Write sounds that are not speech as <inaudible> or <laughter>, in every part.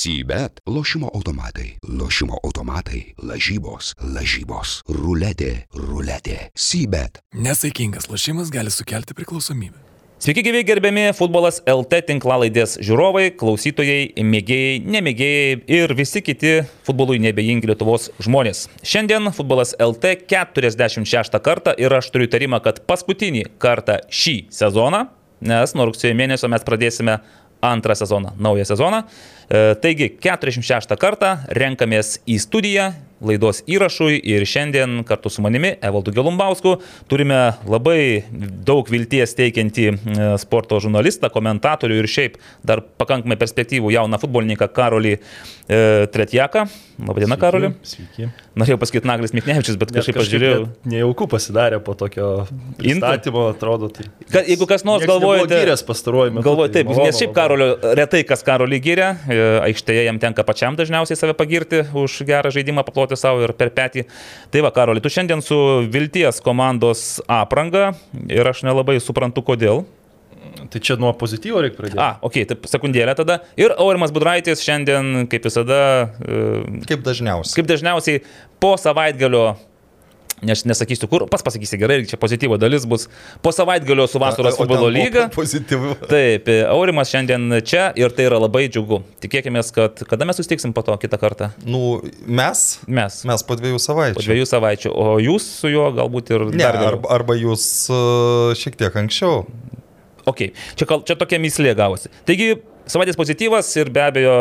Sybet - lošimo automatai, lošimo automatai, lažybos, lažybos, ruletė, ruletė. Sybet. Nesaikingas lošimas gali sukelti priklausomybę. Sveiki gyvi gerbiami futbolas LT tinklalaidės žiūrovai, klausytojai, mėgėjai, nemėgėjai ir visi kiti futbolui nebejingi Lietuvos žmonės. Šiandien futbolas LT 46 kartą ir aš turiu įtarimą, kad paskutinį kartą šį sezoną, nes nuo rugsėjo mėnesio mes pradėsime antrą sezoną, naują sezoną. E, taigi 46 kartą renkamės į studiją laidos įrašui ir šiandien kartu su manimi, Evaldu Gelumbausku, turime labai daug vilties teikiantį e, sporto žurnalistą, komentatorių ir šiaip dar pakankamai perspektyvų jauną futbolininką Karolį e, Tretjaką. Labadiena, Karolį. Sveiki. Norėjau pasakyti Naglis Miknevičius, bet Net kažkaip pažiūrėjau. net Nejauku pasidarė po tokio pristatymo, atrodo. Tai... Ka, jeigu kas nors galvojate... gyręs pastaruoju metu. Galvoju, tai taip, nes šiaip. Karolio, retai kas Karolį gyrė, e, aikštėje jam tenka pačiam dažniausiai save pagirti už gerą žaidimą, paploti savo ir per petį. Tai va, Karolį, tu šiandien su Vilties komandos apranga ir aš nelabai suprantu, kodėl. Tai čia nuo pozityvo reikia pradėti. A, okay, taip sekundėlę tada. Ir Aurimas Budraitis šiandien, kaip visada, e, Kaip dažniausiai. kaip dažniausiai po savaitgalio Nes nesakysiu, kur, pas pasakysi gerai, čia pozityvo dalis bus. Po savaitgalio su vasaros futbolo lyga. Pozityvu. Taip, e, Aurimas šiandien čia ir tai yra labai džiugu. Tikėkime, kad kada mes sustiksim po to kitą kartą? Nu, mes? Mes. Mes po dviejų savaičių. Po dviejų savaičių, o jūs su juo galbūt ir... Ne, arba, arba jūs uh, šiek tiek anksčiau. Ok, čia, čia tokia mislė gavosi. Taigi, savaitės pozityvas ir be abejo,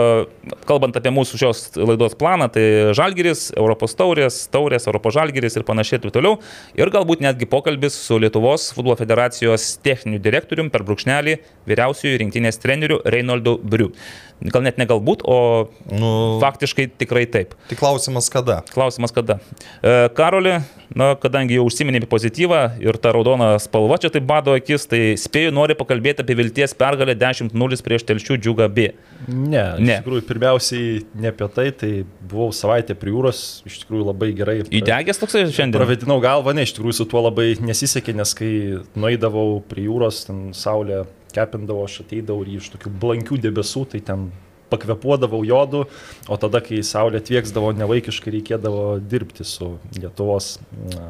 kalbant apie mūsų šios laidos planą, tai Žalgiris, Europos taurės, taurės, Europos Žalgiris ir panašiai ir taip toliau. Ir galbūt netgi pokalbis su Lietuvos futbolo federacijos techniniu direktoriumi per brūkšnelį vyriausiųjų rinktinės treneriu Reinoldu Briu. Gal net ne galbūt, o Nu, faktiškai tikrai taip. tik klausimas kada. Klausimas kada. E, Karoli, na, kadangi jau užsiminė apie pozityvą ir ta raudona spalva čia taip bado akis, tai spėju nori pakalbėti apie vilties pergalę 10-0 prieš telšių džiugą B. Ne, Ne. ne. Iš tikrųjų, pirmiausiai ne apie tai, tai buvau savaitę prie jūros, iš tikrųjų labai gerai. Įdegęs toksai šiandien. Pravedinau galvą, ne, iš tikrųjų su tuo labai nesisekė, nes kai nueidavau prie jūros, ten saulė kepindavo, aš ateidavau ir iš tokių blankių debesų, tai ten pakvepuodavau jodu, o tada, kai saulė atvieksdavo, nevaikiškai reikėdavo dirbti su Lietuvos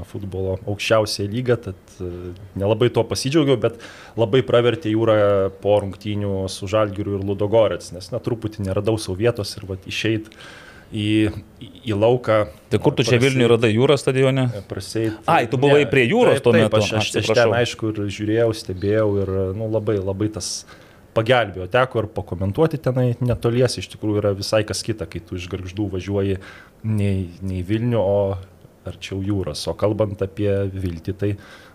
futbolo aukščiausiai lyga, tad e, nelabai tuo pasidžiaugiau, bet labai pravertė jūra po rungtynių su Žalgiriu ir Ludogorets, nes na, truputį neradau savo vietos ir išeit į, į, lauką. Tai kur tu čia Vilniuje radai jūros stadione? Praseit. Ai, tu buvai prie jūros taip, tuo taip, metu. Aš, aš, aš Atsiprašau. ten, aišku, ir žiūrėjau, stebėjau ir nu, labai, labai tas pagelbėjo. Teko ir pakomentuoti tenai netolies, iš tikrųjų yra visai kas kita, kai tu iš garždų važiuoji ne į- ne į Vilnių, o arčiau jūros. O kalbant apie Viltį, tai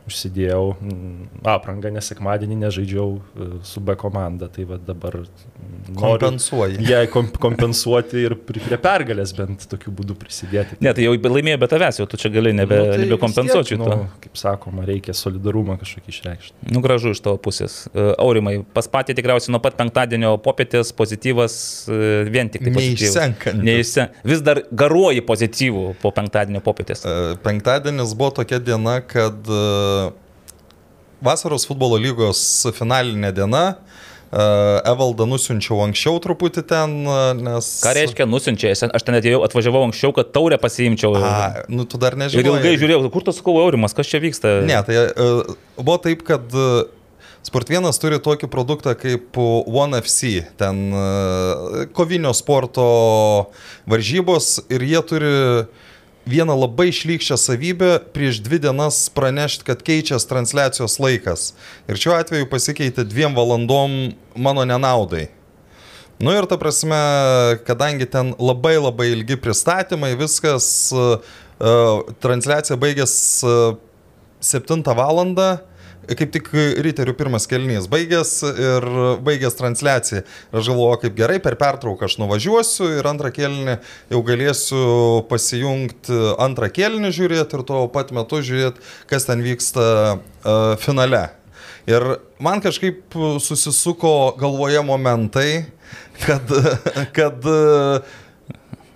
užsidėjau mm, aprangą, nes sekmadienį nežaidžiau e, su B komanda, tai va dabar Kompensuoji. <laughs> jai kom kompensuoti ir pri- prie pergalės bent tokiu būdu prisidėti. Ne, tai jau laimėjo be tavęs, jau tu čia gali nebe, Nu, tai šito. Nu, kaip sakoma, reikia solidarumą kažkokį išreikšti. Nu, gražu iš tavo pusės. E, Aurimai, pas patį tikriausiai nuo pat penktadienio popietės pozityvas e, vien tik tai pozityvus. Neišsenkantis. Neišsen... Vis dar garuoji pozityvų po penktadienio popietės. E, Penktadienis buvo tokia diena, kad vasaros futbolo lygos finalinė diena. e, Evaldą nusinčiau anksčiau truputį ten, e, nes... Ką reiškia nusinčia? Aš ten atėjau, atvažiavau anksčiau, kad taurę pasiimčiau. A, nu tu dar ir nežinai. ilgai žiūrėjau, kur tas kovo Aurimas, kas čia vyksta? Ne, tai uh, buvo taip, kad uh, Sport 1 turi tokį produktą kaip One FC, ten kovinio sporto varžybos ir jie turi vieną labai šlykščią savybę prieš dvi dienas pranešti, kad keičiasi transliacijos laikas. Ir šiuo atveju pasikeitė dviem valandom mano nenaudai. Nu ir ta prasme, kadangi ten labai labai ilgi pristatymai, viskas, uh, uh, transliacija baigės uh, 7 val. Kaip tik Riterių pirmas kelnys baigės ir baigės transliacija. Ir Aš galvoju, kaip gerai, per pertrauką aš nuvažiuosiu ir antrą kelnį jau galėsiu pasijungti antrą kelnį žiūrėti ir tuo pat metu žiūrėti, kas ten vyksta uh, finale. Ir man kažkaip susisuko galvoje momentai, kad, <laughs> kad uh,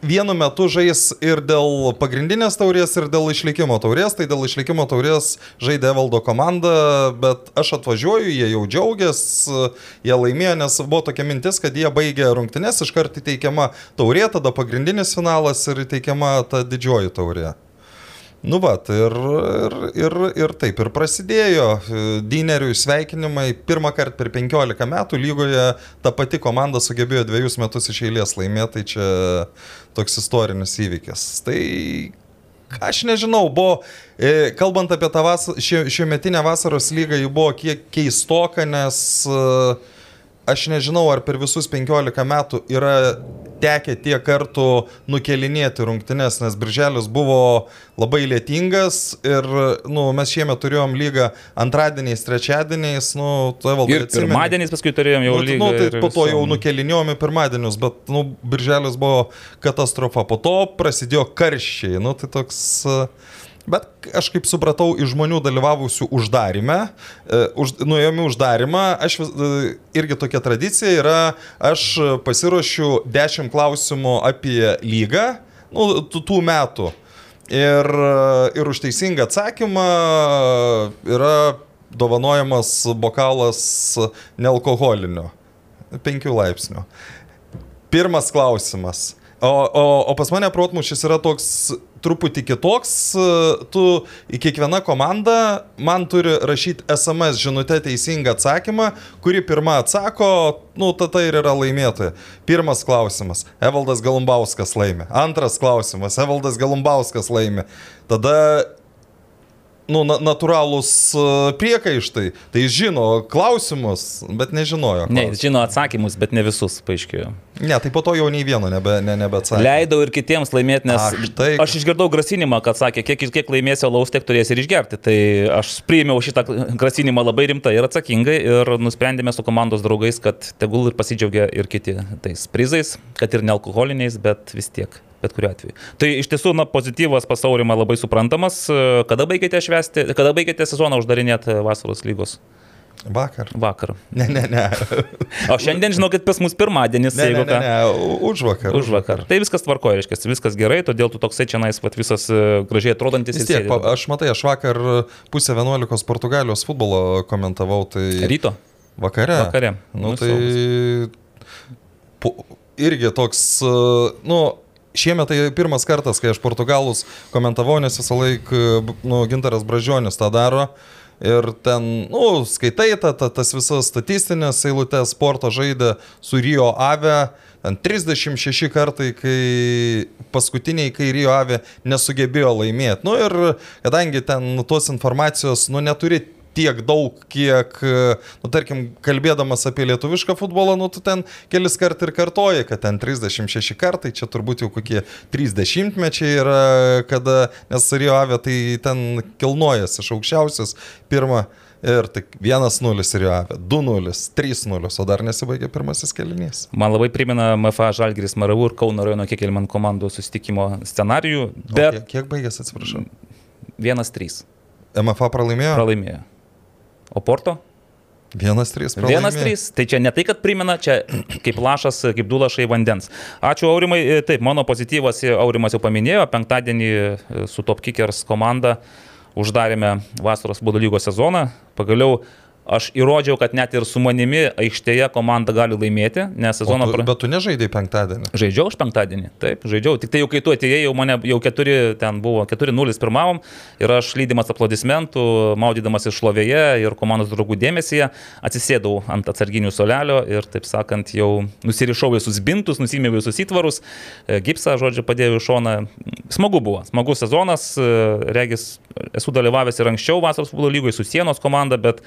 vienu metu žais ir dėl pagrindinės taurės, ir dėl išlikimo taurės. Tai dėl išlikimo taurės žaidė valdo komanda, bet aš atvažiuoju, jie jau džiaugiasi, jie laimėjo, nes buvo tokia mintis, kad jie baigė rungtynes, iškart įteikiama taurė, tada pagrindinis finalas ir įteikiama ta didžioji taurė. Nu va, ir, ir, ir, ir taip ir prasidėjo. Dyneriui sveikinimai. Pirmą kartą per 15 metų lygoje ta pati komanda sugebėjo dviejus metus iš eilės laimėti, tai čia toks istorinis įvykis. Tai aš nežinau, buvo, e, kalbant apie tą vas, šio, šio vasaros lygą, ji buvo kiek keistoka, nes uh, aš nežinau, ar per visus 15 metų yra tekę tiek kartų nukelinėti rungtynes, nes birželis buvo labai lėtingas ir nu, mes šiemet turėjom lygą antradieniais, trečiadieniais, nu, tai valdai. Ir pirmadieniais paskui turėjom jau nu, lygą. Nu, tai po to jau visom. nukelinėjome pirmadienius, bet nu, birželis buvo katastrofa, po to prasidėjo karščiai, nu, tai toks... uh, Bet aš kaip supratau iš žmonių dalyvavusių uždarime, e, už, nuėjome uždarimą, aš e, irgi tokia tradicija yra, aš pasiruošiu 10 klausimų apie lygą, nu, tų metų. Ir, e, ir už teisingą atsakymą yra dovanojamas bokalas nealkoholinio, 5 laipsnių. Pirmas klausimas. O, o, o pas mane protmušis yra toks truputį kitoks. Tu į kiekvieną komandą man turi rašyti SMS žinutę teisingą atsakymą, kuri pirmą atsako, nu, tada ir yra laimėtoja. Pirmas klausimas. Evaldas Galumbauskas laimė. Antras klausimas. Evaldas Galumbauskas laimė. Tada nu, na, natūralūs e, priekaištai. Tai žino klausimus, bet nežinojo. Ne, klausimus. jis žino atsakymus, bet ne visus, paaiškėjo. ne, tai po to jau nei vieno nebe, ne, nebeatsakė. Leidau ir kitiems laimėti, nes Aš tai- aš išgirdau grasinimą, kad sakė, kiek, kiek laimėsi alaus, tiek turėsi ir išgerti. Tai aš priėmiau šitą grasinimą labai rimtai ir atsakingai ir nusprendėme su komandos draugais, kad tegul ir pasidžiaugia ir kiti tais prizais, kad ir nealkoholiniais, bet vis tiek. Bet kuriuo atveju. Tai iš tiesų, na, pozityvas pasaulyma labai suprantamas. Kada baigėte švesti, kada baigėte sezoną uždarinėti vasaros lygos? Vakar. Vakar. Ne, ne, ne. O šiandien žinokit, pas mus pirmadienis, Ne, ne, jeigu ne, ką. ne. Už vakar. Už vakar. Tai viskas tvarkoja, reiškia, viskas gerai, todėl tu toksai čia nais, visas e, gražiai atrodantis Vis tiek, aš matai, aš vakar pusę 11 Portugalijos futbolo komentavau, tai... Ryto. Vakare. Vakare. Nu, Nu, tai... Po, irgi toks, e, nu, šiemet tai pirmas kartas, kai aš portugalus komentavau, nes visą laiką, nu, Gintaras Bražionis tą daro. Ir ten, nu, skaitai ta, ta, tas visas statistinės eilutės, sporto žaidė su Rio Ave, ten 36 kartai, kai paskutiniai, kai Rio Ave nesugebėjo laimėti. Nu ir kadangi ten tos informacijos, nu, neturi tiek daug, kiek, nu, tarkim, kalbėdamas apie lietuvišką futbolą, nu, tu ten kelis kart ir kartoji, kad ten 36 kartai, čia turbūt jau kokie 30 mečiai yra, kada, nes Rio Ave tai ten kilnojas iš aukščiausios, pirmą. Ir tik 1-0 Rio Ave, 2-0, 3-0, o dar nesibaigė pirmasis kelinys. Man labai primena MFA Žalgiris Maravų ir Kauno rajono Kekelman komandų susitikimo scenarijų, O bet Kiek, kiek baigėsi, atsiprašau? 1-3 MFA pralaimėjo? pralaimėjo. O Porto? 1-3 pralaimėjo. 1-3. Tai čia ne tai, kad primena, čia <clears throat> kaip lašas, kaip du lašai vandens. Ačiū Aurimai. E, Taip, mano pozityvas Aurimas jau paminėjo, penktadienį e, su Top Kickers komanda uždarėme vasaros būdų lygos sezoną. Pagaliau aš įrodžiau, kad net ir su manimi aikštėje komanda gali laimėti, nes O sezoną... tu, pra- bet tu nežaidai penktadienį. Žaidžiau aš penktadienį, taip, žaidžiau. Tik tai jau kai tu atėjai, jau mane jau keturi, ten buvo 4-0 pirmavom ir aš lydimas aplodismentų, maudydamas iš šlovėje ir komandos draugų dėmesyje, atsisėdau ant atsarginių solelio ir, taip sakant, jau nusirišau visus bintus, nusimėjau visus įtvarus, e, gipsą, žodžiu, padėjau į šoną. Smagu buvo, smagus sezonas, e, regis, esu dalyvavęs ir anksčiau vasaros futbolo lygoje su sienos komanda, bet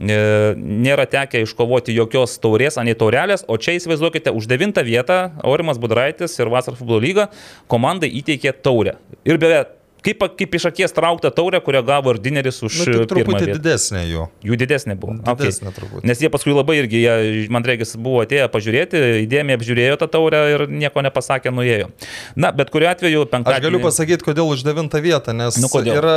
nėra tekę iškovoti jokios taurės, anei taurelės, o čia įsivaizduokite, už devintą vietą Aurimas Budraitis ir Vasaros futbolo lyga komandai įteikė taurę. Ir beveik kaip, kaip iš akies traukta taurė, kurią gavo ir dineris už Nu, pirmą truputį didesnė jų. Jų didesnė buvo. Didesnė Okay. truputį. Nes jie paskui labai irgi, jie, man reikės, buvo atėję pažiūrėti, įdėmiai apžiūrėjo tą taurę ir nieko nepasakė, nuėjo. Na, bet kuriuo atveju Aš penktadienį... galiu pasakyti, kodėl už devintą vietą, nes Nu, kodėl? yra,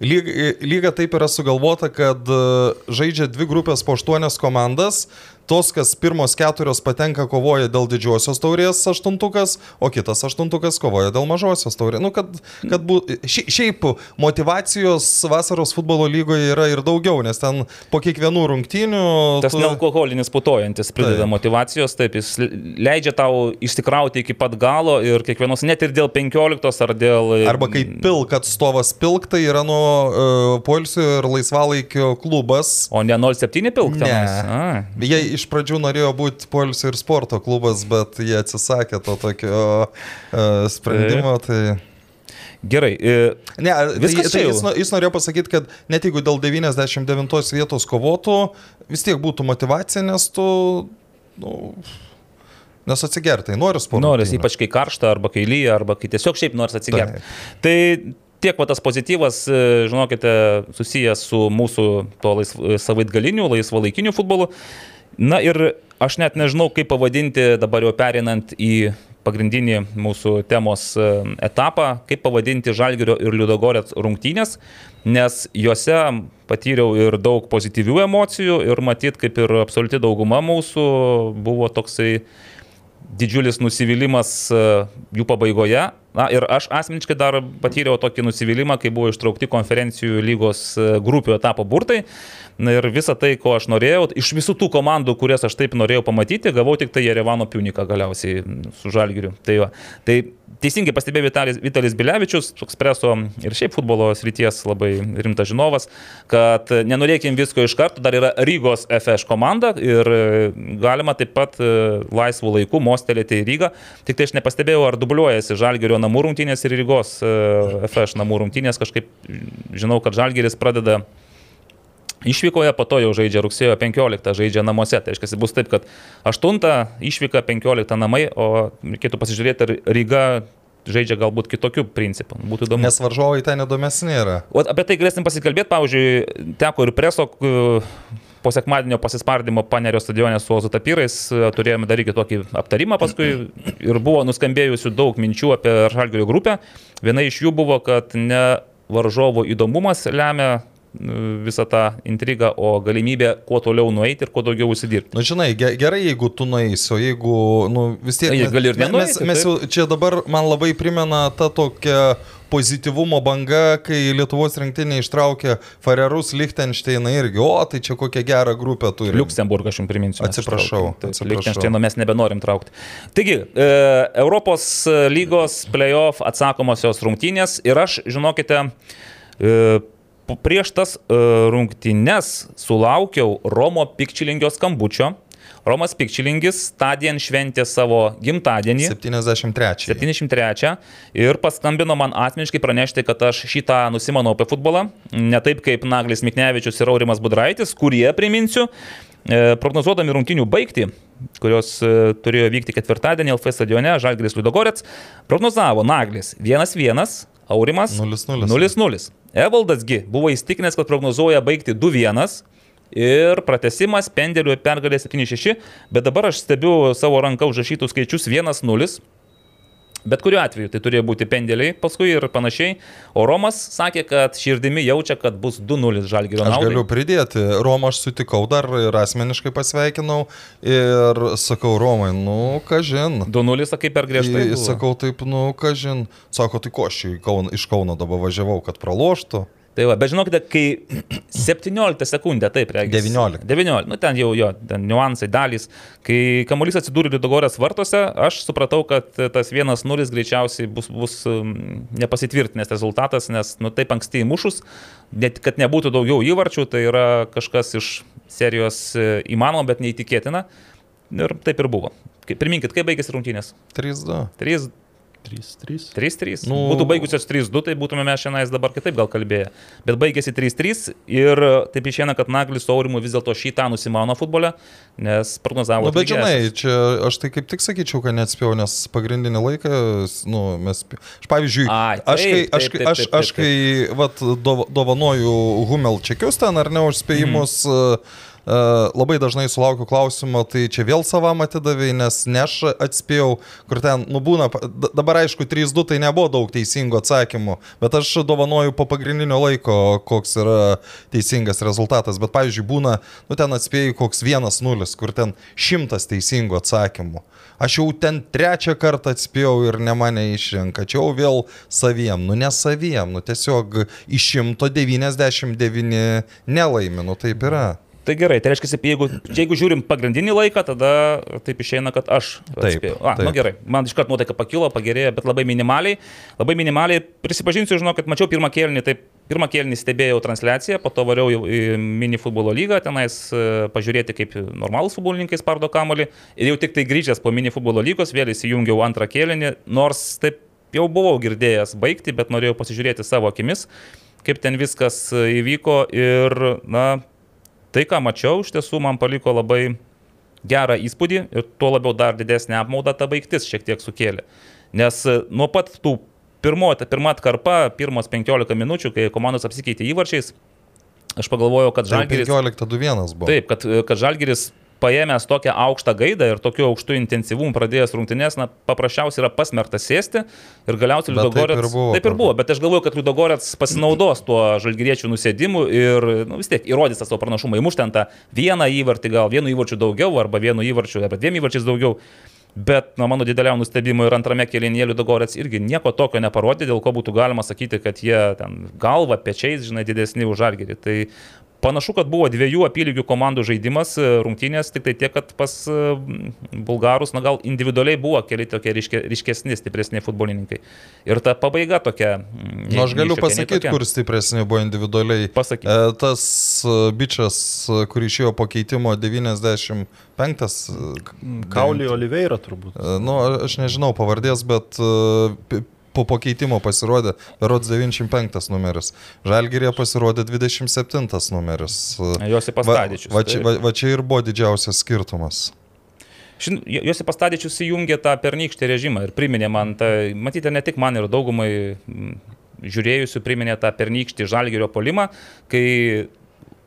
lyg, lyga taip yra sugalvota, kad e, žaidžia dvi grupės po aštuonias komandas, tos, kas pirmos keturios patenka, kovoja dėl didžiosios taurės aštuntukas, o kitas aštuntukas kovoja dėl mažosios taurės. Nu, kad, kad bu, ši, šiaip motivacijos vasaros futbolo lygoje yra ir daugiau, nes ten po kiekvienų rungtynių... Tas tu- nealkoholinis putojantis prideda Taip. motivacijos, taip, jis leidžia tau išsikrauti iki pat galo ir kiekvienos, net ir dėl 15 ar dėl... Arba kaip pilk atstovas pilk, tai yra nuo uh, poilsio ir laisvalaikio klubas. O ne 07 pilk Ne. A. Jie iš pradžių norėjo būti poilsio ir sporto klubas, bet jie atsisakė to tokio uh, sprendimo. Tai... Gerai. e, Ne, Viskas tai, čia tai jau. jis, jis norėjo pasakyti, kad net jeigu dėl 99 vietos kovotų, vis tiek būtų motivacija, nes tu... Nu, nes atsigertai, nori sporto. Noris, ypač kai karšta, arba kai lyja, arba kai tiesiog šiaip nors atsigerti. Tai tiek va tas pozityvas, e, žinokite, susijęs su mūsų to laisv, savaitgaliniu, laisvalaikiniu futbolu. Na ir aš net nežinau, kaip pavadinti dabar jau perinant į pagrindinį mūsų temos e, etapą, kaip pavadinti Žalgirio ir Liudogorės rungtynės, nes juose patyriau ir daug pozityvių emocijų ir matyt, kaip ir absoliuti dauguma mūsų buvo toksai didžiulis nusivylimas e, jų pabaigoje. Na ir aš asmeniškai dar patyriau tokį nusivylimą, kai buvo ištraukti konferencijų lygos e, grupių etapo burtai. Na ir visą tai, ko aš norėjau, iš visų tų komandų, kurias aš taip norėjau pamatyti, gavau tik tai Jerevano Piuniką galiausiai su Žalgiriu. Tai, va. tai teisingai pastebėjo Vitalis, Vitalis Bilevičius, ekspreso ir šiaip futbolo srities labai rimtas žinovas, kad nenorėkim visko iš karto, dar yra Rygos FŠ komanda ir e, galima taip pat e, laisvų laikų mostelėti į Rygą. Tik tai aš nepastebėjau, ar dubliuojasi Žalgirio namų rungtynės ir Rygos e, FŠ namų rungtynės. Kažkaip žinau, kad Žalgiris pradeda Išvykoje po to jau žaidžia rugsėjo 15, žaidžia namuose. Tai reiškia, bus taip, kad 8 išvyka, 15 namai, o reikėtų pasižiūrėti, ar Ryga žaidžia galbūt kitokių principų. Būtų įdomu. Nes varžovai ten įdomesni yra. O apie tai galėsim pasikalbėti, pavyzdžiui, teko ir preso e, po sekmadienio pasispardymo Panerio stadione su Ozu Tapyrais, e, turėjome daryti tokį aptarimą paskui <clears throat> ir buvo nuskambėjusių daug minčių apie Žalgirio grupę. Viena iš jų buvo, kad ne varžovo įdomumas lemia visą tą intrigą, o galimybė kuo toliau nueiti ir kuo daugiau užsidirbti. Na, nu, žinai, ge- gerai, jeigu tu nueisi, o jeigu, nu, vis tiek... Jie gali ir me- mes, nenueiti, mes jau čia dabar man labai primena tą tokią pozityvumo banga, kai Lietuvos rinktinė ištraukė Farerus, Liechtensteiną irgi, o tai čia kokią gerą grupę turi. Liuksemburgą aš jums priminsiu. Atsiprašau. Taip, atsiprašau. Liechtensteino mes nebenorim traukti. Taigi, e, Europos lygos playoff atsakomosios rungtynės ir aš, žinokite, e, prieš tas e, rungtynes sulaukiau Romo Pikčilingio skambučio. Romas Pikčilingis tądien šventė savo gimtadienį. 73. 73 ir paskambino man asmeniškai pranešti, kad aš šitą nusimanau apie futbolą. Ne taip kaip Naglis Miknevičius ir Aurimas Budraitis, kurie, priminsiu, e, prognozuodami rungtinių baigti, kurios e, turėjo vykti ketvirtadienį LF stadione, Žalgris Ludogorets, prognozavo Naglis 1-1, Aurimas 0:0. 0-0. Evaldasgi buvo įstikinęs, kad prognozuoja baigti 2-1. Ir pratesimas pendeliu pergalė 7-6, bet dabar aš stebiu savo ranką užrašytus skaičius 1-0. Bet kuriuo atveju tai turėjo būti pendeliai paskui ir panašiai. O Romas sakė, kad širdimi jaučia, kad bus 2-0 žalgyrio Aš naudai. galiu pridėti, Romą aš sutikau dar ir asmeniškai pasveikinau ir sakau, Romai, nu, ką žin. 2-0 sakai per griežtai. Buvo. Sakau taip, nu, ką žin. Sako, tai ko aš iš Kauno dabar važiavau, kad praloštų. Tai va, bet žinokite, kai <clears throat> 17 sekundę, taip, reikia. 19. 19, nu ten jau jo, ten niuansai, dalys. Kai kamuolys atsidūrė Lidogorės vartuose, aš supratau, kad tas 1-0 greičiausiai bus, bus um, nepasitvirtinęs rezultatas, nes, nu taip anksti įmušus, net kad nebūtų daugiau įvarčių, tai yra kažkas iš serijos e, įmanoma, bet neįtikėtina. Ir taip ir buvo. Priminkit, kaip baigėsi rungtynės? 3-2. 3 3-3. 3-3. Nu- būtų baigusios 3-2, tai būtume mes šiandien dabar kitaip gal kalbėję. Bet baigėsi 3-3 ir taip išėna, kad Naglis su Aurimu vis dėlto šitą nusimano futbole, nes prognozavo. Na, nu, bet žinai, čia aš tai kaip tik sakyčiau, kad neatspėjau, nes pagrindinį laiką, nu, mes... Aš pavyzdžiui, Ai, aš kai, taip, aš, taip, kai- taip, aš, taip, aš kai vat, dov- dovanoju Humel čekius ten ar ne užspėjimus, mm. Labai dažnai sulaukiu klausimo, tai čia vėl savam atidavai, nes ne aš atspėjau, kur ten, nu būna, d- dabar aišku, 3-2 tai nebuvo daug teisingų atsakymų, bet aš dovanoju po pagrindinio laiko, koks yra teisingas rezultatas. Bet pavyzdžiui, būna, nu ten atspėjai koks 1-0, kur ten šimtas teisingų atsakymų. Aš jau ten trečią kartą atspėjau ir ne mane išrinka. Čia jau vėl saviem, nu ne saviem, nu tiesiog iš 199 nelaimi, nu taip yra. Tai gerai, tai reiškia, jeigu, jeigu žiūrim pagrindinį laiką, tada taip išeina, kad aš Taip. A, taip. nu gerai, man iš karto nuotaika pakilo, pagerėjo, bet labai minimaliai. Labai minimaliai, prisipažinsiu, žinau, kad mačiau pirmą kėlinį, taip, pirmą kėlinį stebėjau transliaciją, po to variau į mini futbolo lygą, tenais e, pažiūrėti, kaip normalūs futbolininkai spardo kamolį. Ir jau tik tai grįžęs po mini futbolo lygos, vėl įsijungiau antrą kėlinį, nors taip jau buvau girdėjęs baigti, bet norėjau pasižiūrėti savo akimis, kaip ten viskas e, įvyko ir, na, tai, ką mačiau, iš tiesų man paliko labai gerą įspūdį ir tuo labiau dar didesnį apmaudą ta baigtis šiek tiek sukėlė. Nes e, nuo pat tų pirmo, ta pirma atkarpa, pirmos 15 minučių, kai komandos apsikeitė įvarčiais, aš pagalvojau, kad Tai Žalgiris... 15-2-1 buvo. Taip, kad, kad Žalgiris paėmęs tokią aukštą gaidą ir tokiu aukštu intensyvumu pradėjęs rungtynės, na, paprasčiausiai yra pasmerktas sėsti ir galiausiai Bet taip Liudogorets... ir buvo, Taip ir buvo, bet aš galvoju, kad Liudogorets pasinaudos tuo žalgyriečių nusėdimu ir nu, vis tiek įrodys tą savo pranašumą, įmuš ten tą vieną įvartį, gal vienu įvarčiu daugiau, arba vienu įvarčiu, arba dviem įvarčiais daugiau. Bet nuo mano dideliam nustebimui ir antrame kėlinėje Liudogorets irgi nieko tokio neparodė, dėl ko būtų galima sakyti, kad jie ten galva, pečiais, žinai, didesni už žalgerį. Tai Panašu, kad buvo dviejų apylygių komandų žaidimas, e, rungtynės, tik tai tiek, kad pas e, bulgarus, na gal individualiai buvo keli tokie ryške, ryškesni, stipresni futbolininkai. Ir ta pabaiga tokia. mm, Nu, aš galiu pasakyti, kur stipresni buvo individualiai. Pasakyk. E, tas e, bičias, e, kur išėjo po keitimo 95. e, Kaulį Oliveira turbūt. E, Nu, aš nežinau pavardės, bet e, po pakeitimo pasirodė Berods 95 numeris. Žalgirė pasirodė 27 numeris. Josip Va, Astadičius. va, čia, taip. va, va čia ir buvo didžiausias skirtumas. Šin- Jo- Josip Astadičius įjungė tą pernykštį režimą ir priminė man, tą, matyti, ne tik man ir daugumai žiūrėjusių priminė tą pernykštį žalgerio polimą, kai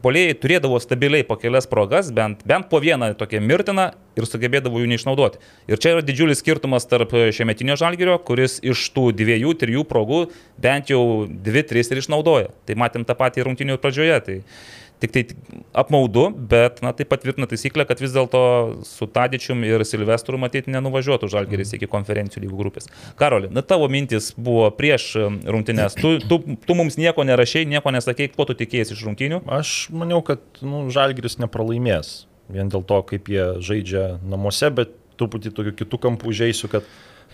polėjai turėdavo stabiliai po kelias progas, bent, bent po vieną tokią mirtiną ir sugebėdavo jų neišnaudoti. Ir čia yra didžiulis skirtumas tarp šiemetinio žalgerio, kuris iš tų dviejų, trijų progų bent jau dvi, tris ir išnaudoja. Tai matėm tą patį rungtinių pradžioje. Tai Tik tai apmaudu, bet na, tai patvirtina taisyklę, kad vis dėlto su Tadičium ir Silvestru matyti nenuvažiuotų Žalgeris iki konferencijų lygų grupės. Karoli, na tavo mintis buvo prieš um, rungtynės. Tu, tu, tu mums nieko nerašiai, nieko nesakei, ko tu tikėjai iš rungtynių. Aš maniau, kad nu, Žalgiris nepralaimės. Vien dėl to, kaip jie žaidžia namuose, bet truputį tokiu kitų kampų žaisiu, kad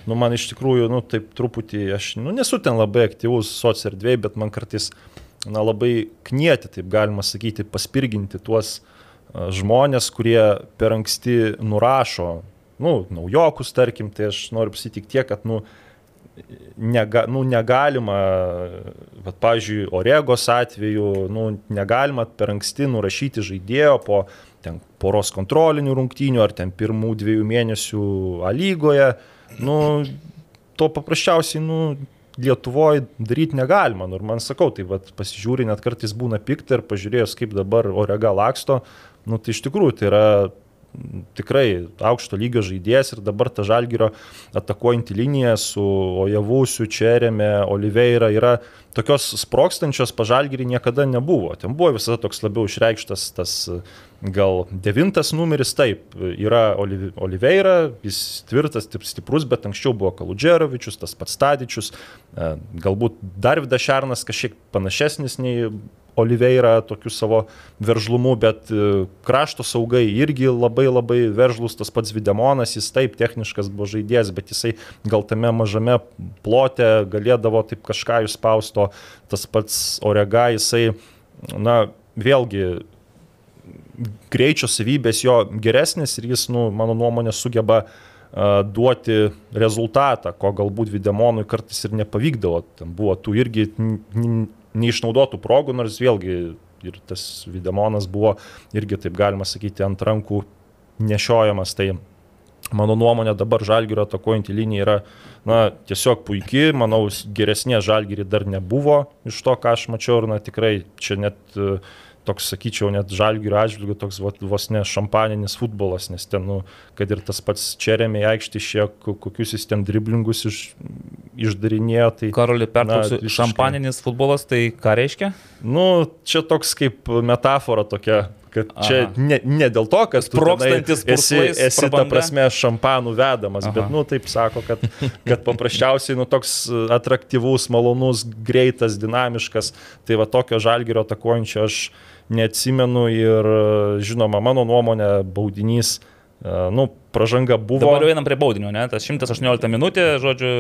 nu, man iš tikrųjų, nu, taip truputį, aš nu, nesu ten labai aktyvus soc erdvėje, bet man kartais na, labai knieti, taip galima sakyti, paspirginti tuos žmonės, kurie per anksti nurašo, nu, naujokus, tarkim, tai aš noriu pasitikti tiek, kad, nu, nega, nu, negalima, vat, pavyzdžiui, Oregos atveju, nu, negalima per anksti nurašyti žaidėjo po ten poros kontrolinių rungtynių ar ten pirmų dviejų mėnesių A lygoje. Nu, to paprasčiausiai, nu, Lietuvoje daryti negalima. Nu, ir man sakau, tai vat, pasižiūri, net kartais būna pikta ir pažiūrėjus, kaip dabar Orega laksto, nu, tai iš tikrųjų tai yra tikrai aukšto lygio žaidėjas ir dabar ta žalgyro atakuojanti linija su Ojavusiu, Čerėme, Oliveira yra tokios sprokstančios pažalgyrį niekada nebuvo. Ten buvo visada toks labiau išreikštas tas gal devintas numeris, taip, yra Oliv- Oliveira, jis tvirtas, stiprus, bet anksčiau buvo Kaludžerovičius, tas pats Stadičius, e, galbūt Darvidas Šernas kažkiek panašesnis nei Oliveira tokiu savo veržlumu, bet e, krašto saugai irgi labai labai veržlus, tas pats Videmonas, jis taip techniškas buvo žaidėjas, bet jisai gal tame mažame plote galėdavo taip kažką išspausto, tas pats Orega, jisai, na, vėlgi greičio savybės jo geresnis ir jis, nu, mano nuomonė, sugeba a, duoti rezultatą, ko galbūt Videmonui kartais ir nepavykdavo. Ten buvo tų irgi neišnaudotų progų, nors vėlgi ir tas Videmonas buvo irgi, taip galima sakyti, ant rankų nešiojamas. Tai mano nuomonė dabar Žalgirio atakuojantį liniją yra na, tiesiog puikiai, manau, geresnė Žalgirį dar nebuvo iš to, ką aš mačiau ir na, tikrai čia net e, toks, sakyčiau, net žalgių atžvilgių toks vo- vos ne šampaninis futbolas, nes ten, nu, kad ir tas pats Čerėmė aikštė šie, kokius jis ten driblingus iš, išdarinėjo, tai... Karoli, pertrauksiu, šampaninis futbolas, tai ką reiškia? Nu, čia toks kaip metafora tokia, kad čia Aha. ne, ne dėl to, kad tenai esi, esi ta prabanga? prasme šampanų vedamas, Aha. bet, nu, taip sako, kad, kad paprasčiausiai, nu, toks atraktyvus, malonus, greitas, dinamiškas, tai va tokio žalgerio atakuojančio aš neatsimenu ir, žinoma, mano nuomonė, baudinys, e, nu, pažanga buvo. Dabar jau einam prie baudinio, ne? Tas 118 minutė, žodžiu.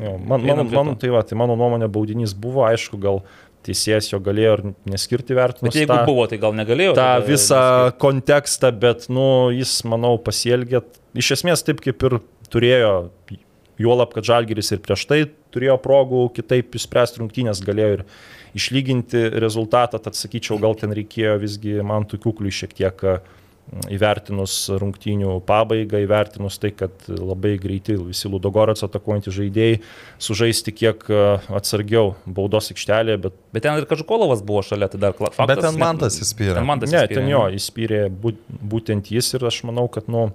Jo, man, to. mano, tai va, tai mano nuomonė, baudinys buvo, aišku, gal teisėjas jo galėjo ir neskirti vertinimus. Bet jeigu buvo, tai gal negalėjo. tą tada visą neskirti. kontekstą, bet, nu, jis, manau, pasielgė iš esmės taip, kaip ir turėjo. Juolab, kad Žalgiris ir prieš tai turėjo progų kitaip išspręsti rungtynės, galėjo ir išlyginti rezultatą, tad sakyčiau, gal ten reikėjo visgi man tų kuklių šiek tiek a, įvertinus rungtynių pabaigą, įvertinus tai, kad labai greiti visi Ludogorats atakuojantys žaidėjai sužaisti kiek a, atsargiau baudos aikštelėje, bet Bet ten ir Kažukolovas buvo šalia, tai dar kla- faktas. Bet ten net- Mantas įspyrė. Ten Mantas Ne, įspyrė, ten jo, įspyrė būt- būtent jis ir aš manau, kad, nu,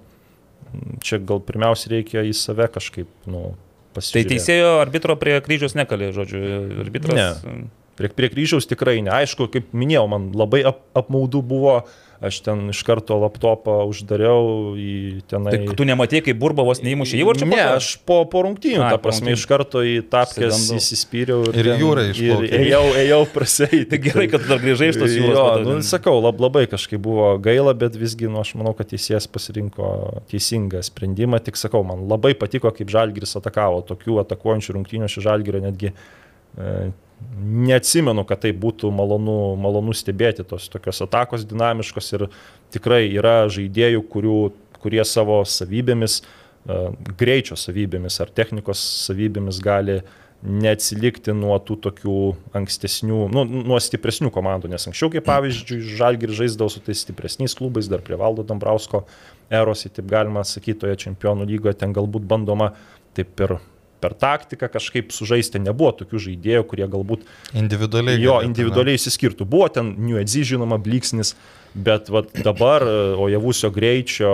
čia gal pirmiausia reikia į save kažkaip, nu, Tai pasižiūrėti. teisėjo arbitro prie kryžiaus nekalė, žodžiu. Arbitras. Ne. Prie, prie kryžiaus tikrai ne. Aišku, kaip minėjau, man labai ap, apmaudu buvo, aš ten iš karto laptopą uždariau į tenai. Tai tu nematėjai, kaip Burbavos neįmušė įvarčio? Ne, aš po, po rungtynių, Ai, ta po prasme, rungtynių. iš karto į tapkės Išsigandau. įsispyriau Ir Ir išplaukei. ėjau, ėjau prasei. <laughs> Tai gerai, kad tu dar grįžai iš tos jūros. Jo, nu, sakau, lab, labai kažkaip buvo gaila, bet visgi, nu, aš manau, kad teisėjas pasirinko teisingą sprendimą. Tik sakau, man labai patiko, kaip Žalgiris atakavo. Tokių atakuojančių rungtynių šį Žalgirį netgi e, neatsimenu, kad tai būtų malonu, malonu stebėti tos tokios atakos dinamiškos ir tikrai yra žaidėjų, kurių, kurie savo savybėmis, e, greičio savybėmis ar technikos savybėmis gali neatsilikti nuo tų tokių ankstesnių, nu, nuo stipresnių komandų, nes anksčiau, kaip pavyzdžiui, Žalgir žaisdavo su tais stipresniais klubais, dar prie Valdo Dambrausko eros, taip galima sakyti, toje čempionų lygoje ten galbūt bandoma taip ir per taktiką kažkaip sužaisti, nebuvo tokių žaidėjų, kurie galbūt Individualiai. jo galėtų, individualiai įsiskirtų. Buvo ten Nuedzi, žinoma, bliksnis, bet vat, dabar e, Ojavusio greičio,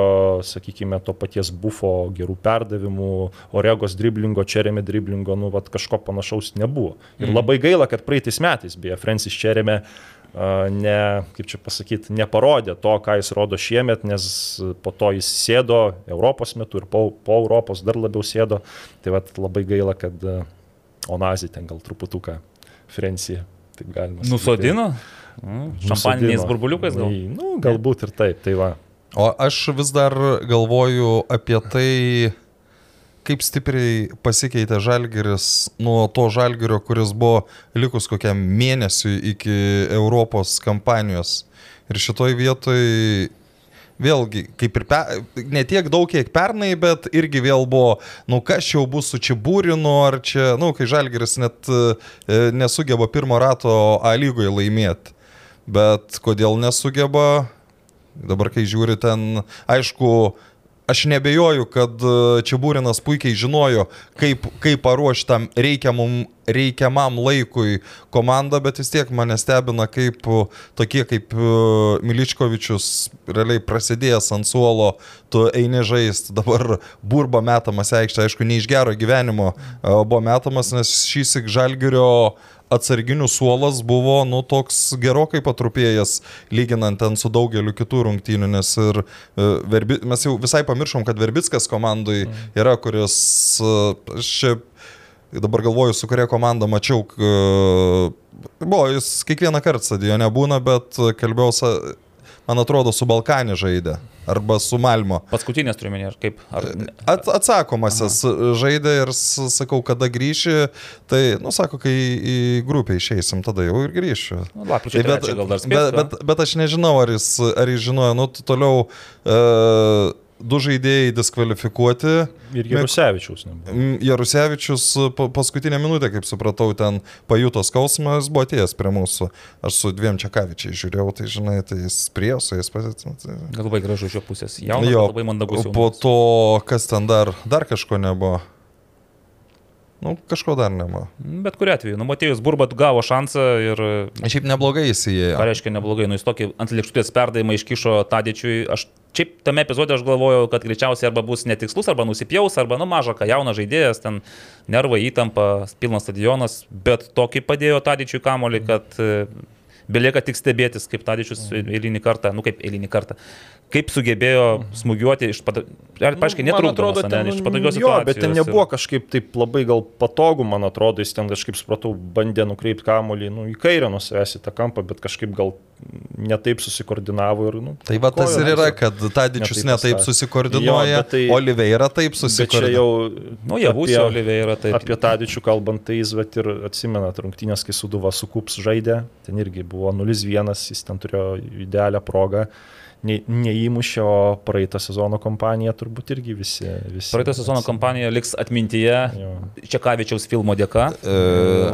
sakykime, to paties bufo gerų perdavimų, Oregos driblingo, Čerėme driblingo, nu, vat, kažko panašaus nebuvo. Ir Mhm. labai gaila, kad praeitais metais, beje, Francis Čerėme ne, kaip čia pasakyti, neparodė to, ką jis rodo šiemet, nes po to jis sėdo Europos metu ir po, po Europos dar labiau sėdo. Tai vat, labai gaila, kad Onazį ten gal truputuką Francija, taip galima sakyti. Nusodino? Mm, Šampaniniais burbuliukais gal? Nu, galbūt ir taip, tai va. O aš vis dar galvoju apie tai, kaip stipriai pasikeitė Žalgiris nuo to Žalgirio, kuris buvo likus kokiam mėnesiui iki Europos kampanijos. Ir šitoj vietoj vėlgi, kaip ir pe, ne tiek daug, kiek pernai, bet irgi vėl buvo, nu kas čia jau bus su Čibūrinu, ar čia, nu, kai Žalgiris net e, nesugeba pirmo rato A lygoje laimėti. Bet kodėl nesugeba, Dabar, kai žiūri ten, aišku, aš nebejoju, kad e, Čiabūrinas puikiai žinojo, kaip, kaip paruošti tam reikiamam, reikiamam laikui komandą, bet vis tiek mane stebina, kaip e, tokie kaip e, Miličkovičius, realiai prasidėjęs ant suolo, tu eini žaisti, dabar burba metamas aikštė, aišku, ne iš gero gyvenimo buvo metamas, nes šį sik žalgerio atsarginių suolas buvo, nu, toks gerokai patrupėjęs, lyginant ten su daugeliu kitų rungtynių, nes ir e, verbi, mes jau visai pamiršom, kad Verbickas komandai yra, kuris, e, aš čia dabar galvoju, su kuria komanda mačiau, k- buvo, jis kiekvieną kartą stadione būna, bet kalbėjau, man atrodo, su Balkanė žaidė, arba su Malmo. Paskutinės turiu minėti, ar kaip? Ar... At, atsakomasis žaidė ir sakau, kada grįši, tai, nu, sako, kai į grupę išeisim, tada jau ir grįšiu. Nu, lapkričio Tai bet, gal dar bet, spės, bet, bet aš nežinau, ar jis, ar jis žinojo, nu, toliau uh, du žaidėjai diskvalifikuoti. Ir Jarusevičius nebuvo. M, Jarusevičius pa- paskutinę minutę, kaip supratau, ten pajuto skausmą, jis buvo atėjęs prie mūsų. Aš su dviem Čekavičiai žiūrėjau, tai žinai, tai jis prie su jais pasitino. Tai... Gal labai gražu iš jo pusės. Jaunas, Jo, labai mandagus. po to, kas ten dar, dar kažko nebuvo. Nu, kažko dar nema. Bet kuriu atveju, nu, Matėjus Burbat gavo šansą ir Šiaip neblogai įsijėjo. Ką reiškia neblogai, nu jis tokį ant lėkštutės perdavimą iškišo Tadičiui. Aš šiaip tame epizode aš galvojau, kad greičiausiai arba bus netikslus, arba nusipjaus, arba nu maža, ką jaunas žaidėjas, ten nervai įtampa, pilnas stadionas, bet tokį padėjo Tadičiui kamolį, kad e, belieka tik stebėtis, kaip Tadičius eilinį kartą, nu kaip eilinį kartą, kaip sugebėjo smūgiuoti iš, pada... paaiškiai, ane, ten, iš patogios jo, situacijos. bet ten nebuvo kažkaip taip labai gal patogu, man atrodo, jis ten kažkaip, supratau, bandė nukreipti kamolį nu, į kairę nuo savęs į tą kampą, bet kažkaip gal netaip susikoordinavo ir... Nu, Tai va tas ir yra, kad Tadičius Ne taip netaip pastatė. susikoordinuoja, Jo, tai- Oliveira taip susikoordinuoja. jau... Nu, javus apie- Oliveira, taip. Apie Tadičių kalbant, tai jis, bet ir atsimenat, rungtynės, kai Suduva su Kups žaidė, ten irgi buvo 0-1, jis ten turėjo idealią progą. Ne, neįmušė, o praeitą sezono kompaniją turbūt irgi visi. visi Praeitą sezono kampanija liks atmintyje Jo. Čekavičiaus filmo dėka. E,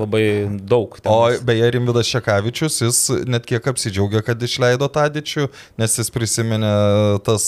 Labai daug. ten O beje, Rimvidas Šekavičius, jis net kiek apsidžiaugia, kad išleido Tadičių, nes jis prisiminė tas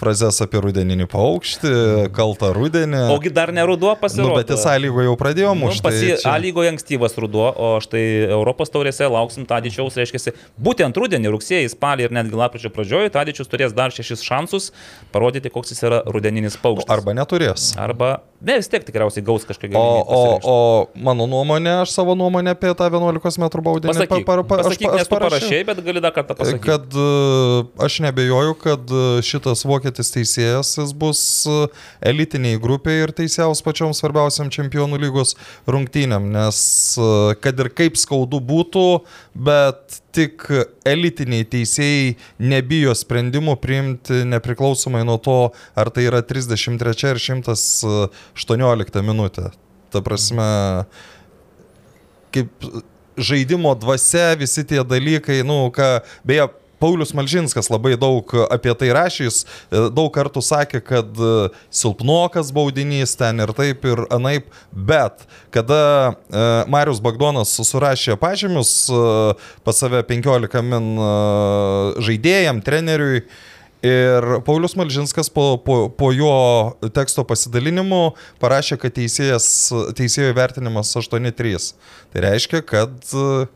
frazes apie rudeninį paukštį, kaltą rudenį. Ogi dar neruduo pasirodė. Nu, bet jis sąlygo jau pradėjo Nu, mušti. pasi, tai čia- A lygoje ankstyvas ruduo, o štai Europos taurėse lauksim Tadičiaus, reiškia, būtent rudenį, rugsėjį, spalį ir netgi lapkričio pradžioje Tadičius turės dar šešis šansus parodyti, koks jis yra rudeninis paukštis. Arba neturės. Arba, ne, vis tiek tikriausiai gaus kažkokią O, galimybę. o, o mano nuomonė, aš savo nuomonę apie tą 11 m baudinį Pasakyk, pa- pa- pa- aš pasakyk pa- aš tu parašiau. bet gali dar kartą pasakyti. Kad e, aš nebejoju, kad e, šitas vokietis teisėjas jis bus e, elitiniai grupiai ir teisėjaus pačiom svarbiausiam čempionų lygos rungtynėm, nes kad ir kaip skaudu būtų, bet tik elitiniai teisėjai nebijo sprendimų priimti nepriklausomai nuo to, ar tai yra 33 ar 118 minutė. Ta prasme, kaip žaidimo dvasia, visi tie dalykai, nu, ką, beje, Paulius Malžinskas labai daug apie tai rašė, jis e, daug kartų sakė, kad e, silpnokas baudinys ten ir taip ir anaip, bet kada e, Marius Bagdonas surašė pažymius pas save 15 min žaidėjam, treneriui, Ir Paulius Malžinskas po, po, po jo teksto pasidalinimo parašė, kad teisėjas, teisėjo vertinimas 8-3. Tai reiškia, kad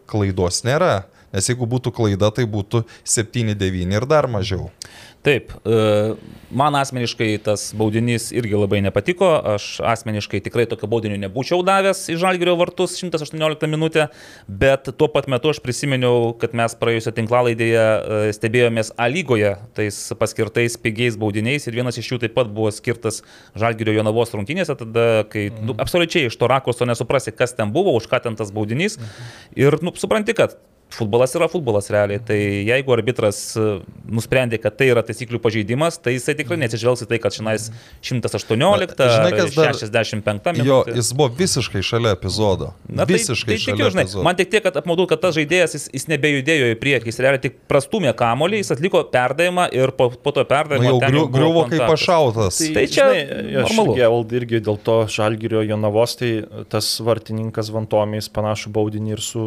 klaidos nėra. Nes jeigu būtų klaida, tai būtų 7-9 ir dar mažiau. Taip, e, man asmeniškai tas baudinys irgi labai nepatiko, aš asmeniškai tikrai tokio baudinio nebūčiau davęs į Žalgirio vartus 118 minutę, bet tuo pat metu aš prisiminiau, kad mes praėjusią tinklalaidėje e, stebėjomės A lygoje tais paskirtais pigiais baudiniais ir vienas iš jų taip pat buvo skirtas Žalgirio Jonavos rungtynėse, tada kai nu, absoliučiai iš to rakurso nesuprasi, kas ten buvo, už ką ten tas baudinys. Ir nu, supranti, kad Futbolas yra futbolas realiai, tai jeigu arbitras e, nusprendė, kad tai yra taisyklių pažeidimas, tai jisai tikrai neatsižvelgs į tai, kad šiandien 118 Žinai, ar kas dar- 65 minutė. Jo, jis buvo visiškai šalia epizodo. Na, tai, visiškai tai šalia tikiu, žinai, epizodo. man tik tiek, kad apmaudu, kad tas žaidėjas jis, jis nebejudėjo į priekį, jis realiai tik prastumė kamolį, jis atliko perdavimą ir po, po to Nu, perdavimo griu, jau griuvo kaip pašautas. Tai čia aš normalu. irgi, irgi dėl to Žalgirio Jonavos, tai tas vartininkas Vantomijais panašų baudinį ir su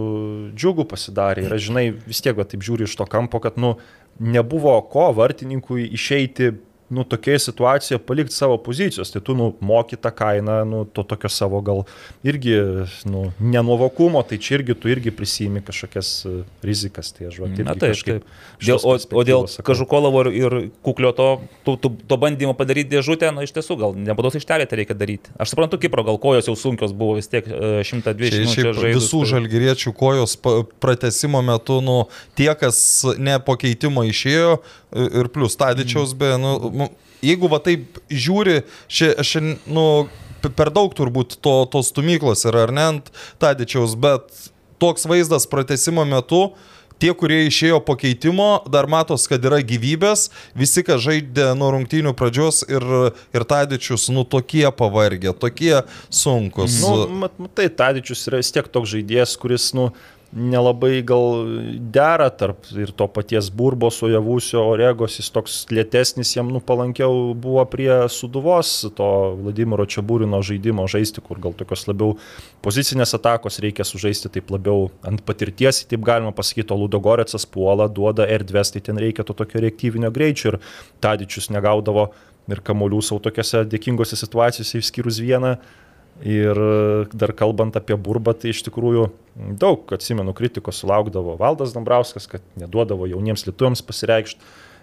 džiugu pasidarė. Ir aš, žinai, vis tiek va, taip žiūri iš to kampo, kad nu, nebuvo ko vartininkui išeiti nu, tokioje situacijoje palikti savo pozicijos, tai tu, nu, moki tą kainą, nu, to tokio savo gal irgi, nu, nenuovokumo, tai čia irgi tu irgi prisimi kažkokias e, rizikas, tai taip, Na taip, taip. iš Dėl, o, o dėl. Kažukolovo ir, ir Kuklio to, to, to, to bandymo padaryti dėžutę, na iš tiesų gal nebados aikštelė tai reikia daryti. Aš suprantu, Kipro gal kojos jau sunkios buvo vis tiek e, 120 Šiaip, minučių šiaip žaidus. visų tai- žalgyriečių kojos pratesimo metu, nu, tie, kas ne po keitimo išėjo i- ir plus Tadičiaus, be, nu, nu, jeigu va taip žiūri, šia, šia, nu, per daug turbūt to, tos stumyklos yra, ar ne ant Tadičiaus, bet toks vaizdas pratesimo metu, Tie, kurie išėjo po keitimo, dar matos, kad yra gyvybės, visi, kas žaidė nuo rungtynių pradžios ir, ir Tadičius, nu tokie pavargę, tokie sunkus. Nu, mat, matai, Tadičius yra vis tiek toks žaidėjas, kuris, nu, nelabai gal dera tarp ir to paties Burbo, Sojavusio, Oregos, jis toks lėtesnis, jam nu palankiau buvo prie Suduvos, to Vladimiro Čiabūrino žaidimo žaisti, kur gal tokios labiau pozicinės atakos reikia sužaisti taip labiau ant patirties, taip galima pasakyti, o Ludogoretsas puola, duoda erdvės, tai ten reikia to tokio reaktyvinio greičio ir Tadičius negaudavo ir kamolių savo tokiose dėkingose situacijose išskyrus vieną Ir dar kalbant apie burbą, tai iš tikrųjų daug, atsimenu, kritikos sulaukdavo Valdas Dambrauskas, kad neduodavo jauniems lietuviams pasireikšti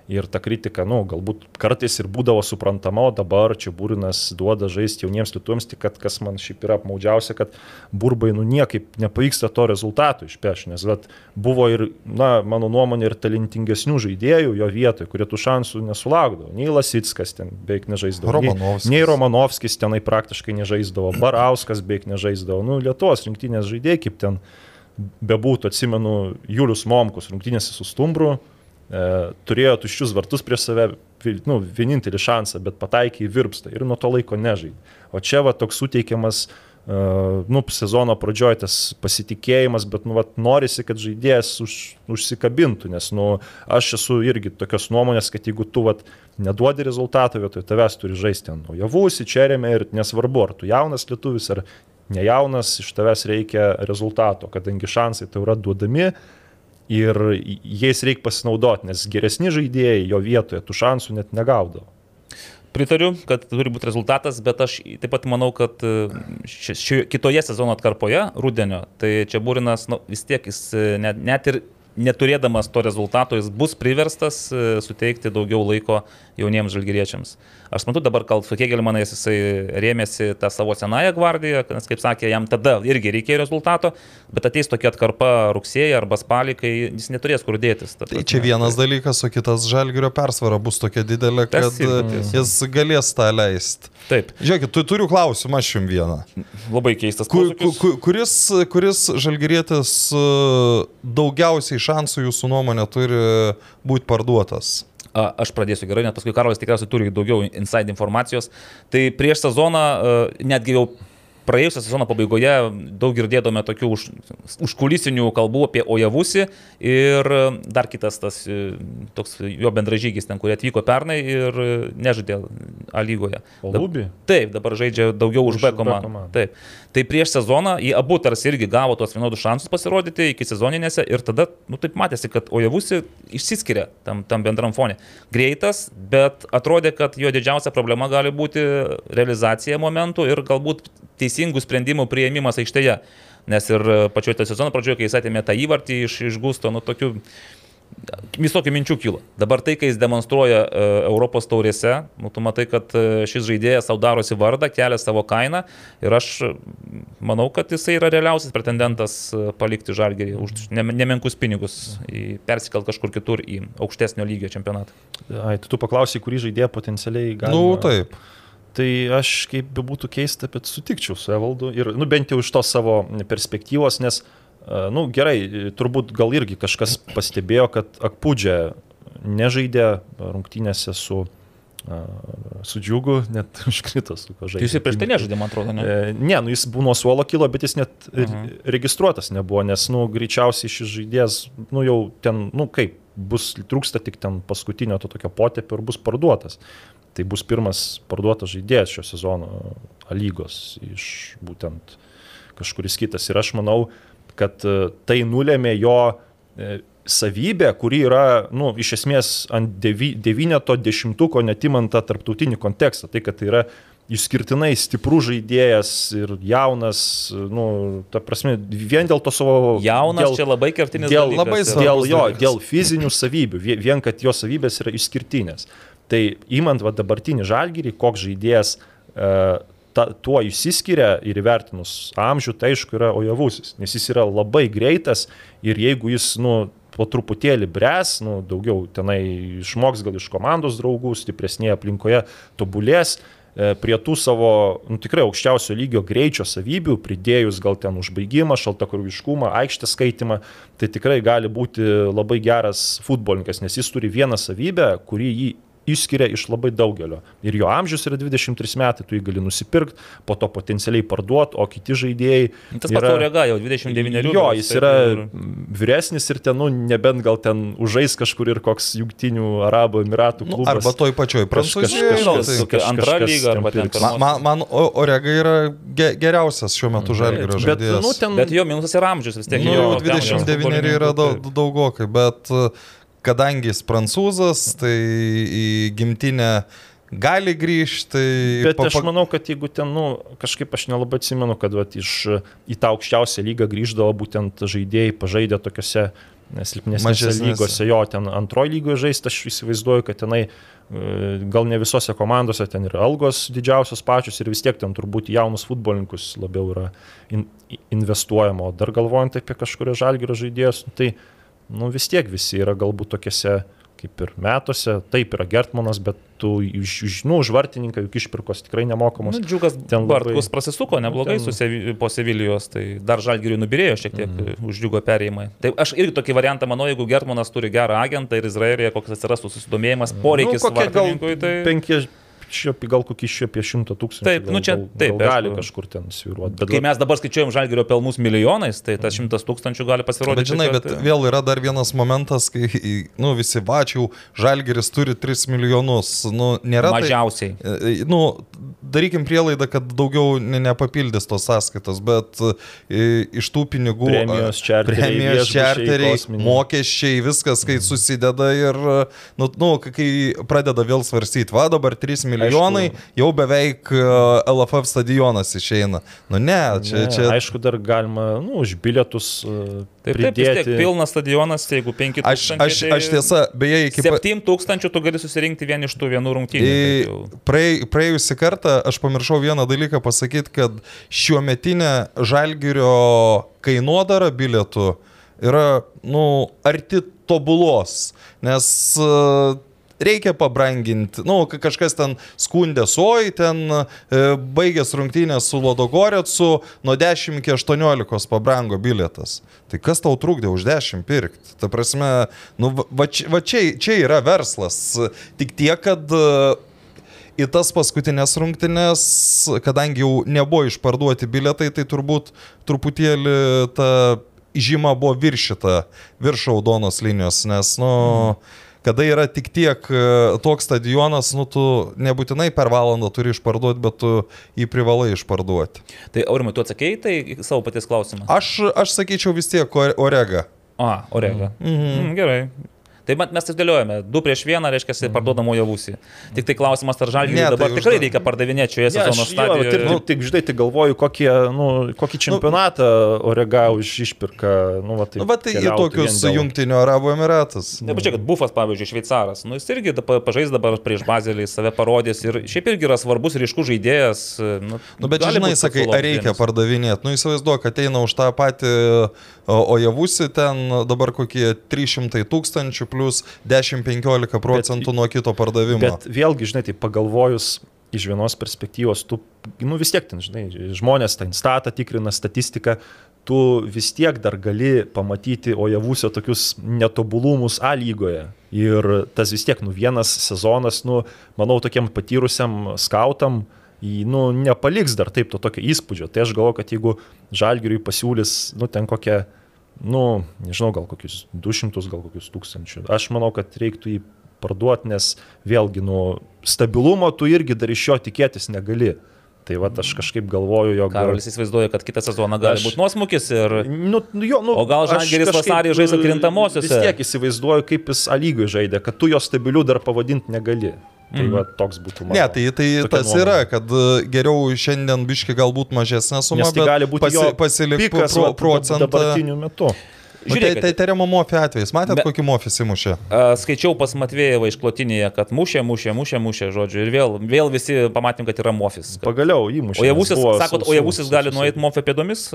ir ta kritika, nu, galbūt kartais ir būdavo suprantama, o dabar čia Būrinas duoda žaisti jauniems lietuviams, tik kad kas man šiaip yra apmaudžiausia, kad Burbai, nu, niekaip nepavyksta to rezultato išpeš, nes vat, buvo ir, na, mano nuomonė, ir talentingesnių žaidėjų jo vietoje, kurie tų šansų nesulaukdavo. Nei Lasitskas ten beveik nežaisdavo. Romanovskis. Nei, nei Romanovskis tenai praktiškai nežaisdavo, Barauskas beveik nežaisdavo. Nu, Lietuvos rinktinės žaidėjai, kaip ten bebūtų, atsimenu, Julius Momkus rungtynėse su Stumbru turėjo tuščius vartus prieš save, nu, vienintelį šansą, bet pataikė į virpstą ir nuo to laiko nežaidė. O čia va toks suteikiamas, e, nu, sezono pradžioje tas pasitikėjimas, bet, nu, va, norisi, kad žaidėjas už, užsikabintų, nes, nu, aš esu irgi tokios nuomonės, kad jeigu tu, va, neduodi rezultato, vietoj tavęs turi žaisti ant naujavūsi, čerėme ir nesvarbu, ar tu jaunas lietuvis, ar nejaunas, iš tavęs reikia rezultato, kadangi šansai tau yra duodami, ir jais reikia pasinaudoti, nes geresni žaidėjai jo vietoje tų šansų net negaudavo. Pritariu, kad turi būti rezultatas, bet aš taip pat manau, kad ši, ši, kitoje sezono atkarpoje, rudenio, tai čia Būrinas nu, vis tiek jis net, net ir neturėdamas to rezultato, jis bus priverstas e, suteikti daugiau laiko jauniems žalgyriečiams. Aš matau dabar, kal su Kegelmanais jisai rėmėsi tą savo senąją gvardiją, nes, kaip sakė, jam tada irgi reikėjo rezultato, bet ateis tokia atkarpa rugsėjai arba spalį, kai jis neturės kur dėtis. Tai čia vienas dalykas, o kitas žalgerio persvara bus tokia didelė, kad jis galės tą leisti. Taip. Žiūrėkit, tu turiu klausimą aš jums vieną. Labai keistas Kur, posūkis. ku, kuris, kuris žalgerėtis daugiausiai šansų jūsų nuomonė turi būti parduotas? A, Aš pradėsiu gerai, nes paskui Karolis tikriausiai turi daugiau inside informacijos. Tai prieš sezoną netgi jau praėjusią sezono pabaigoje daug girdėdome tokių už, užkulisinių kalbų apie Ojavusi ir dar kitas tas toks jo bendražygis ten, kurie atvyko pernai ir nežaidė A lygoje. O Lubį? Taip, dabar žaidžia daugiau už, Už B komandą. Taip. Tai prieš sezoną jie abu tarsi irgi gavo tuos vienodus šansus pasirodyti iki sezoninėse ir tada, nu taip matėsi, kad Ojavusi išsiskiria tam, tam bendram fone. Greitas, bet atrodė, kad jo didžiausia problema gali būti realizacija momentų ir galbūt teisingų sprendimų prieimimas aikštėje. Nes ir pačioje sezono pradžioje, kai jis atėmė tą įvartį iš, iš Gusto, nu tokių visokių minčių kilo. Dabar tai, kai jis demonstruoja e, Europos taurėse, nu, tu matai, kad e, šis žaidėjas savo darosi vardą, kelia savo kainą ir aš e, manau, kad jisai yra realiausias pretendentas palikti žalgerį už ne- nemenkus pinigus, į- persikelt kažkur kitur į aukštesnio lygio čempionatą. Ai, tai tu paklausai, kurį žaidėją potencialiai gali. Nu, taip. Tai aš, kaip bebūtų keista, bet sutikčiau su Evaldu ir, nu, bent jau iš tos savo perspektyvos, nes, e, nu, gerai, turbūt gal irgi kažkas pastebėjo, kad Akpūdžia nežaidė rungtynėse su, su džiugu, net <laughs> užkrito su žaidė. Tai jisai prieš tai nežaidė, man atrodo, ne? E, Ne, nu jis buvo nuo suolo kilo, bet jis net uh Mhm. registruotas nebuvo, nes, nu, greičiausiai šis žaidėjas, nu, jau ten, nu, kaip, bus trūksta tik ten paskutinio to tokio potėpio ir bus parduotas. Tai bus pirmas parduotas žaidėjas šio sezono lygos iš būtent kažkuris kitas. Ir aš manau, kad e, tai nulėmė jo e, savybę, kuri yra, nu, iš esmės ant devyneto dešimtuko netimant tą tarptautinį kontekstą. Tai, kad tai yra išskirtinai stiprus žaidėjas ir jaunas, nu, ta prasme, vien dėl to savo... Jaunas dėl, čia labai kertinis dėl, dalykas. labai svarbus dėl jo, dėl fizinių savybių, vie- vien kad jo savybės yra išskirtinės. Tai įmant va, dabartinį žalgyrį, koks žaidėjas e, ta, tuo išsiskiria ir įvertinus amžių, tai aišku yra ojavusis, nes jis yra labai greitas ir jeigu jis, nu, po truputėlį bres, nu, daugiau tenai išmoks gal iš komandos draugų, stipresnėje aplinkoje tobulės, e, prie tų savo nu, tikrai aukščiausio lygio greičio savybių, pridėjus gal ten užbaigimą, šaltakurviškumą, aikštės skaitimą, tai tikrai gali būti labai geras futbolininkas, nes jis turi vieną savybę, kuri jį išskiria iš labai daugelio. Ir jo amžius yra 23 metai, tu jį gali nusipirkti, po to potencialiai parduoti, o kiti žaidėjai... Tas pats Taurega jau 29 Jo, berods, jis yra ir- vyresnis ir ten, nu, nebent gal ten užais kažkur ir koks jungtinių Arabų Emiratų Nu, klubas. arba toj pačioj Prancūzijoje. kažkas- tai- antra lyga ten ten. Man, man O- Orega yra ge, geriausias šiuo metu žalgerio Bet, žaidėjas. nu, ten... Bet jo minusas yra amžius vis tiek. Nu, jo, 29 yra daug, daugokai, bet uh, kadangi jis prancūzas, tai į gimtinę gali grįžti. Bet pa, pa... aš manau, kad jeigu ten, nu, kažkaip aš nelabai atsimenu, kad vat, iš į tą aukščiausią lygą grįždavo būtent žaidėjai pažaidę tokiuose silpnesnėse lygose, jo ten antroji lygoje žaisti, aš įsivaizduoju, kad tenai e, gal ne visose komandose ten yra algos didžiausios pačios ir vis tiek ten turbūt jaunus futbolininkus labiau yra in, investuojama, o dar galvojant apie kažkurio žalgyro žaidėjus, nu, tai nu, vis tiek visi yra galbūt tokiuose kaip ir metuose, taip yra Gertmanas, bet tu iš, nu, už vartininką juk išpirkos tikrai nemokamos. Nu, džiugas ten Bartkus labai... prasisuko neblogai ten... Sevi, po Sevilijos, tai dar žalgiriui nubirėjo šiek tiek mm. už džiugo perėjimą. Tai aš irgi tokį variantą manau, jeigu Gertmanas turi gerą agentą ir Izraelėje koks atsirastų susidomėjimas, poreikis nu, vartininkui, tai... Penki, šiaip gal kokį šiaip apie šimtą tūkstančių. Taip, gal, nu čia gal, taip. Gal gali kažkur ten sviruoti. Bet kai mes dabar skaičiuojam žalgerio pelnus milijonais, tai tas šimtas tūkstančių gali pasirodyti. Bet žinai, bet vėl yra dar vienas momentas, kai nu, visi vačiau, žalgeris turi 3 milijonus. Nu, nėra. Tai- Mažiausiai. Tai, nu, darykim prielaidą, kad daugiau ne, nepapildys tos sąskaitos, bet e, iš tų pinigų premijos čarteriai, premijos čarteriai mokesčiai, viskas, kai susideda ir, nu, nu, kai pradeda vėl svarstyti, va dabar 3 milijonai, aišku, jau beveik LFF stadionas išeina. Nu ne, čia... Ne, čia... Aišku, dar galima, nu, už bilietus Taip, taip, vis tiek pilnas stadionas, jeigu 5 tūkstančiai. Aš, aš, tai aš tiesa, beje, iki... 7 tūkstančių tu gali susirinkti vien iš tų vienų rungtynių. Į, praėj, praėjusią kartą aš pamiršau vieną dalyką pasakyti, kad šiuo metinė žalgirio kainodara bilietų yra, nu, arti tobulos. Nes uh, reikia pabranginti. Na, nu, kažkas ten skundė soj, ten e, baigęs rungtynės su Lodogorecu, nuo 10 iki 18 pabrango bilietas. Tai kas tau trukdė už 10 pirkti? Ta prasme, nu, va, va čia, čia yra verslas. Tik tiek, kad e, į tas paskutinės rungtynės, kadangi jau nebuvo išparduoti biletai, tai turbūt truputėlį ta žyma buvo viršita virš raudonos linijos, nes, nu, mm kada yra tik tiek e, toks stadionas, nu tu nebūtinai per valandą turi išparduoti, bet tu jį privalai išparduoti. Tai Aurimai, tu atsakėjai tai savo paties klausimą? Aš, aš sakyčiau vis tiek Orega. A, Orega. Mhm. Mm, gerai. Tai mes išdėliojame, 2 prieš 1, reiškia, mm. parduodamo javūsį. Tik tai klausimas, ar žalgiui tai dabar tikrai reikia pardavinėti šioje sezono stadijoje. Taip, nu, tik, žinai, tik galvoju, kokie, nu, kokį nu, čempionatą nu, Orega už išpirka. Nu, va, tai, nu, va, tai į tokius jungtinio Arabų Emiratus. Ne, pažiūrėk, kad Bufas, pavyzdžiui, šveicaras, nu, jis irgi pažais dabar prieš Bazelį, save parodys ir šiaip irgi yra svarbus ryškus žaidėjas. Nu, nu, bet žinai, sakai, ar reikia pardavinėti. Nu, įsivaizduok, ateina už tą patį, o javusi ten dabar kokie 300 tūkstančių plus 10-15 procentų bet, nuo kito pardavimo. Bet vėlgi, žinai, tai pagalvojus iš vienos perspektyvos, tu, nu vis tiek ten, žinai, žmonės ten statą tikrina statistiką, tu vis tiek dar gali pamatyti Ojavusio tokius netobulumus A lygoje. Ir tas vis tiek, nu vienas sezonas, nu, manau, tokiam patyrusiam skautam, į, nu, nepaliks dar taip to tokio įspūdžio. Tai aš galvoju, kad jeigu Žalgiriui pasiūlys, nu, ten kokią nu, nežinau, gal kokius 200, gal kokius tūkstančių. Aš manau, kad reiktų jį parduoti, nes vėlgi, nu, stabilumo tu irgi dar iš jo tikėtis negali. Tai va, aš kažkaip galvoju, jog... Karolis įsivaizduoja, kad kitą sezoną gali aš... būti nuosmukis ir... Nu, nu, jo, nu, o gal Žalgeris vasarį žais atkrintamosiose? Vis tiek įsivaizduoju, kaip jis alygui žaidė, kad tu jo stabilių dar pavadinti negali. Tai mm. va, toks būtų mano. Ne, tai, tai tas nuomonė. yra, kad e, geriau šiandien biški galbūt mažesnė suma, tai gali būti pasi, pasilikti pro, procentą. Dabartiniu metu. Žiūrėk, tai, tai tariamo mofį atvejais. Matėt, be, kokį mofį įmušė? Skaičiau pas Matvėjevą išklotinėje, kad mušė, mušė, mušė, mušė, žodžiu. Ir vėl, vėl visi pamatėm, kad yra mofis. Kad... Pagaliau įmušė. O javusis, sakot, o javusis gali nueiti mofį pėdomis,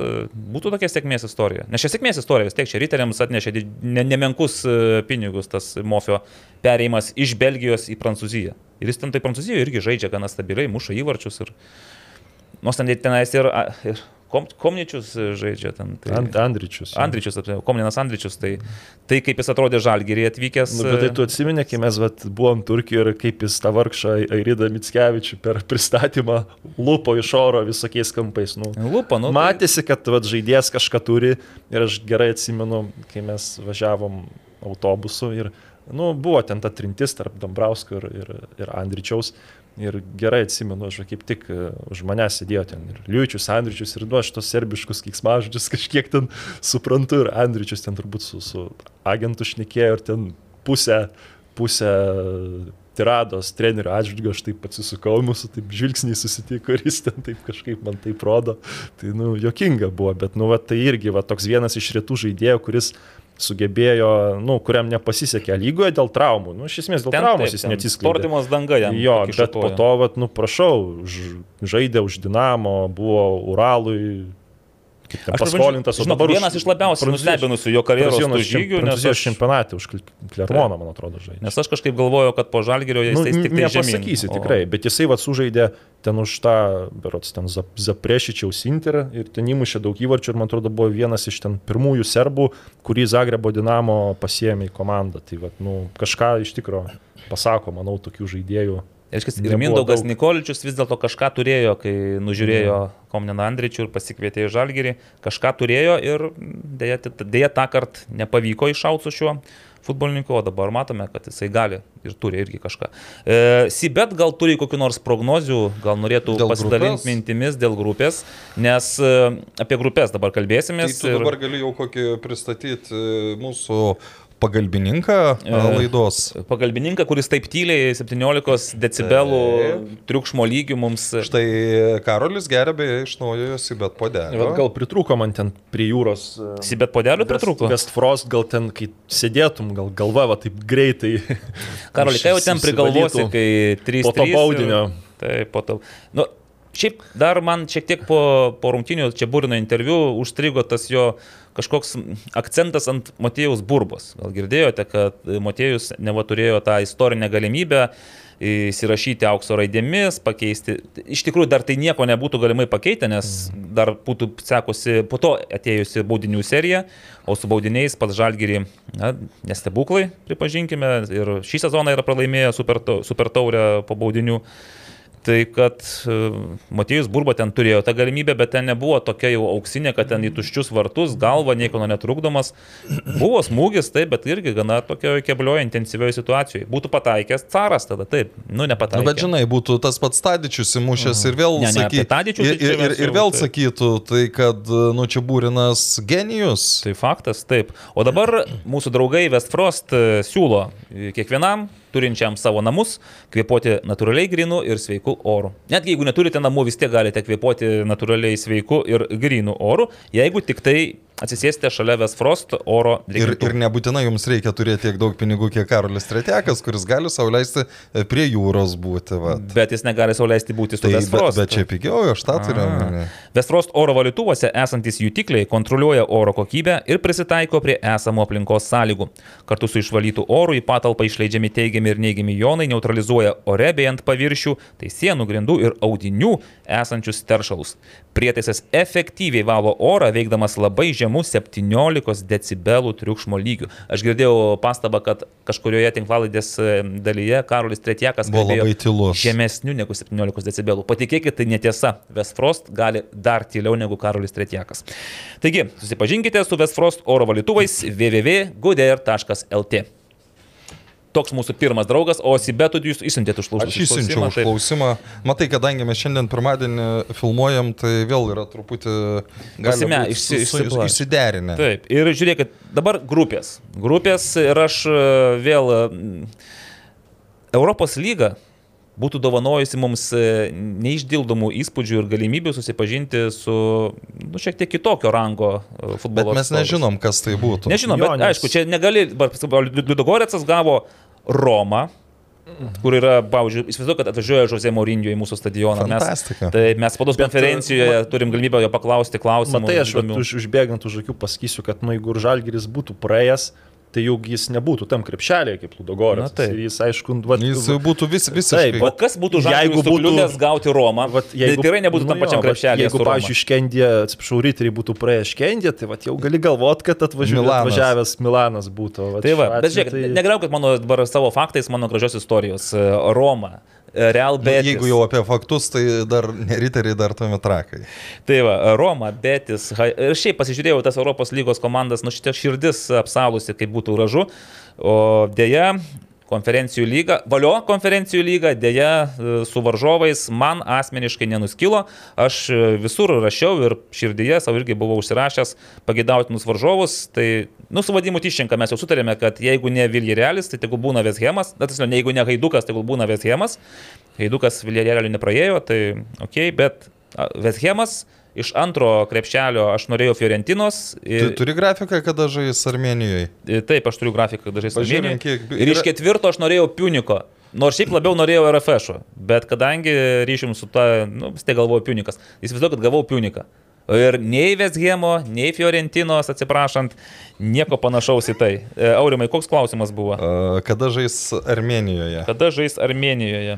būtų tokia sėkmės istorija. Nes čia sėkmės istorija, vis tiek čia riteriams atnešė ne, nemenkus pinigus tas mofio perėjimas iš Belgijos į Prancūziją. Ir jis ten tai Prancūzijoje irgi žaidžia gana stabiliai, muša įvarčius ir... Nors ten tenais ir, ir Kom, Komničius žaidžia ten. Tai, And, Andričius. Andričius, Komninas Andričius, tai, tai kaip jis atrodė žalgerį atvykęs. Nu, bet tai tu atsimeni, kai mes vat, buvom Turkijoje ir kaip jis tą vargšą Airidą Mitskevičių per pristatymą lupo iš oro visokiais kampais. Nu, lupo, nu. Matėsi, kad vat, žaidėjas kažką turi ir aš gerai atsimenu, kai mes važiavom autobusu ir nu, buvo ten ta trintis tarp Dombrausko ir, ir, ir Andričiaus. Ir gerai atsimenu, aš kaip tik e, už mane sėdėjo ten ir Liučius, Andričius ir nu aš tos serbiškus kiksmažodžius <laughs> kažkiek ten suprantu ir Andričius ten turbūt su, su agentu šnekėjo ir ten pusę, pusę tirados trenerių atžvilgiu, aš taip atsisukau, mūsų taip žvilgsniai susitiko ir jis ten taip kažkaip man taip rodo. Tai, nu, jokinga buvo, bet, nu, va, tai irgi, va, toks vienas iš rytų žaidėjų, kuris sugebėjo, nu, kuriam nepasisekė lygoje dėl traumų. Nu, iš esmės dėl Ten traumos taip, jis neatsiskleidė. Sportimas danga jam. Jo, bet po koją. to, vat, nu, prašau, žaidė už Dinamo, buvo Uralui, kaip ten Aš dabar paskolintas, žinok, dabar vienas iš labiausiai nustebinusių jo karjeros žygių, nes aš, čempionate už Klermoną, man atrodo, žaidė. nes aš kažkaip galvoju, kad po žalgerio jis Nu, tik tai nepasakysi O- tikrai, bet jisai vad sužaidė ten už tą, berots, ten Zap- Zaprešičiaus Interą ir ten įmušė daug įvarčių ir man atrodo buvo vienas iš ten pirmųjų serbų, kurį Zagrebo Dinamo pasiemė į komandą. Tai vad, nu, kažką iš tikro pasako, manau, tokių žaidėjų. Reiškia, ir Mindaugas daug. Nikoličius vis dėlto kažką turėjo, kai nužiūrėjo Komneną Andričių ir pasikvietė į Žalgirį, kažką turėjo ir dėja, dėja tą kartą nepavyko iššauti su šiuo futbolininku, o dabar matome, kad jisai gali ir turi irgi kažką. E, Sibet gal turi kokiu nors prognozių, gal norėtų Dėl pasidalinti grupės? mintimis dėl grupės, nes e, apie grupės dabar Tai kalbėsimės. tu dabar gali jau kokį pristatyti e, mūsų pagalbininką e, laidos. Pagalbininką, kuris taip tyliai 17 decibelų triukšmo lygių mums Štai Karolis beje iš naujojo Sibet podelio. Vat gal pritrūko man ten prie jūros. e, Sibet podelių pritrūko. West Frost, gal ten, kai sėdėtum, gal galva va taip greitai. Karoli, ką jau ten prigalvosi, kai 3 Po to baudinio. Taip, po to. Nu, šiaip dar man šiek tiek po, po rungtinių čia būrino interviu užstrigo tas jo kažkoks akcentas ant Matėjaus burbos. Gal girdėjote, kad Matėjus neva turėjo tą istorinę galimybę įsirašyti aukso raidėmis, pakeisti. Iš tikrųjų, dar tai nieko nebūtų galimai pakeitę, nes dar būtų sekusi po to atėjusi baudinių serija, o su baudiniais pats Žalgirį, na, nestebuklai, pripažinkime, ir šį sezoną yra pralaimėję super, super taurę po baudinių. Tai kad uh, Matėjus Burba ten turėjo tą galimybę, bet ten nebuvo tokia jau auksinė, kad ten į tuščius vartus, galva nieko netrukdomas. Buvo smūgis, taip, bet irgi gana tokioje keblioje, intensyvioje situacijoje. Būtų pataikęs caras tada, taip, nu Nu, nepataikė. bet žinai, būtų tas pats Tadičius įmušęs ir vėl Ne, sakytų. Tadičių tai Ir, ir, ir, ir vėl taip. sakytų, tai kad, nu, čia būrinas genijus. Tai faktas, taip. O dabar mūsų draugai Westfrost e, siūlo e, kiekvienam turinčiam savo namus kvepuoti natūraliai grinu ir sveiku oru. Netgi jeigu neturite namų, vis tiek galite kvepuoti natūraliai sveiku ir grinu oru, jeigu tik tai atsisėsite šalia Westfrost oro Ir, ir drėgintuvų. nebūtinai jums reikia turėti tiek daug pinigų, kiek Karolis Tretekas, kuris gali sauliaisti prie jūros būti. Va. Bet jis negali sauliaisti būti su Tai, bet, Westfrost. bet čia pigiau, aš tą turiu. omeny. Westfrost oro valytuvuose esantis jutikliai kontroliuoja oro kokybę ir prisitaiko prie esamų aplinkos sąlygų. Kartu su išvalytų oru į patalpą išleidžiami teigiami ir neigiami jonai neutralizuoja ore bei ant paviršių, tai sienų, grindų ir audinių esančius teršalus. Prietaisas efektyviai valo orą, veikdamas labai žemų 17 decibelų triukšmo lygių. Aš girdėjau pastabą, kad kažkurioje tinklalaidės e, dalyje Karolis Tretjakas Buvo labai tylus. žemesnių negu 17 decibelų. Patikėkit, tai netiesa. Westfrost gali dar tyliau negu Karolis Tretjakas. Taigi, susipažinkite su Westfrost oro valytuvais www.guder.lt. Toks mūsų pirmas draugas, o Sibetų jūs išsiuntėte užklausimą. Aš išsiunčiau užklausimą. Matai, kadangi mes šiandien pirmadienį filmuojam, tai vėl yra truputį būt išsi- išsiderinę. Taip, ir žiūrėkit, dabar grupės. Grupės ir aš e, vėl mm, Europos lyga būtų dovanojusi mums e, neišdildomų įspūdžių ir galimybių susipažinti su nu, šiek tiek kitokio rango e, Bet futbolo. mes atstovais. nežinom, kas tai būtų. Nežinom, Jo, bet nes- aišku, čia negali, Ludogoretsas gavo Romą, kur yra, pavyzdžiui, įsivaizduoju, kad atvažiuoja Žozė Maurinio į mūsų stadioną. Mes, Fantastika. tai mes spados Bet, konferencijoje turim galimybę jo paklausti klausimų. Matai, aš už, užbėgant už akių pasakysiu, kad nu, jeigu ir Žalgiris būtų praėjęs, tai juk jis nebūtų tam krepšelėje kaip Ludogorės. Na taip. Jis, aišku, vat, Jis būtų vis, visiškai. Taip, O kas būtų Jeigu žaidimas būtų- būtų gauti Romą? Vat, jeigu, tai tikrai nebūtų nu tam pačiam krepšelėje. Jeigu, pavyzdžiui, Škendė, atsiprašau, ryteriai būtų praėję Škendė, tai vat, jau gali galvot, kad atvažiuoja, Milanas. atvažiavęs Milanas būtų. Vat, Tai va, bet žiūrėk, tai... negriaukit mano dabar savo faktais, mano gražios istorijos. E, Roma, e, Real Nu, Betis. Jeigu jau apie faktus, tai dar riteriai, dar tuomet trakai. Tai va, Roma, Betis. Ir šiaip pasižiūrėjau tas Europos lygos komandas, nu šitie širdis apsalusi, kaip būtų gražu. O dėja, konferencijų lygą. Valio konferencijų lygą dėja e, su varžovais man asmeniškai nenuskilo. Aš e, visur rašiau ir širdyje savo irgi buvau užsirašęs pagėdautinus varžovus. Tai, nu, su vadimu Tyščenka mes jau sutarėme, kad jeigu ne Viljerelis, tai tegul būna Veshemas. Na, tiesiog, jeigu ne Haidukas, tegul būna Veshemas. Haidukas Viljerelio nepraėjo, tai ok, bet Veshemas iš antro krepšelio aš norėjau Fiorentinos. Tu turi grafiką, kada žais Armenijoje? Taip, aš turiu grafiką, kada žais Armenijoje. kiek- Ir iš ketvirto aš norėjau Piuniko. Nors šiaip labiau norėjau RFŠ, bet kadangi ryšim su ta, nu, vis tiek galvoju Piunikas. Daug, kad gavau Piuniką. Ir nei Vesgemo, nei Fiorentinos, atsiprašant, nieko panašaus į tai. E, Aurimai, koks klausimas buvo? Kada žais Armenijoje? Kada žais Armenijoje?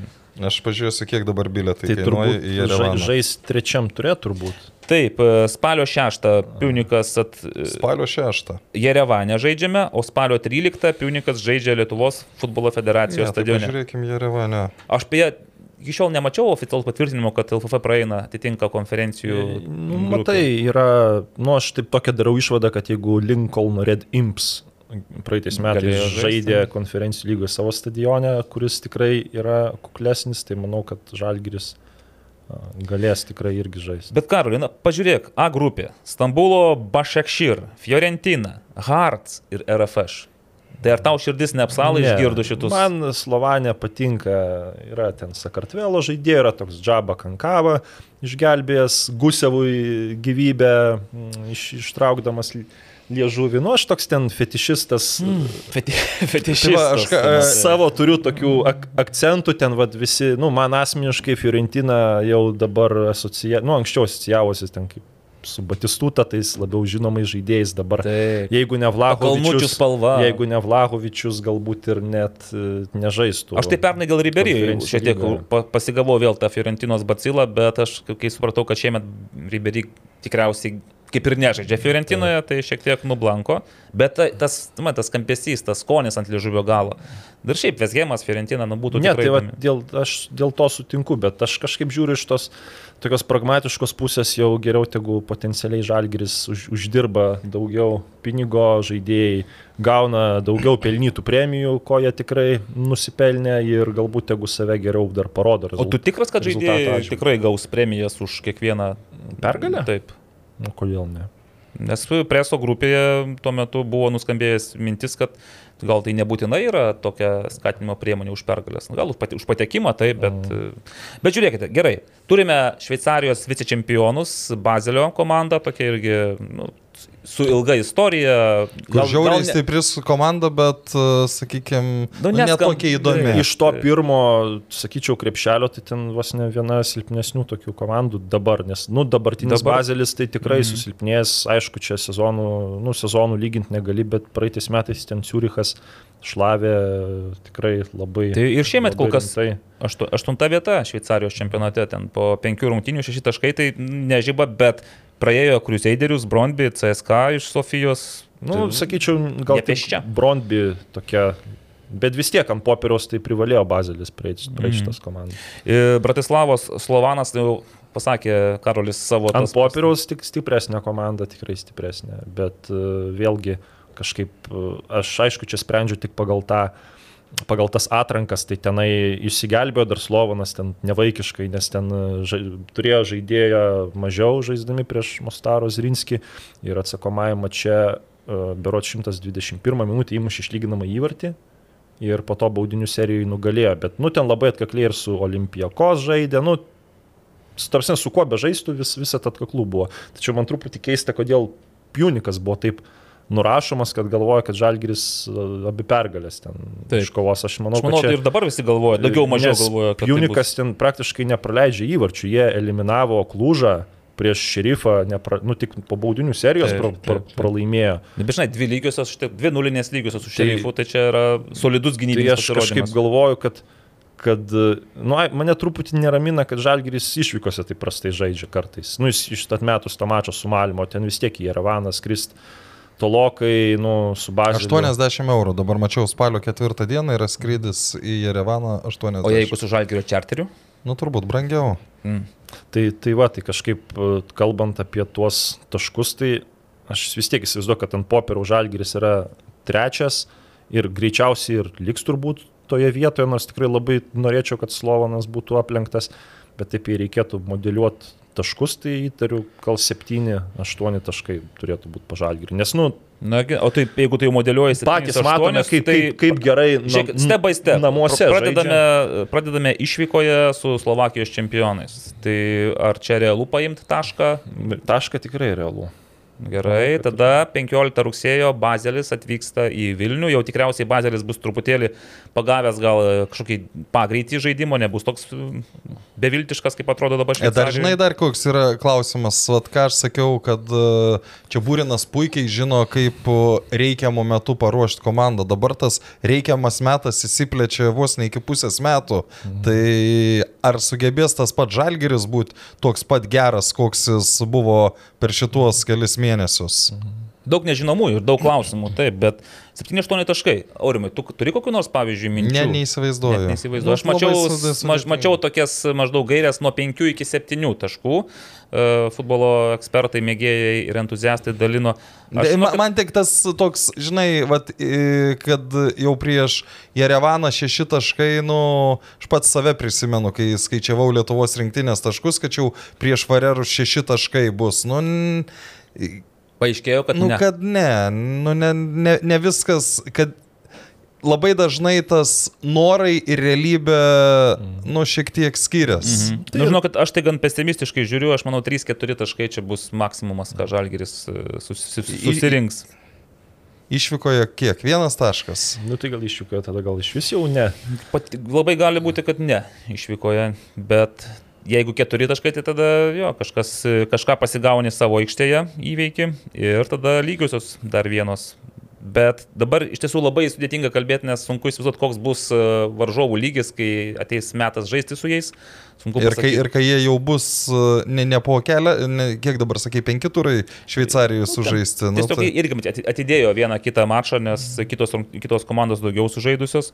Aš pažiūrėsiu, kiek dabar biletai Tai kainuoja turbūt į Jerevaną. žais trečiam turė turbūt. Taip, e, spalio 6 Piunikas at, Spalio 6. Jerevane žaidžiame, o spalio 13 Piunikas žaidžia Lietuvos futbolo federacijos Ne, tai stadione. pažiūrėkime Jerevane. Aš beje iki šiol nemačiau oficialaus patvirtinimo, kad LFF praeina atitinka konferencijų. Nu, grupę. matai, yra, nu aš taip tokia darau išvadą, kad jeigu Lincoln Red Imps praeitais metais žaidė konferencijų lygoje savo stadione, kuris tikrai yra kuklesnis, tai manau, kad Žalgiris galės tikrai irgi žaisti. Bet Karolina, pažiūrėk, A grupė - Stambulo Bašekšir, Fiorentina, Hearts ir RFŠ. Tai ar tau širdis neapsala išgirdu šitus? Man Slovanija patinka, yra ten Sakartvelo žaidėjai, yra toks Džaba Kankava, išgelbėjęs Gusevui gyvybę, iš, ištraukdamas liežuvį. Nu, aš toks ten fetišistas. Mm. Feti, Tai fetišistas. va, aš ką- e, Savo turiu tokių ak akcentų, ten vad visi, nu, man asmeniškai Fiorentina jau dabar asocijuoja, nu, anksčiau asocijavosi ten kaip su Batistuta, tais labiau žinomais žaidėjais dabar. Taip. Jeigu ne Vlahovičius, jeigu ne Vlahovičius, galbūt ir net e, nežaistų. Aš tai pernai gal Konferencijų šiek tiek pasigavau vėl tą Fiorentinos bacilą, bet aš kai supratau, kad šiemet Ribery tikriausiai kaip ir nežaidžia Fiorentinoje, tai šiek tiek nublanko, bet ta- tas, man, tas kampesys, tas skonis ant liežuvio galo. Ir šiaip Vesgemas Fiorentina, nu būtų Ne, tikrai tai va, dėl, aš dėl to sutinku, bet aš kažkaip žiūriu iš tos tokios pragmatiškos pusės jau geriau, tegu potencialiai žalgeris už, uždirba daugiau pinigo, žaidėjai gauna daugiau pelnytų premijų, ko jie tikrai nusipelnė ir galbūt tegu save geriau dar parodo. O tu tikras, kad žaidėjai tikrai gaus premijas už kiekvieną Pergalę? Taip. Nu, kodėl ne? Nes preso grupėje tuo metu buvo nuskambėjęs mintis, kad gal tai nebūtinai yra tokia skatinimo priemonė už pergalės. Nu, Gal už pate- už patekimą, taip, bet, Mm. bet žiūrėkite, gerai. Turime Šveicarijos vicečempionus, Bazelio komandą, tokia irgi nu, su ilga istorija. Kur žiauriai ne- stipri su komanda, bet, sakykime, Nu, nu, netokia įdomi. Iš to pirmo, sakyčiau, krepšelio, tai ten vos ne viena silpnesnių tokių komandų dabar, nes, nu, dabartinis Dabar- dabar. bazelis tai tikrai mm. susilpnės, aišku, čia sezonų, nu, sezonų lyginti negali, bet praeitais metais ten Ciurichas šlavė tikrai labai. Tai ir šiemet kol kas rimtai. aštu, aštunta vieta Šveicarijos čempionate, ten po penkių rungtynių šeši taškai, tai nežyba, bet praėjo Crusaderius, Brondby, CSK iš Sofijos. Nu, Tai- sakyčiau, gal Nepėsčia. Brondby tokia. Bet vis tiek ant popieriaus tai privalėjo bazelis praeiti Mhm. šitas komandas. Ir Bratislavos Slovanas tai jau pasakė Karolis savo Ant popieriaus tik stipresnė komanda, tikrai stipresnė, bet uh, vėlgi kažkaip, uh, aš aišku, čia sprendžiu tik pagal tą pagal tas atrankas, tai tenai išsigelbėjo dar Slovanas ten nevaikiškai, nes ten uh, ža, turėjo žaidėją mažiau žaisdami prieš Mostaro Zrinski ir atsakomajame čia uh, berot 121 minutę įmušė išlyginamą įvartį ir po to baudinių serijoje nugalėjo, bet nu ten labai atkakliai ir su Olimpijakos žaidė, nu tarsi su kuo bežaistų, vis, visą atkaklų buvo. Tačiau man truputį keista, kodėl Punikas buvo taip nurašomas, kad galvoja, kad Žalgiris e, abi pergalės ten Taip. iškovos. Aš manau, Aš manau, kad tai čia... ir dabar visi galvoja, daugiau mažiau galvoja, kad Punikas ten praktiškai nepraleidžia įvarčių, jie eliminavo Klūžą prieš šerifą, nepra, nu tik po baudinių serijos Taip, pra, pra, taip, taip. pralaimėjo. Tai Bet žinai, dvi lygiosios, štai, dvi nulinės lygiosios su Tai- šerifu, tai čia yra solidus Tai gynybinis aš kažkaip galvoju, kad, kad nu, ai, mane truputį neramina, kad Žalgiris išvykose taip prastai žaidžia kartais. Nu, jis iš atmetus tą mačą su Malimo, ten vis tiek į Jerevaną skrist tolokai, nu, su bazė. 80 eurų, dabar mačiau spalio ketvirtą dieną yra skrydis į Jerevaną 80. O jeigu su žalgerio čarteriu? Nu, turbūt brangiau. Mm. Tai, tai va, tai kažkaip e, kalbant apie tuos taškus, tai aš vis tiek įsivaizduoju, kad ant popieriaus Žalgiris yra trečias ir greičiausiai ir liks turbūt toje vietoje, nors tikrai labai norėčiau, kad Slovanas būtų aplenktas, bet taip jei reikėtų modeliuoti taškus, tai įtariu, gal 7-8 taškai turėtų būti pažalgiri. Nes, nu, Na, o taip, jeigu tai modeliuojasi, patys matome, kaip, tai kaip, kaip gerai Žiūrėk, step by step. namuose pradedame, žaidžia. pradedame išvykoje su Slovakijos čempionais. Tai ar čia realu paimti tašką? Tašką tikrai realu. Gerai, tada 15 rugsėjo Bazelis atvyksta į Vilnių, jau tikriausiai Bazelis bus truputėlį pagavęs gal kažkokį pagreitį žaidimo, nebus toks mm, beviltiškas, kaip atrodo dabar E, Dar žinai, dar koks yra klausimas, vat, ką aš sakiau, kad e, čia Būrinas puikiai žino, kaip e, reikiamų metų paruošti komandą. Dabar tas reikiamas metas įsiplečia vos ne iki pusės metų. Mhm. Tai ar sugebės tas pats žalgeris būti toks pat geras, koks jis buvo per šituos kelias mėnesius? Mhm. Daug nežinomųjų ir daug klausimų, taip, bet 7-8 taškai. Aurimai, tu turi kokiu nors, pavyzdžiui, minčių? Ne, neįsivaizduoju. Net neįsivaizduoju. Aš Nu, mačiau, maž, mačiau tokias maždaug gairias nuo 5 iki 7 taškų. E, Futbolo ekspertai, mėgėjai ir entuziastai dalino. Aš, man, man tik tas toks, žinai, vat, kad jau prieš Jerevaną šeši taškai, nu, aš pats save prisimenu, kai skaičiavau Lietuvos rinktinės taškus, kad jau prieš Varerus šeši taškai bus. Nu, paaiškėjo, kad nu ne. kad ne, nu, ne, ne, ne viskas, kad labai dažnai tas norai ir realybė, nu, šiek tiek skiriasi. Mhm. Nu, žinau, kad aš tai gan pesimistiškai žiūriu, aš manau 3-4 taškai čia bus maksimumas, ką Žalgeris e, sus, sus, susirinks. Išvykoje kiek? Vienas taškas. Nu tai gal iššūkio, tada gal iš vis jau ne. Pat, labai gali būti, kad ne išvykoje, bet jeigu keturi taškai, tai tada jo, kažkas, kažką pasigauni savo aikštėje įveiki ir tada lygiosios dar vienos. Bet dabar iš tiesų labai sudėtinga kalbėti, nes sunku įsivaizduoti, koks bus e, varžovų lygis, kai ateis metas žaisti su jais. Sunku Ir kai, pasakyti. ir kai jie jau bus uh, ne, ne po kelią, ne, kiek dabar sakai, penki turai Šveicarijoje sužaisti. Nu, Tiesiog tai, irgi atidėjo vieną kitą mačą, nes kitos, kitos komandos daugiau sužaidusios.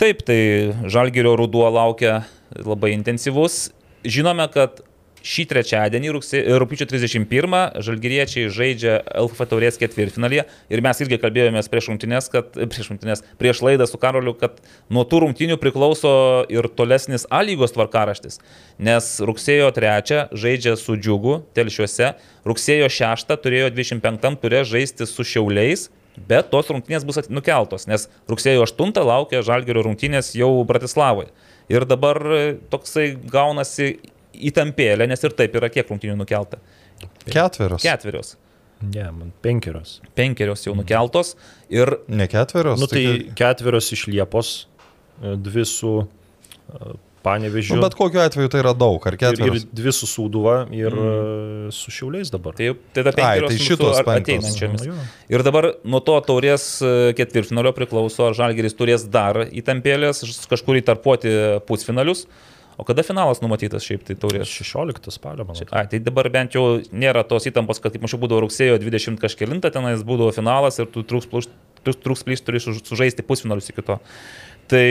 Taip, tai Žalgirio ruduo laukia labai intensyvus. Žinome, kad šį trečiadienį, rugpjūčio 31, žalgyriečiai žaidžia LFF taurės ketvirtfinalį ir mes irgi kalbėjomės prieš rungtynės, kad, prieš rungtynės, prieš laidą su Karoliu, kad nuo tų rungtynių priklauso ir tolesnis A lygos tvarkaraštis, nes rugsėjo 3 žaidžia su Džiugu telšiuose, rugsėjo 6 turėjo 25 turė žaisti su Šiauliais, bet tos rungtynės bus nukeltos, nes rugsėjo 8 laukia Žalgirio rungtynės jau Bratislavoje. Ir dabar toksai gaunasi įtampėlė, nes ir taip yra kiek rungtynių nukelta. ketverios. Ketverios. Ne, man penkerios. Penkerios jau nukeltos. Ir Ne ketverios. Nu tai taigi- ketverios iš Liepos, e, dvi su e, Panevežiu. Nu, bet kokiu atveju tai yra daug, ar ir, ir ketverios. dvi su Sūduva ir mm. su Šiauliais dabar. tai, tai tada penkerios tai mūsų šitos ateinančiomis. Jo. Ir dabar nuo to taurės e, ketvirtfinalio priklauso, ar Žalgeris turės dar įtampėlės, kažkur įtarpuoti pusfinalius. O kada finalas numatytas šiaip tai taurės? 16 spalio, manau. A, tai dabar bent jau nėra tos įtampos, kad kaip anksčiau būdavo rugsėjo 20 kažkėlinta, tenais būdavo finalas ir tu trūks, tu trūks plyš, turi suž- sužaisti pusfinalius iki to. Tai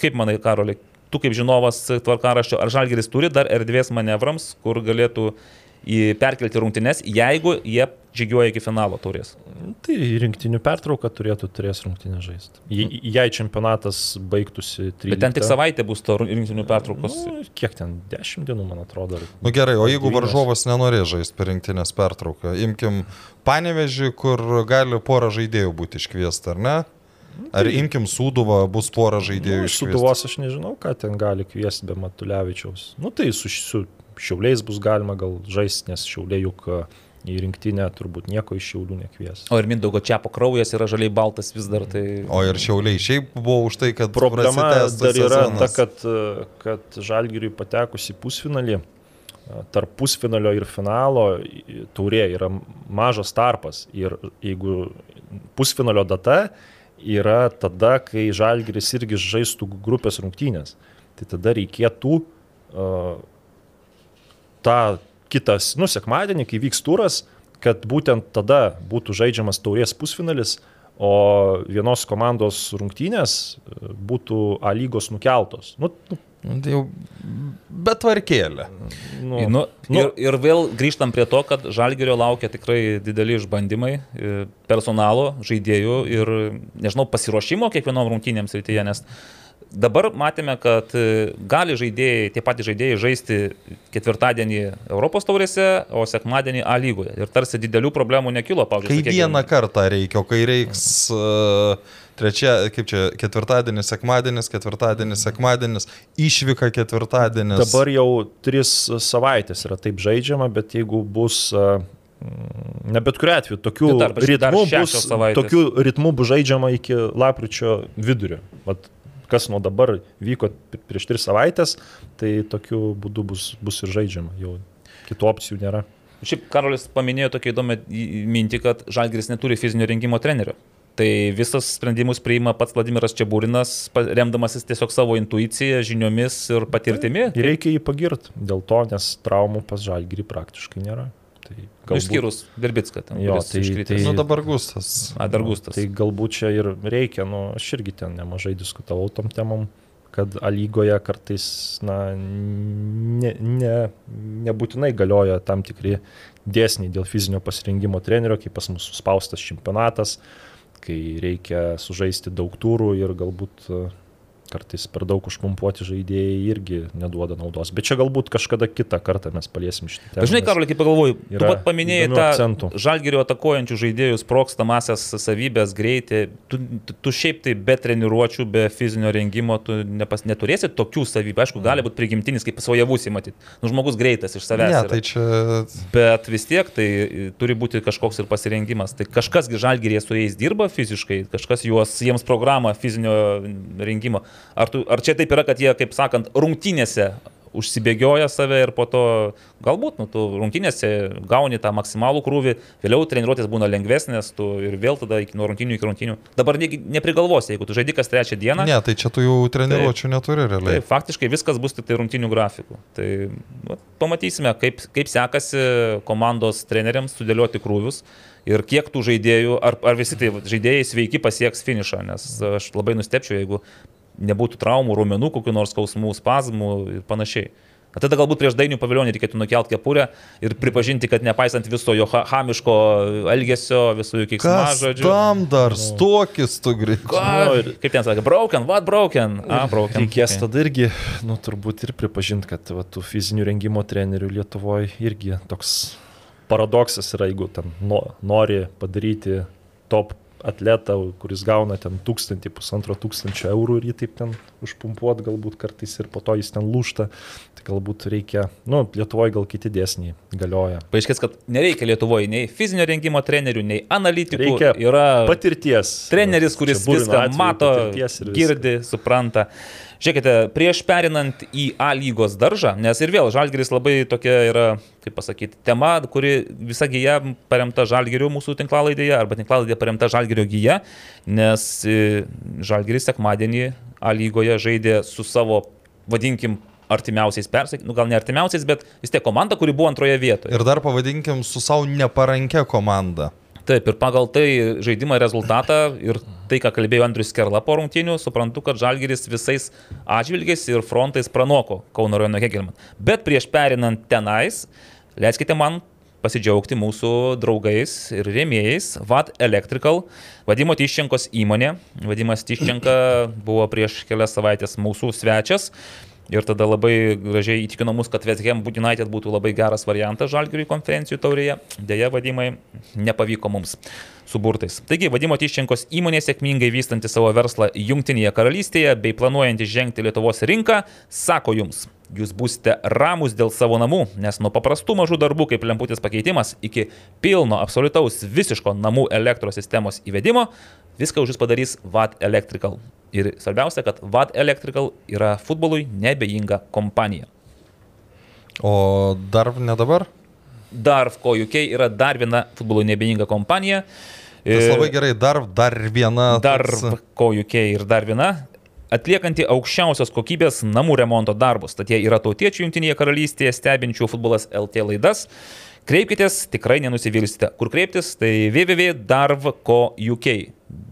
kaip manai, Karoli, tu kaip žinovas tvarkaraščio, ar Žalgeris turi dar erdvės manevrams, kur galėtų perkelti rungtynes, jeigu jie žygiuoja iki finalo taurės? Tai rinktinių pertrauka turėtų turės rungtinę žaisti. Je- Jei čempionatas baigtųsi 13. Bet ten tik savaitė bus to rinktinių pertraukos. Nu, kiek ten? 10 dienų, man atrodo. ar- Nu gerai, o jeigu varžovas nenorės žaisti per rinktinės pertrauką, imkim panevežį, kur gali pora žaidėjų būti iškviesta, ar ne? Ar imkim Sūduvą, bus pora žaidėjų Nu, iškviesta. Suduvos aš nežinau, ką ten gali kviesti be Matulevičiaus. Nu tai su, su Šiauliais bus galima gal žaisti, nes Šiauliai juk a, į rinktinę turbūt nieko iš Šiaulių nekvies. O ir Mindaugo Čiapo kraujas yra žaliai baltas vis dar. Tai... O ir šiauliai šiaip buvo už tai, kad Problema dar yra sezonas. ta, kad, a, kad Žalgiriui patekus į pusfinalį, a, tarp pusfinalio ir finalo taurė yra mažas tarpas. Ir jeigu pusfinalio data yra tada, kai Žalgiris irgi žaistų grupės rungtynės, tai tada reikėtų uh, tą kitas, nu, sekmadienį, kai vyks turas, kad būtent tada būtų žaidžiamas taurės pusfinalis, o vienos komandos rungtynės e, būtų A lygos nukeltos. Nu, nu, Nu, tai jau betvarkėlė. nu, Nu, nu, ir, ir vėl grįžtam prie to, kad Žalgirio laukia tikrai dideli išbandymai e, personalo, žaidėjų ir, nežinau, pasiruošimo kiekvienom rungtynėms rytyje, nes dabar matėme, kad e, gali žaidėjai, tie patys žaidėjai žaisti ketvirtadienį Europos taurėse, o sekmadienį A lygoje. Ir tarsi didelių problemų nekilo, Kai pavyzdžiui. sakykim, vieną kartą reikia, o kai reiks uh, trečia, kaip čia, ketvirtadienis, sekmadienis, ketvirtadienis, sekmadienis, išvyka ketvirtadienis. Dabar jau tris savaitės yra taip žaidžiama, bet jeigu bus, mm, ne bet kuriu atveju, tokiu Tai ritmu bus, tokiu ritmu bus žaidžiama iki lapkričio vidurio. Vat, kas nuo dabar vyko prieš tris savaitės, tai tokiu būdu bus, bus ir žaidžiama. Jau kitų opcijų nėra. Šiaip Karolis paminėjo tokia įdomi mintį, kad Žalgiris neturi fizinio rengimo trenerio. Tai visas sprendimus priima pats Vladimiras Čiabūrinas, remdamasis tiesiog savo intuiciją, žiniomis ir patirtimi. Ir reikia jį pagirti dėl to, nes traumų pas žalgyrį praktiškai nėra. Tai Nu, galbūt- Išskyrus Verbitską. ten, Jo, tai- iškritęs. tai- Nu dabar gustas. A, dar gustas. Tai galbūt čia ir reikia, nu, aš irgi ten nemažai diskutavau tom temom, kad A lygoje kartais, na, ne, ne, nebūtinai galioja tam tikri dėsniai dėl fizinio pasirinkimo trenerio, kai pas mus suspaustas čempionatas, kai reikia sužaisti daug turų ir galbūt kartais per daug užpumpuoti žaidėjai irgi neduoda naudos. Bet čia galbūt kažkada kitą kartą mes paliesim šitą temą. Nes- Karolai, kaip pagalvoju, tu pat paminėjai tą akcentų. žalgerio atakuojančių žaidėjų sprokstamasias savybės, greitį. Tu, tu, šiaip tai be treniruočių, be fizinio rengimo, tu nepas, neturėsi tokių savybių. Aišku, gali būti prigimtinis, kaip svajavus įmatyti. Nu, žmogus greitas iš savęs. Ne, yra. tai čia Bet vis tiek tai e, turi būti kažkoks ir pasirengimas. Tai kažkas žalgyrėje su jais dirba fiziškai, kažkas juos, jiems programą fizinio rengimo. Ar, tu, ar čia taip yra, kad jie, kaip sakant, rungtynėse užsibėgioja save ir po to galbūt, nu, tu rungtynėse gauni tą maksimalų krūvį, vėliau treniruotės būna lengvesnės, tu ir vėl tada iki, nuo rungtynių iki rungtynių. Dabar negi- neprigalvosi, jeigu tu žaidži kas trečią dieną. Ne, tai čia tu jau treniruočių neturi realiai. Tai faktiškai viskas bus tik tai rungtinių grafikų. Tai nu, pamatysime, kaip, kaip sekasi komandos treneriams sudėlioti krūvius ir kiek tų žaidėjų, ar, ar visi tai žaidėjai sveiki pasieks finišą, nes aš labai nustepčiau, jeigu nebūtų traumų, rumenų, kokių nors skausmų, spazmų ir panašiai. O tada galbūt prieš dainių paviljonį reikėtų nukelti kepurę ir pripažinti, kad nepaisant viso jo ha hamiško elgesio, visų jų keiksmažodžių. tam dar stokis tu greičiau? Ką? Kaip ten sakė, broken, what broken? A, broken. Reikės Okay. tada irgi, nu, turbūt ir pripažinti, kad va, tų fizinių rengimo trenerių Lietuvoje irgi toks paradoksas yra, jeigu ten no, nori padaryti top atletą, kuris gauna ten tūkstantį, pusantro tūkstančio eurų ir jį taip ten užpumpuot galbūt kartais ir po to jis ten lūšta, tai galbūt reikia, nu, Lietuvoje gal kiti dėsniai galioja. Paaiškės, kad nereikia Lietuvoje nei fizinio rengimo trenerių, nei analitikų. Reikia yra Patirties. treneris, kuris viską mato, girdi, supranta. Žiūrėkite, prieš perinant į A lygos daržą, nes ir vėl Žalgiris labai tokia yra, kaip pasakyti, tema, kuri visa gyja paremta Žalgiriu mūsų tinklalaidėje, arba tinklalaidėje paremta Žalgirio gyja, nes e, Žalgiris sekmadienį A lygoje žaidė su savo, vadinkim, artimiausiais persekimais, nu gal ne artimiausiais, bet vis tiek komanda, kuri buvo antroje vietoje. Ir dar pavadinkim su savo neparankia komanda. Taip, ir pagal tai žaidimą rezultatą ir tai, ką kalbėjo Andrius Kerla po rungtynių, suprantu, kad Žalgiris visais atžvilgiais ir frontais pranoko Kauno rajono Hegelman. Bet prieš perinant tenais, leiskite man pasidžiaugti mūsų draugais ir rėmėjais. VAD Electrical, Vadimo Tiščenkos įmonė. Vadimas Tiščenka buvo prieš kelias savaitės mūsų svečias. Ir tada labai gražiai įtikino mus, kad West Ham United būtų labai geras variantas Žalgiriui konferencijų taurėje. Deja, vadimai, nepavyko mums su burtais. Taigi, vadimo Tiščenkos įmonė sėkmingai vystanti savo verslą Junktinėje karalystėje bei planuojanti žengti Lietuvos rinką, sako jums, jūs būsite ramus dėl savo namų, nes nuo paprastų mažų darbų kaip lemputės pakeitimas iki pilno, absoliutaus, visiško namų elektros sistemos įvedimo, viską už jūs padarys VAT Electrical. Ir svarbiausia, kad VAT Electrical yra futbolui nebejinga kompanija. O dar ne dabar? Darfco UK yra dar viena futbolui nebejinga kompanija. Tas labai gerai, dar, dar viena. Dar ko UK ir dar viena. Atliekanti aukščiausios kokybės namų remonto darbus. Tad jie yra tautiečių Junktinėje karalystėje stebinčių futbolas LT laidas. Kreipkitės, tikrai nenusivilsite. Kur kreiptis, tai www.darv.co.uk.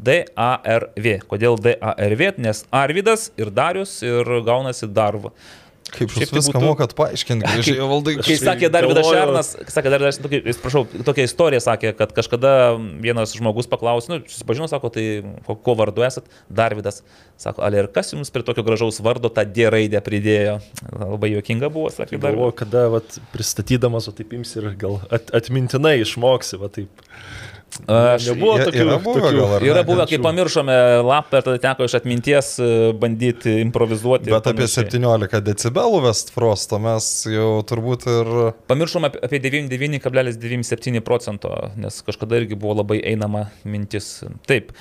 DARV. Kodėl DARV? Nes Arvidas ir Darius ir gaunasi Darva. Kaip jūs tai viską būtų- mokat paaiškinti, <laughs> gražiai valdai. Kai sakė Darvidas Šernas, kai sakė Darvidas, prašau, tokia istorija sakė, kad kažkada vienas žmogus paklausė, nu, susipažino, sako, tai ko, ko vardu esat? Darvidas. Sako, ale ir kas jums prie tokio gražaus vardo tą D raidę pridėjo? Labai juokinga buvo, sakė Darvidas. Galvoju, kada vat, pristatydamas, o taip ims ir gal at, atmintinai išmoksi, va taip. Aš- Nebuvo tokių, yra buvę tokių gal, Yra ne? buvę, kai pamiršome lapą ir tada teko iš atminties e, bandyti improvizuoti. Bet apie panašiai. 17 decibelų Westfrosto mes jau turbūt ir... Pamiršome apie- apie 99,97 procento, nes kažkada irgi buvo labai einama mintis. Taip.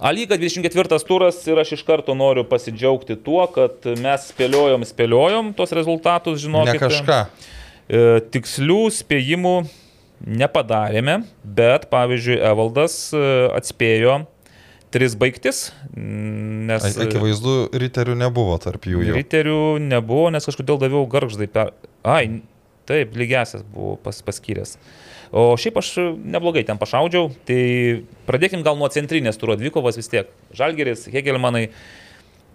A lyga 24 turas ir aš iš karto noriu pasidžiaugti tuo, kad mes spėliojom, spėliojom tos rezultatus, Ne žinokite. kažką. E, Tikslių spėjimų nepadarėme, bet pavyzdžiui, Evaldas e, atspėjo tris baigtis, nes Akivaizdu, riterių nebuvo tarp jų jau. Riterių nebuvo, nes kažkodėl daviau garždai per... Ai, taip, lygiasias buvau pas, paskyręs. O šiaip aš neblogai ten pašaudžiau, tai pradėkim gal nuo centrinės turo dvikovos vis tiek. Žalgeris, Hegelmanai.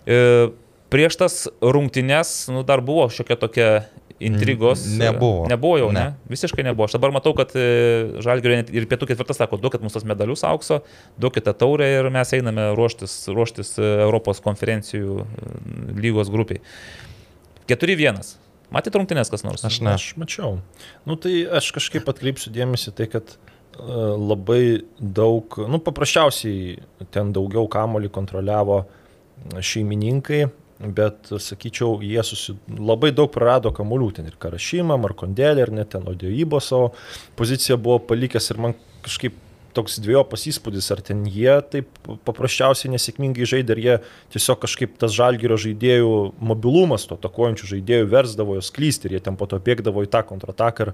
E, prieš tas rungtynes, nu, dar buvo šiokia tokia intrigos. Nebuvo. Nebuvo jau, ne? Ne. Visiškai nebuvo. Aš dabar matau, kad e, Žalgerio net ir pietų ketvirtas sako, duokit mums tos medalius aukso, duokite taurę ir mes einame ruoštis, ruoštis e, Europos konferencijų e, lygos grupiai. 4-1. Matėte rungtynės kas nors? Aš ne. Aš mačiau. Nu tai aš kažkaip atkreipsiu dėmesį tai, kad labai daug, nu paprasčiausiai ten daugiau kamolį kontroliavo šeimininkai, bet, sakyčiau, jie susi... labai daug prarado kamuolių, ten ir Karašymą, Markondelį, ir net ten Odioibo savo poziciją buvo palikęs ir man kažkaip toks dviejopas įspūdis, ar ten jie taip paprasčiausiai nesėkmingai žaidė, ar jie tiesiog kažkaip tas žalgyrio žaidėjų mobilumas, to atakuojančių žaidėjų versdavo jos klysti ir jie ten po to bėgdavo į tą kontrataką ir,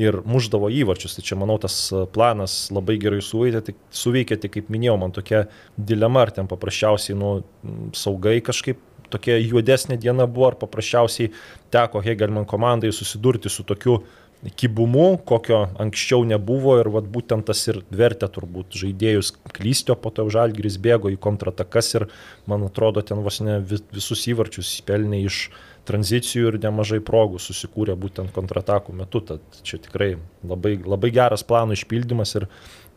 ir muždavo įvarčius. Tai čia, manau, tas planas labai gerai suveikė, tik, suveikė, tik kaip minėjau, man tokia dilema, ar ten paprasčiausiai nu, saugai kažkaip tokia juodesnė diena buvo, ar paprasčiausiai teko Hegelman komandai susidurti su tokiu kibumu, kokio anksčiau nebuvo ir vat, būtent tas ir vertė turbūt žaidėjus klystio, po to žalgris bėgo į kontratakas ir man atrodo ten vos ne vis- visus įvarčius pelnė iš tranzicijų ir nemažai progų susikūrė būtent kontratakų metu, tad čia tikrai labai, labai geras plano išpildymas ir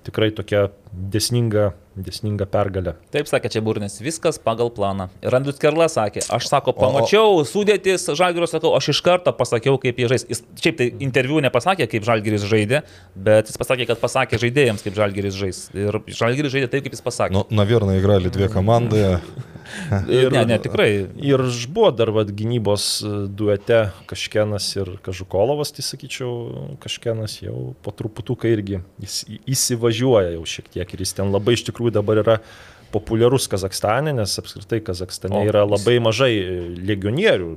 tikrai tokia desninga, desninga pergalė. Taip sakė čia Burnis, viskas pagal planą. Ir Andrius Kerla sakė, aš sako, pamačiau sudėtis Žalgirio, sakau, aš iš karto pasakiau, kaip jie žais. Jis šiaip tai interviu nepasakė, kaip Žalgiris žaidė, bet jis pasakė, kad pasakė žaidėjams, kaip Žalgiris žais. Ir Žalgiris žaidė taip, kaip jis pasakė. Nu, Navirna įgrali dvi komandai. <laughs> <laughs> ir, ne, ne, tikrai. Ir buvo dar vad gynybos e, duete Kažkenas ir Kažukolovas, tai sakyčiau, Kažkenas jau po truputuką irgi jis įsivažiuoja jau šiek tiek ir jis ten labai iš tikrųjų dabar yra populiarus Kazakstane, nes apskritai Kazakstane O, yra labai mažai e, legionierių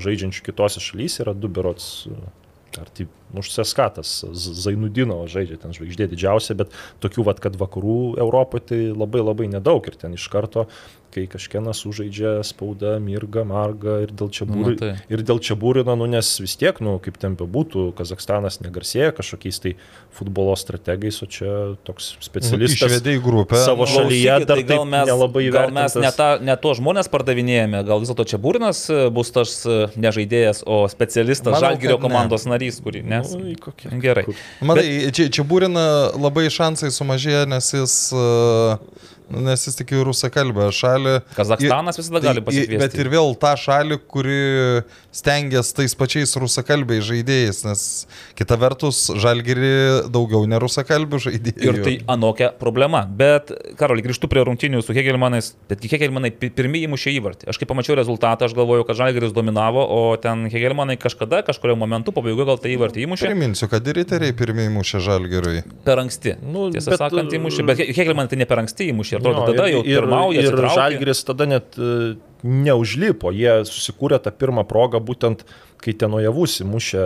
žaidžiančių kitose šalyse, yra du berots. e, Ar tai už Seskatas, Zainudino žaidžia ten žvaigždė didžiausia, bet tokių, vat, kad vakarų Europoje tai labai labai nedaug ir ten iš karto, kai kažkienas sužaidžia spauda, mirga, marga ir dėl čia būrino, tai. ir dėl čia būrino, nu, nes vis tiek, nu, kaip ten bebūtų, Kazakstanas negarsėja kažkokiais tai futbolo strategais, o čia toks specialistas Išvedė į grupę. savo nu, šalyje Klausykit, dar tai gal taip mes, nelabai gal mes ne, ta, ne to žmonės pardavinėjame, gal vis dėlto čia Būrinas e, bus tas e, ne žaidėjas, o specialistas Žalgirio ne. komandos narys, kurį nes. Nu, į kokią- Gerai. kur- Matai, čia, čia būrina labai šansai sumažėja, nes jis, uh, nes jis tik į rusakalbę šalį. Kazakstanas Ir- visada gali tai- pasikviesti. Bet ir vėl tą šalį, kuri stengiasi tais pačiais rusakalbiais žaidėjais, nes kita vertus žalgiri daugiau nerusakalbių žaidėjų. Ir tai anokia problema. Bet, Karoli, grįžtu prie rungtinių su Hegelmanais. Bet Hegelmanai pi- pirmieji įmušė įvartį. Aš kai pamačiau rezultatą, aš galvojau, kad Žalgiris dominavo, o ten Hegelmanai kažkada, kažkurio momentu pabaigoje gal tą įvartį įmušė. Priminsiu, kad ir riteriai pirmieji mušė žalgiriui. Per anksti. Nu, Tiesą bet, sakant, įmušė. Bet Hegelmanai tai ne per anksti įmušė. Atrodo, Jo, tada jau pirmauja. Ir atsitraukė. Žalgiris tada net e, neužlipo, jie susikūrė tą pirmą progą būtent kai ten Ojavus įmušė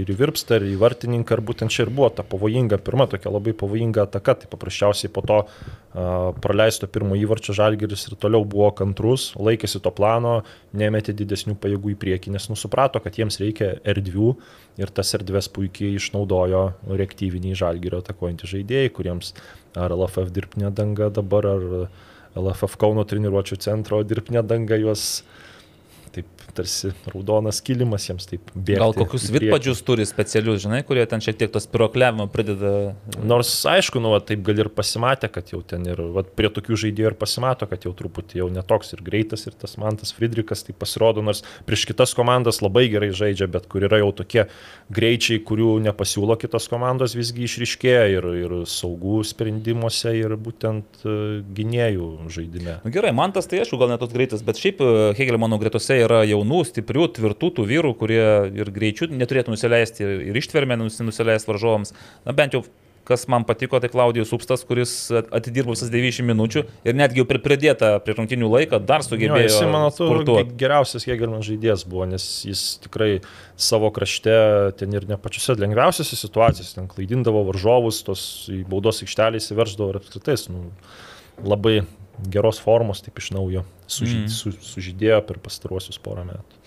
ir į Virpstą, ir į Vartininką, ir būtent čia ir buvo ta pavojinga, pirma tokia labai pavojinga ataka, tai paprasčiausiai po to uh, praleisto pirmo įvarčio Žalgeris ir toliau buvo kantrus, laikėsi to plano, nemetė didesnių pajėgų į priekį, nes nusuprato, kad jiems reikia erdvių ir tas erdves puikiai išnaudojo reaktyviniai Žalgerio atakuojantys žaidėjai, kuriems ar LFF dirbtinė danga dabar, ar LFF Kauno treniruočio centro dirbtinė danga juos tarsi raudonas kilimas jiems taip bėga. Gal kokius vitpadžius turi specialius, žinai, kurie ten šiek tiek tos pirokliavimo prideda. Nors aišku, nu, va, taip gal ir pasimatė, kad jau ten ir va, prie tokių žaidėjų ir pasimato, kad jau truputį jau netoks ir greitas ir tas Mantas Friedrichas tai pasirodo, nors prieš kitas komandas labai gerai žaidžia, bet kur yra jau tokie greičiai, kurių nepasiūlo kitos komandos visgi išriškėja ir, ir saugų sprendimuose ir būtent uh, gynėjų žaidime. Nu, gerai, Mantas tai aišku, gal netoks greitas, bet šiaip Hegelmano gretose yra jaunų, stiprių, tvirtų tų vyrų, kurie ir greičių neturėtų nusileisti, ir ištvermę nusileisti varžovams. Na bent jau kas man patiko, tai Klaudijus Upstas, kuris atidirbo visas 90 minučių ir netgi jau pridėta prie rungtinių laiką dar sugebėjo. Jo, jis, man atrodo, geriausias Jėgelman žaidėjas buvo, nes jis tikrai savo krašte ten ir ne pačiose lengviausiose situacijose, ten klaidindavo varžovus, tos į baudos aikštelį įsiverždavo ir apskritai nu, labai geros formos taip iš naujo sužy, mm. su, sužydėjo per pastaruosius porą metų.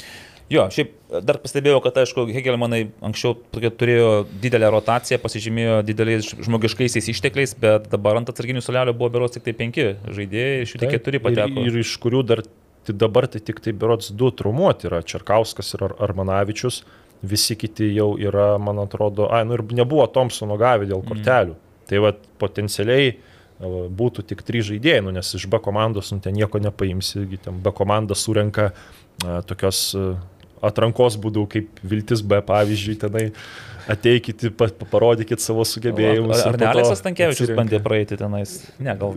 Jo, šiaip dar pastebėjau, kad, aišku, Hegelmanai anksčiau turėjo didelę rotaciją, pasižymėjo dideliais žmogiškaisiais ištekliais, bet dabar ant atsarginių solelio buvo berots tik tai penki žaidėjai, iš jų tik keturi pateko. Ir, ir iš kurių dar tai dabar tai tik tai berots du trumuoti yra Čerkauskas ir Ar Armanavičius, visi kiti jau yra, man atrodo, ai, nu ir nebuvo Thompsono gavę dėl kortelių. Mm. Tai vad potencialiai būtų tik trys žaidėjai, nu, nes iš B komandos nu, ten nieko nepaimsi, ten B komanda surenka a, tokios a, atrankos būdų, kaip Viltis B, pavyzdžiui, tenai ateikit, pa, parodykit savo sugebėjimus. Ar, ar ne Aleksas Tankievičius bandė praeiti tenais? Ne, gal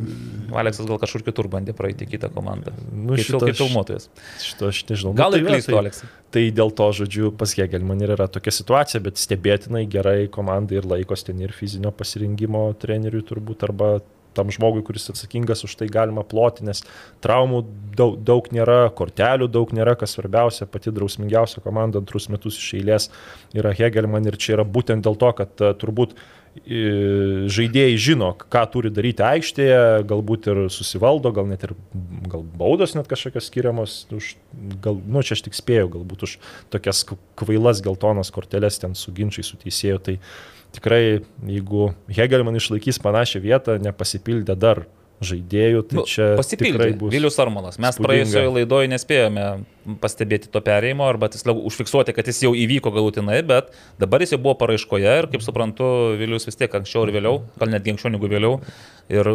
Aleksas gal kažkur kitur bandė praeiti kitą komandą. Nu, šito, kaip filmuotojas. Šito aš nežinau. Gal nu, ir tai, klystu, tai, Aleksai. Tai dėl to, žodžiu, pas Hegelman ir yra tokia situacija, bet stebėtinai gerai komandai ir laikos ten ir fizinio pasirinkimo treneriui turbūt arba tam žmogui, kuris atsakingas už tai galima ploti, nes traumų daug, daug nėra, kortelių daug nėra, kas svarbiausia, pati drausmingiausia komanda antrus metus iš eilės yra Hegelman ir čia yra būtent dėl to, kad uh, turbūt žaidėjai žino, ką turi daryti aikštėje, galbūt ir susivaldo, gal net ir gal baudos net kažkokios skiriamos, už, gal, nu čia aš tik spėjau, galbūt už tokias kvailas geltonas korteles ten su ginčiai su teisėju, tai uh, tikrai, jeigu Hegelman išlaikys panašią vietą, nepasipildė dar žaidėjų, tai nu, čia pasipildė. Vilius Armonas. Mes spūdinga. praėjusioje laidoje nespėjome pastebėti to perėjimo arba tiksliau užfiksuoti, kad jis jau įvyko galutinai, bet dabar jis jau buvo paraiškoje ir kaip suprantu, Vilius vis tiek anksčiau ir vėliau, gal netgi anksčiau negu vėliau. Ir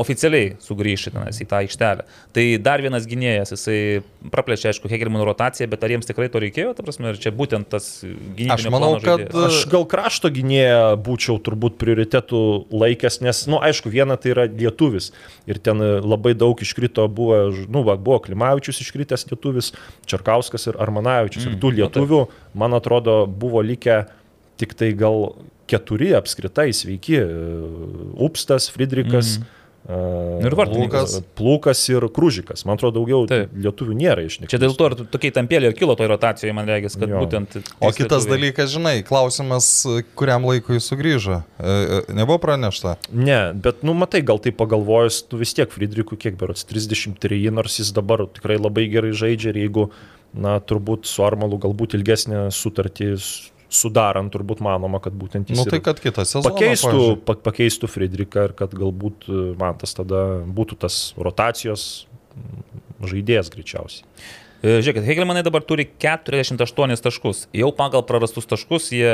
oficialiai sugrįžti tenais į tą aikštelę. Tai dar vienas gynėjas, jisai praplečia, aišku, Hegelmanų rotaciją, bet ar jiems tikrai to reikėjo, ta prasme, ar čia būtent tas gynėjas? Aš manau, kad žaidėjas? aš gal krašto gynėją būčiau turbūt prioritetų laikęs, nes, na, nu, aišku, viena tai yra lietuvis ir ten labai daug iškrito buvo, nu, va, buvo Klimavičius iškritęs lietuvis, Čarkauskas ir Armanavičius. Mm, ir tų nu lietuvių, man atrodo, buvo likę tik tai gal keturi apskritai sveiki. Upstas, Friedrichas. Mm. Ir Vartininkas. Plūkas ir Krūžikas. Man atrodo, daugiau Taip. lietuvių nėra išnykti. Čia dėl to ir tokiai tampėlė ir kilo toje rotacijoje, man reikia, kad jo. būtent... O kitas lietuviai. dalykas, žinai, klausimas, kuriam laikui sugrįžo. Nebuvo pranešta? Ne, bet, nu, matai, gal tai pagalvojus, tu vis tiek Friedrikui kiek berots 33, nors jis dabar tikrai labai gerai žaidžia ir jeigu, na, turbūt su Armalu galbūt ilgesnė sutartį sudarant turbūt manoma, kad būtent jis nu, tai, kad kitą sezoną pakeistų, pa, pakeistų Friedrichą ir kad galbūt e, man tas tada būtų tas rotacijos žaidėjas greičiausiai. E, žiūrėkit, Hegelmanai dabar turi 48 taškus. Jau pagal prarastus taškus jie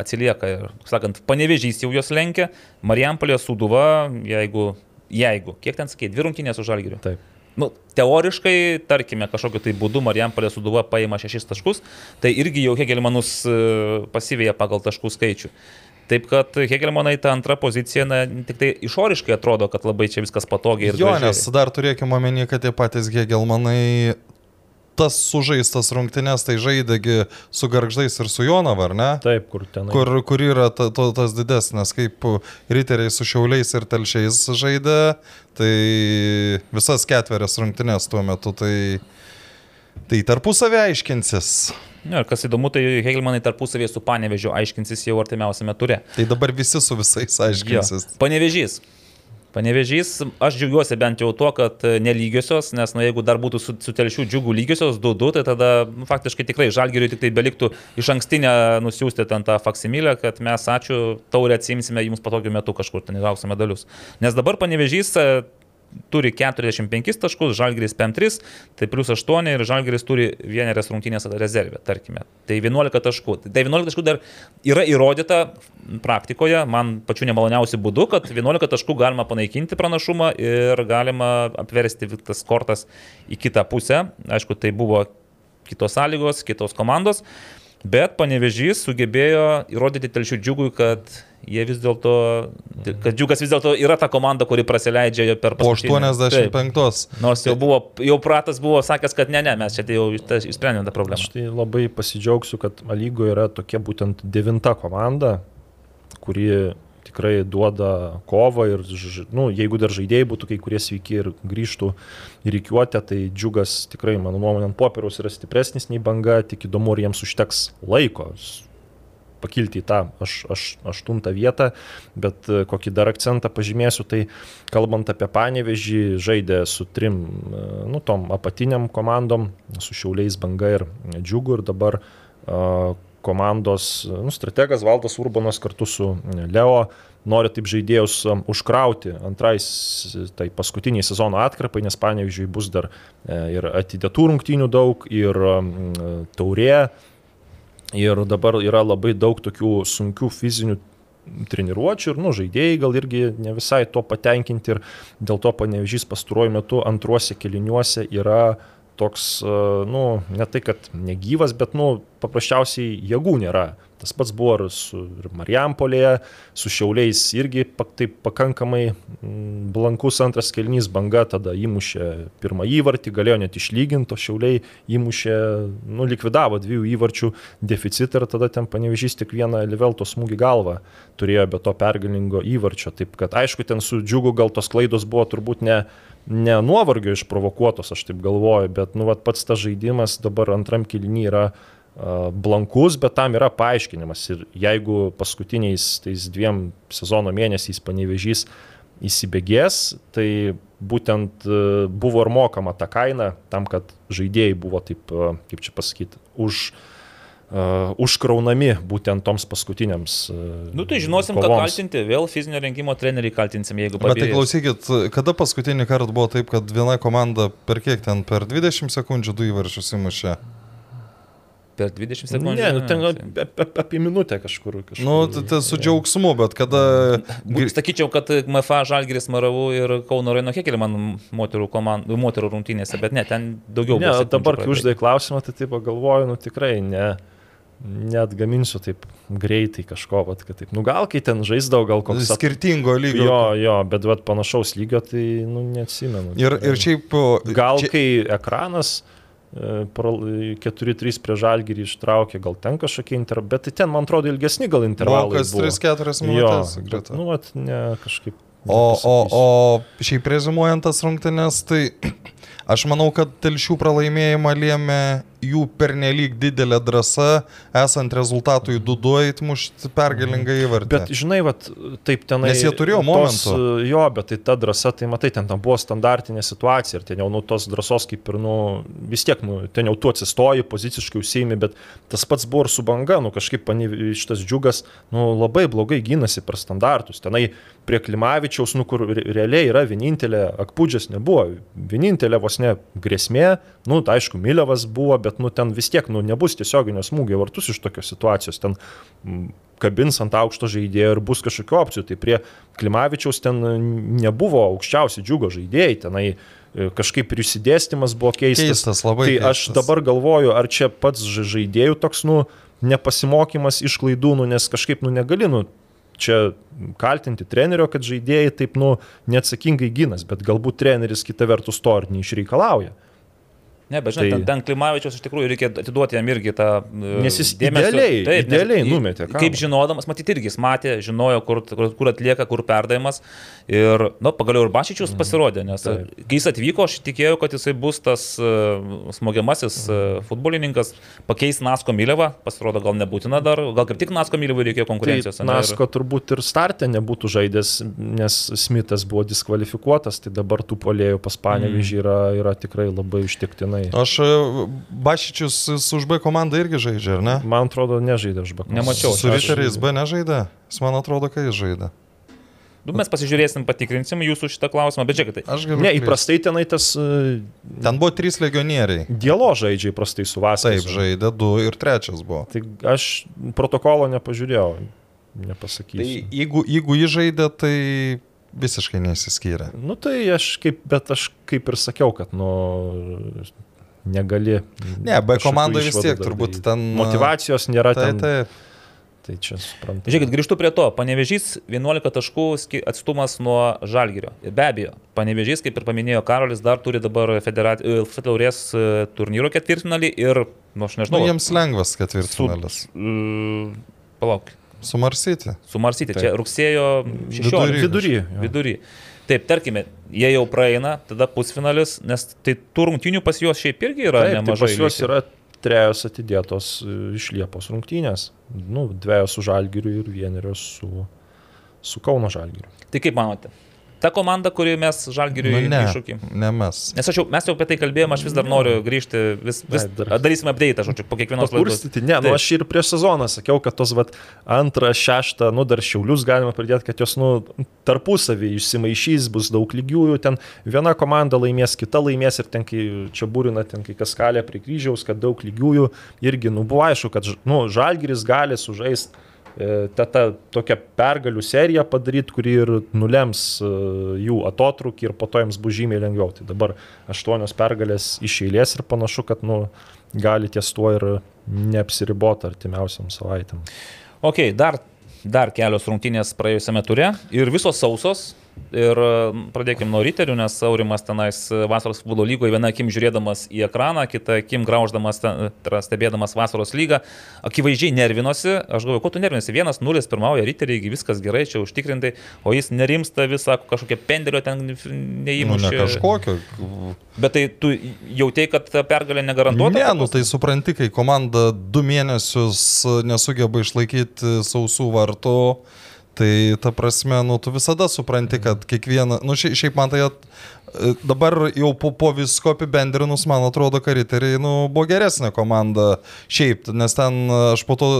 atsilieka ir, sakant, panevežys jau juos lenkia. Marijampolė Suduva, jeigu, jeigu, kiek ten sakė, dvi rungtynės už Žalgirių. Taip nu, teoriškai, tarkime, kažkokiu tai būdu Marijampolė suduva paima šešis taškus, tai irgi jau Hegelmanus e, pasivėja pagal taškų skaičių. Taip kad Hegelmanai ta antra pozicija, na, tik tai išoriškai atrodo, kad labai čia viskas patogiai ir... Jo, gražiai. nes dar turėkime omeny, kad tie patys Hegelmanai tas sužaistas rungtynės, tai žaidėgi su garždais ir su Jonava, ar ne? Taip, kur ten. Kur, kur yra ta, to, tas didesnis, kaip riteriai su šiauliais ir telšiais žaidė, tai visas ketverias rungtynės tuo metu, tai, tai tarpusavį aiškinsis. Ja, kas įdomu, tai Hegelmanai tarpusavėje su Panevežiu aiškinsis jau artimiausiame ture. Tai dabar visi su visais aiškinsis. Jo. Panevežys. Panevežys, aš džiaugiuosi bent jau tuo, kad nelygiosios, nes nu, jeigu dar būtų su, su telšių džiugų lygiosios 2-2, tai tada nu, faktiškai tikrai žalgeriui tik tai beliktų iš ankstinę nusiųsti ten tą faksimilę, kad mes ačiū taurę atsimsime jums patogiu metu kažkur ten įrauksime medalius. Nes dabar panevežys turi 45 taškus, Žalgiris 5-3, tai plus 8 ir Žalgiris turi vienerias rungtynės rezervę, tarkime. Tai 11 taškų. Tai 11 taškų dar yra įrodyta praktikoje, man pačiu nemaloniausiu būdu, kad 11 taškų galima panaikinti pranašumą ir galima apversti tas kortas į kitą pusę. Aišku, tai buvo kitos sąlygos, kitos komandos. Bet panevežys sugebėjo įrodyti telšių džiugui, kad jie vis dėlto, kad džiugas vis dėlto yra ta komanda, kuri praleidžia per po 85. Taip. Nors jau, buvo, jau pratas buvo sakęs, kad ne, ne, mes čia tai jau išsprendėme tą problemą. Aš tai labai pasidžiaugsiu, kad lygoje yra tokia būtent devinta komanda, kuri tikrai duoda kovą ir, nu, jeigu dar žaidėjai būtų kai kurie sveiki ir grįžtų į reikiuotę, tai džiugas tikrai, mano nuomonė, ant popieriaus yra stipresnis nei banga, tik įdomu, ar jiems užteks laiko pakilti į tą aš, aš, aštuntą vietą, bet e, kokį dar akcentą pažymėsiu, tai kalbant apie panevežį, žaidė su trim, e, nu, tom apatiniam komandom, su Šiauliais banga ir džiugu ir dabar uh, komandos nu, strategas Valdas Urbanas kartu su Leo nori taip žaidėjus um, užkrauti antrais, tai paskutiniai sezono atkarpai, nes panevižiui bus dar e, ir atidėtų rungtynių daug, ir um, taurė, ir dabar yra labai daug tokių sunkių fizinių treniruočių ir, nu, žaidėjai gal irgi ne visai to patenkinti ir dėl to panevežys pastaruoju metu antruose keliniuose yra toks, e, nu, ne tai, kad negyvas, bet, nu, paprasčiausiai jėgų nėra. Tas pats buvo ir su Marijampolėje, su Šiauliais irgi taip pakankamai blankus antras kelnys banga, tada įmušė pirmą įvartį, galėjo net išlyginti, o Šiauliai įmušė, nu, likvidavo dviejų įvarčių deficitą ir tada ten panevežys tik vieną Livelto smūgį galvą turėjo be to pergalingo įvarčio. Taip kad aišku, ten su džiugu gal tos klaidos buvo turbūt ne ne nuovargio išprovokuotos, aš taip galvoju, bet nu, vat, pats tas žaidimas dabar antram kilinį yra blankus, bet tam yra paaiškinimas. Ir jeigu paskutiniais tais dviem sezono mėnesiais panevežys įsibėgės, tai būtent uh, buvo ir mokama ta kaina tam, kad žaidėjai buvo taip, uh, kaip čia pasakyti, už uh, užkraunami būtent toms paskutiniams. Uh, nu tai žinosim, kovoms. ką kaltinti, vėl fizinio rengimo treneriai kaltinsim, jeigu pavyzdžiui. Bet tai klausykit, kada paskutinį kartą buvo taip, kad viena komanda per kiek ten, per 20 sekundžių du įvarčius įmušė? Per 20 sekundžių. Ne, nu, ten apie, apie, apie minutę kažkur. kažkur nu, tai, tai su džiaugsmu, bet kada... Sakyčiau, kad MFA Žalgiris Maravų ir Kauno Raino Hekelį man moterų, komand, moterų rungtynėse, bet ne, ten daugiau. Ne, dabar, kai uždai klausimą, tai taip galvoju, nu tikrai ne net gaminsiu taip greitai kažko, vat, kad taip, nu gal kai ten žaisdavau, gal koks... Skirtingo lygio. Jo, jo, bet vat, panašaus lygio, tai, nu, neatsimenu. Ir, ir šiaip... Gal čia... kai ekranas 4-3 prie žalgyrį ištraukė, gal ten kažkokie intervalai, bet tai ten, man atrodo, ilgesni gal intervalai. Kas 3-4 minutės. Bet, nu, at, ne, kažkaip. O, o, o šiaip rezimuojant tas rungtynes, tai <clears throat> aš manau, kad telšių pralaimėjimą lėmė jų pernelyg didelė drąsa, esant rezultatui 2-2 įtmušti pergalingą įvartį. Bet žinai, vat, taip tenai. Nes jie turėjo momentų. Tos, jo, bet tai ta drąsa, tai matai, ten tam buvo standartinė situacija ir ten jau nu tos drąsos kaip ir, nu, vis tiek, nu, ten jau tu atsistoji, poziciškai užsiimi, bet tas pats buvo ir su banga, nu, kažkaip šitas džiugas, nu, labai blogai gynasi per standartus. Tenai prie Klimavičiaus, nu, kur realiai yra vienintelė, Akpūdžias nebuvo, vienintelė vos ne grėsmė, nu, tai aišku, Milevas buvo, bet nu, ten vis tiek nu, nebus tiesioginio smūgio vartus iš tokios situacijos. Ten kabins ant aukšto žaidėjo ir bus kažkokiu opcijų. Tai prie Klimavičiaus ten nebuvo aukščiausi džiugo žaidėjai, tenai e, kažkaip ir išsidėstymas buvo keistas. Keistas labai. Tai keistas. aš dabar galvoju, ar čia pats žaidėjų toks, nu, nepasimokymas iš klaidų, nu, nes kažkaip, nu, negali, nu, čia kaltinti trenerio, kad žaidėjai taip, nu, neatsakingai ginas, bet galbūt treneris kita vertus to ir neišreikalauja. Ne, bet žinai, Tai- ten Klimavičius iš tikrųjų reikia atiduoti jam irgi tą... e, Nes jis idealiai- nes idealiai į- numetė kamuolį. Kaip žinodamas, matyti irgi jis matė, žinojo, kur, kur, kur atlieka, kur perdavimas. Ir, nu, pagaliau ir Bašičius pasirodė, nes Taip. kai jis atvyko, aš tikėjau, kad jisai bus tas uh, smogiamasis uh, futbolininkas, pakeis Nasko Mylevą, pasirodo, gal nebūtina dar, gal kaip tik Nasko Mylevui reikėjo konkurencijos. Tai ir- Nasko turbūt ir startė nebūtų žaidęs, nes Smithas buvo diskvalifikuotas, tai dabar tų polėjų pas Panevižį Mm. yra, yra tikrai labai ištiktinai. Aš e, Bašičius su už B komandą irgi žaidžia, ar ne? Man atrodo, nežaidė aš bakas. Nemačiau. Su Riteriais B nežaidė. Jis man atrodo, kad jis žaidė. Nu, mes pasižiūrėsim, patikrinsim jūsų šitą klausimą, bet žiūrėkite. Aš galiu. Ne, įprastai tenai tas uh, Ten buvo trys legionieriai. dialo žaidžia įprastai su Vasarais. Taip, žaidė du ir trečias buvo. Tai aš protokolo nepažiūrėjau, Tai nepasakysiu. jeigu, jeigu jį žaidė, tai visiškai nesiskyrė. Nu tai aš kaip, bet aš kaip ir sakiau, kad nu negali. Ne, B komandai vis tiek turbūt daryt. ten. Motivacijos nėra Tai, ten. taip. Tai čia suprantu. Žiūrėkit, grįžtu prie to. Panevežys 11 taškų atstumas nuo Žalgirio. Ir Be abejo, Panevežys, kaip ir paminėjo Karolis, dar turi dabar federat- e, Taurės e, turnyro ketvirtfinalį ir, nu aš Nu, nežinau, jiems lengvas su... ketvirtfinalis. Palauk, Su Marsyti. su Marsyti, Taip. čia rugsėjo 16. Vidury. Vidury. Vidury. Taip, tarkime, jie jau praeina, tada pusfinalis, nes tai tų rungtynių pas juos šiaip irgi yra Taip, tai nemažai. pas juos yra trejos atidėtos e, iš Liepos rungtynės. Nu, dviejos su Žalgiriu ir vienerios su, su Kauno Žalgiriu. Tai kaip manote? Ta komanda, kuri mes Žalgiriui Nu, ne, iššūkį. ne mes. Nes aš jau, mes jau apie tai kalbėjome, aš vis dar noriu grįžti, vis, vis dar- darysime update, žodžiu, po kiekvienos laidos. Ne, nu aš ir prieš sezoną sakiau, kad tos vat, antrą, šeštą, nu dar šiaulius galima pridėti, kad jos nu, tarpusavį išsimaišys, bus daug lygiųjų, ten viena komanda laimės, kita laimės ir ten, kai čia būrina, ten kai kas kalė prie kryžiaus, kad daug lygiųjų irgi, nu buvo aišku, kad nu, žalgiris gali sužaisti tą, tą tokią pergalių seriją padaryti, kuri ir nulems e, jų atotrukį ir po to jiems bus žymiai lengviau. Tai dabar aštuonios pergalės iš eilės ir panašu, kad nu, gali ties tuo ir neapsiriboti artimiausiam savaitėm. Ok, dar, dar kelios rungtynės praėjusiame ture ir visos sausos. Ir pradėkime nuo riterių, nes Aurimas tenais vasaros futbolo lygoje viena akim žiūrėdamas į ekraną, kita akim grauždamas, tai stebėdamas vasaros lygą, akivaizdžiai nervinosi. Aš galvoju, ko tu nervinasi? Vienas nulis pirmauja riteriai, viskas gerai, čia užtikrintai, o jis nerimsta visą, kažkokią pendelio ten Nu, neįmušė. ne kažkokio. Bet tai tu jautėjai, kad pergalė negarantuota? Ne, nu tai supranti, kai komanda du mėnesius nesugeba išlaikyti sausų vartų, tai ta prasme, nu tu visada supranti, kad kiekvieną, nu šiaip, man tai dabar jau po, po visko apibendrinus, man atrodo, kad riteriai, nu, buvo geresnė komanda šiaip, nes ten aš po to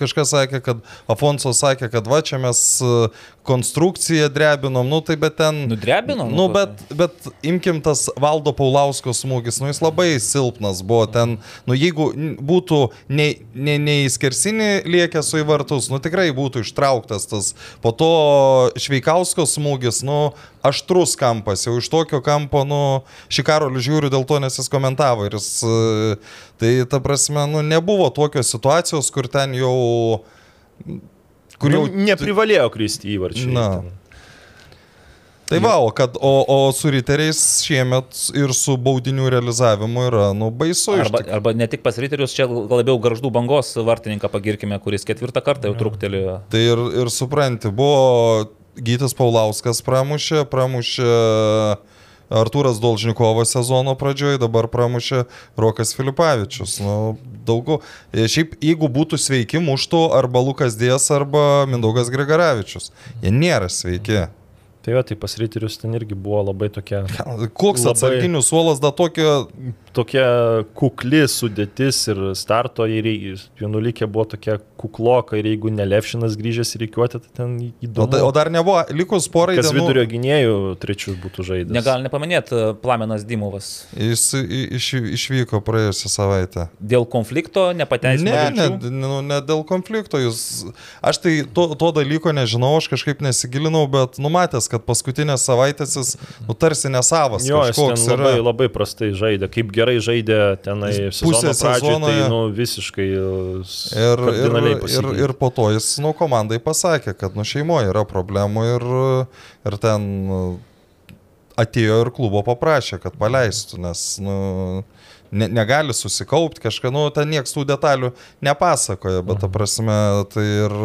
kažkas sakė, kad Afonso sakė, kad va čia mes e, konstrukciją drebinom, nu tai bet ten... Nudrebino? Nu, bet, bet imkim tas Valdo Paulausko smūgis, nu jis labai silpnas buvo ten, nu jeigu būtų ne, ne, ne į skersinį liekęs su į vartus, nu tikrai būtų ištrauktas tas, po to Šveikausko smūgis, nu aštrus kampas, jau iš tokio kampo, nu šį karolį žiūriu dėl to, nes jis komentavo ir jis, e, tai ta prasme, nu nebuvo tokios situacijos, kur ten jau... Kur jau Nu, neprivalėjo kristi įvarčiai. Na. ten. Tai va, o, kad, o, o su riteriais šiemet ir su baudinių realizavimu yra, nu, baisu. Arba, tikrųjų. arba ne tik pas riterius, čia labiau garždų bangos vartininką pagirkime, kuris ketvirtą kartą jau truktelėjo. Tai ir, ir supranti, buvo Gytis Paulauskas pramušė, pramušė Artūras Dolžnikovas sezono pradžioje, dabar pramušė Rokas Filipavičius. Nu, daugiau. E, Šiaip, jeigu būtų sveiki, muštų arba Lukas Dės, arba Mindaugas Grigaravičius. Jie nėra sveiki. Tai jo, tai pas riterius ten irgi buvo labai tokia, Koks Labai- atsarginių suolas, da tokio tokia kukli sudėtis ir starto ir vienuolikė buvo tokia kukloka ir jeigu ne Levšinas grįžęs į reikiuotę, tai ten O, įdomu. da, o dar nebuvo, likus porai Kas dienų. vidurio gynėjų trečius būtų žaidęs. Negal nepaminėti Plamenas Dimovas. Jis i- iš, išvyko praėjusią savaitę. Dėl konflikto nepateisino. Ne, ne, vilčių. nu, ne dėl konflikto. Jūs, aš tai to, to dalyko nežinau, aš kažkaip nesigilinau, bet numatęs, kad paskutinės savaitės jis nu, tarsi nesavas. Jo, jis labai, yra. labai prastai žaidė. Kaip gerai žaidė tenai Jis sezono pusę pradžioje, tai sezono- nu, visiškai s- Ir, ir, ir, ir po to jis, nu, komandai pasakė, kad, nu, šeimoje yra problemų ir, ir ten, nu, atėjo ir klubo paprašė, kad paleistų, nes nu, ne, negali susikaupti kažką, nu, ten nieks tų detalių nepasakoja, bet ta prasme, tai ir,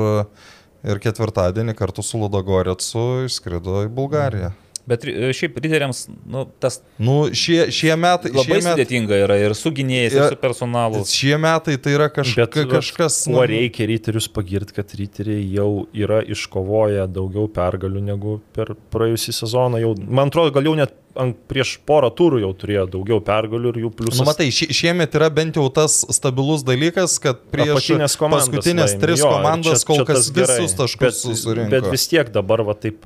ir ketvirtadienį kartu su Ludogorecu išskrido į Bulgariją. Bet e, šiaip riteriams nu, tas Nu, šie, šie metai. labai šie metai, sudėtinga yra ir su gynėjais, ir su personalu. Šie metai tai yra kaž, Bet ka- kažkas. Kuo reikia ryterius pagirti, kad ryteriai jau yra iškovoję daugiau pergalių negu per praėjusį sezoną. Jau, man atrodo, gal jau net ant, prieš porą turų jau turėjo daugiau pergalių ir jų pliusas. Nu, matai, šie, šiemet yra bent jau tas stabilus dalykas, kad prieš komandas paskutinės laimi. tris Jo, komandas čia- kol čia kas tas gerai. visus taškus bet, surinko. bet vis tiek dabar va taip.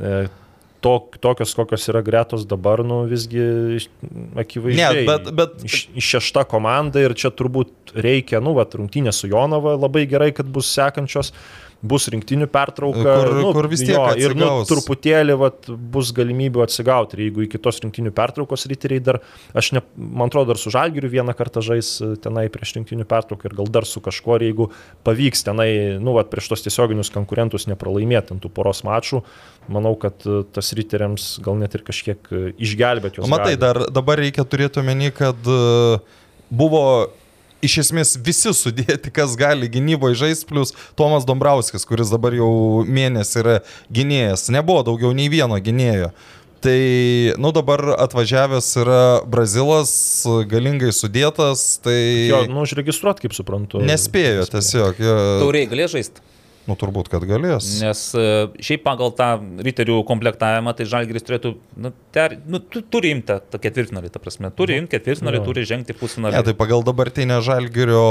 E, to, tokios, kokios yra gretos dabar, nu visgi akivaizdžiai. Ne, bet- bet- iš, iš šešta komanda ir čia turbūt reikia, nu, va, rungtynė su Jonava labai gerai, kad bus sekančios. Bus rinktinių pertrauka, Kur- nu, kur vis tiek jo, ir nu, atsigaus. truputėlį vat, bus galimybių atsigauti. Ir jeigu iki tos rinktinių pertraukos ryteriai dar, aš ne, man atrodo, dar su Žalgiriu vieną kartą žais e, tenai prieš rinktinių pertrauką ir gal dar su kažkuo, jeigu pavyks tenai, nu, vat, prieš tos tiesioginius konkurentus nepralaimėti ant tų poros mačų, manau, kad e, tas ryteriams gal net ir kažkiek e, išgelbėti juos. Matai, gali. dar dabar reikia turėti omeny, kad buvo iš esmės visi sudėti, kas gali gynyboje žaisti, plus Tomas Dombrauskis, kuris dabar jau mėnesį yra gynėjas. Nebuvo daugiau nei vieno gynėjo. Tai, nu dabar atvažiavęs yra Brazilas, galingai sudėtas, tai Jo, nu, užregistruot, kaip suprantu. nespėjo tiesiog. Jo, Tauriai galės žaisti. Nu turbūt, kad galės. Nes e, šiaip pagal tą riterių komplektavimą, tai Žalgiris turėtų, nu, ter, nu tu, turi imti tą ketvirtfinalį, ta prasme, turi imti ketvirtfinalį, Jo. turi žengti pusfinalį. Ne, tai pagal dabartinę Žalgirio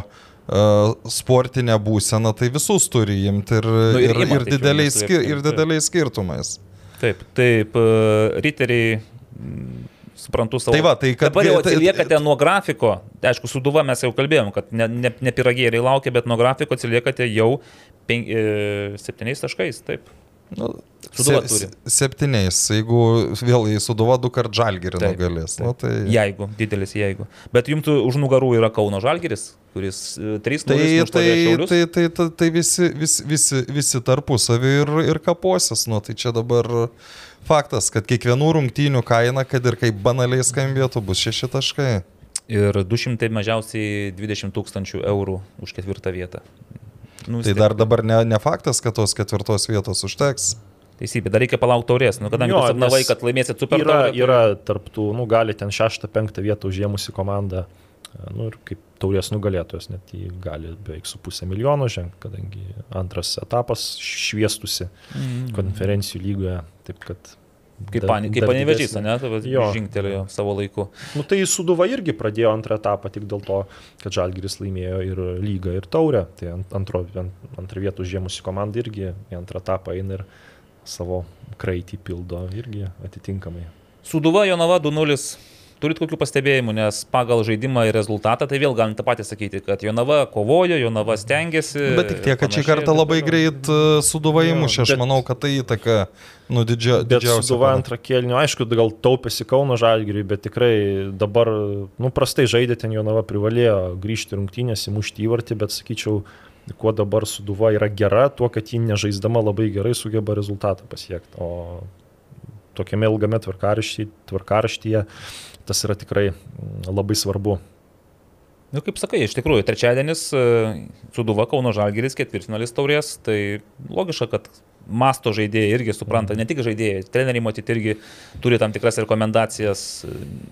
uh, sportinę būseną, tai visus turi imti ir, Nu, ir ir, ima, ir, tai dideliais, mes skir, ir dideliais skirtumais. Taip, taip, e, riteriai, mm, suprantu savo. Tai va, tai kad- Dabar jau tai- atsiliekate nuo grafiko, aišku, suduva mes jau kalbėjom, kad ne, ne, ne piragėriai laukia, bet nuo grafiko atsiliekate jau pen, e, septyniais taškais, taip. Nu, Sūduva se- turi. Septyniais, jeigu vėl į Suduva du kart Žalgirį Taip, nugalės. Nu, tai, Jeigu, didelis jeigu. Bet jums už nugarų yra Kauno Žalgiris, kuris 3 Tai, nulis tai, nušovė tai, tai, tai, tai visi, visi, visi, visi tarpusavį ir, ir kaposis. Nu, tai čia dabar faktas, kad kiekvienų rungtynių kaina, kad ir kaip banaliai skambėtų, bus šeši taškai. Ir 200 mažiausiai 20 tūkstančių eurų už ketvirtą vietą. Nu, vis Tai dar dabar ne, ne faktas, kad tos ketvirtos vietos užteks. Teisybė, dar reikia palaukti taurės, nu, kadangi Jo, sapnavai, kad laimėsit super Yra, taurę, tai- yra tarptų, nu, gali ten šeštą, penktą vietą užėmusi komanda, e, nu, ir kaip taurės nugalėtojas, net jį gali beveik su pusę milijono žengti, kadangi antras etapas šviestusi Mhm. konferencijų lygoje, taip kad... Kaip, pani, kaip panevežys, ne, Jo. žingtelėjo savo laiku. Nu, tai Suduva irgi pradėjo antrą etapą tik dėl to, kad Žalgiris laimėjo ir lygą, ir taurę. Tai ant, antro, ant, antrą vietą užėmusi komanda irgi į antrą etapą eina ir savo kraitį pildo irgi atitinkamai. Suduva Jonava 2-0. Turit kokių pastebėjimų, nes pagal žaidimą ir rezultatą, tai vėl galim tą patį sakyti, kad Jonava kovojo, Jonava stengiasi. Bet tik tiek, kad šį kartą labai greit e, Suduva įmušė. Aš bet- manau, kad tai įtaka nu, didžia, didžiausia. Suduva antrą kėlinį, aišku, gal taupėsi Kauno Žalgiriui, bet tikrai dabar, nu, prastai žaidė ten Jonava privalėjo grįžti rungtynės, įmušti įvartį, bet sakyčiau, kuo dabar Suduva yra gera, tuo, kad ji nežaisdama labai gerai sugeba rezultatą pasiekti. O tokiame ilgame tvarkaraštyje, tvarkaraštyje tas yra tikrai mm, labai svarbu. Nu, kaip sakai, iš tikrųjų, trečiadienis e, Suduva Kauno Žalgiris, ketvirtfinalis taurės, tai logiška, kad masto žaidėjai irgi supranta, ne tik žaidėjai, treneriai matyti irgi turi tam tikras rekomendacijas.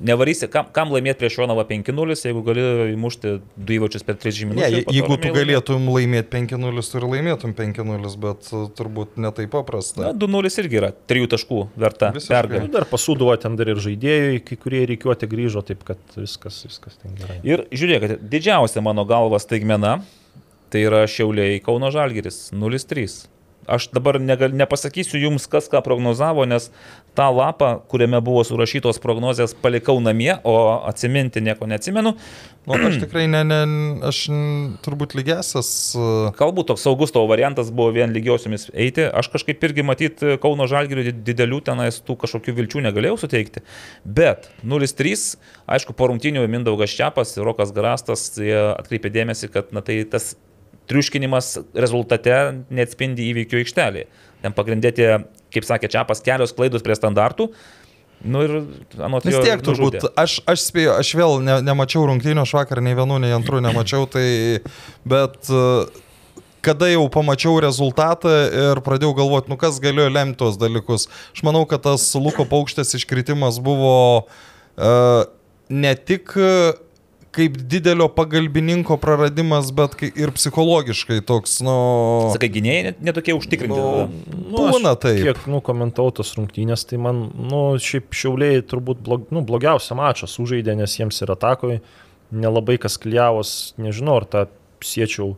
Nevarysi, kam, kam laimėti prieš Jonavą 5-0, jeigu gali įmušti du įvačius per 30 Ne, minučių. je- po to jeigu tu galėtum laimėti 5-0, tu ir laimėtum 5-0, bet e, turbūt ne taip paprasta. Na, 2-0 irgi yra trijų taškų verta pergalė. Nu, dar pasūduvo ten dar ir žaidėjai, kai kurie reikiuoti grįžo, taip kad viskas, viskas ten gerai. Ir žiūrėkite, didžiausia mano galva staigmena, tai yra Šiauliai Kauno Žalgiris 0-3. Aš dabar negal, nepasakysiu jums, kas ką prognozavo, nes tą lapą, kuriame buvo surašytos prognozijas, palikau namie, o atsiminti nieko neatsimenu. Nu, aš <clears throat> tikrai ne, ne, aš turbūt lygesas. e, Galbūt toks saugus tavo variantas buvo vien lygiosiomis eiti. Aš kažkaip irgi matyt Kauno Žalgirių didelių tenais tų kažkokių vilčių negalėjau suteikti. Bet 0-3, aišku, po rungtinių Mindaugas Čiapas ir Rokas Garastas atkreipė dėmesį, kad na, tai tas triuškinimas rezultate neatspindi įvykių aikštelėje. Ten pagrindė tie kaip sakė Čiapas, kelios klaidos prie standartų. Nu ir anot Vis tiek turbūt, nužudė. aš, aš spėjau, aš vėl ne, nemačiau rungtynių, aš vakar nei vienų, nei antrų nemačiau, tai, bet e, kada jau pamačiau rezultatą ir pradėjau galvoti, nu kas galėjo lemti tuos dalykus. Aš manau, kad tas Luko paukštės iškritimas buvo uh, ne tik e, kaip didelio pagalbininko praradimas, bet kai- ir psichologiškai toks, nu... Sakai, gynėjai net- netokie užtikrinti. Nu, tada. Būna aš taip. Kiek, nu, komentau tas rungtynės, tai man, nu, šiaip šiauliai turbūt blog, nu, blogiausią mačą sužaidė, nes jiems ir atakoje nelabai kas klyjavos, nežinau, ar tą siečiau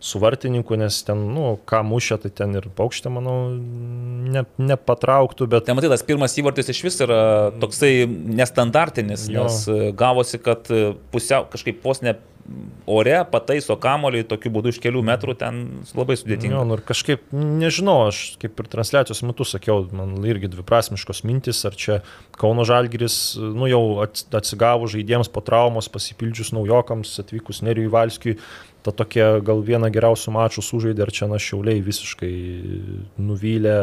su vartininku, nes ten, nu, ką mušė, tai ten ir paukštė, manau, ne, nepatrauktų, bet... Tai matai, tas pirmas įvartis iš vis yra toksai nestandartinis, Jo. nes e, gavosi, kad e, pusiau kažkaip vos ne ore pataiso kamolį tokiu būdu iš kelių metrų, ten labai sudėtinga. Jo, nu ir kažkaip, nežinau, aš kaip ir transliacijos metu sakiau, man irgi dviprasmiškos mintis, ar čia Kauno Žalgiris, nu jau ats- atsigavo žaidėjams po traumos, pasipildžius naujokams, atvykus Nerijui Valskiui, ta tokia gal viena geriausių mačų sužaidė, ar čia na šiauliai visiškai nuvylė,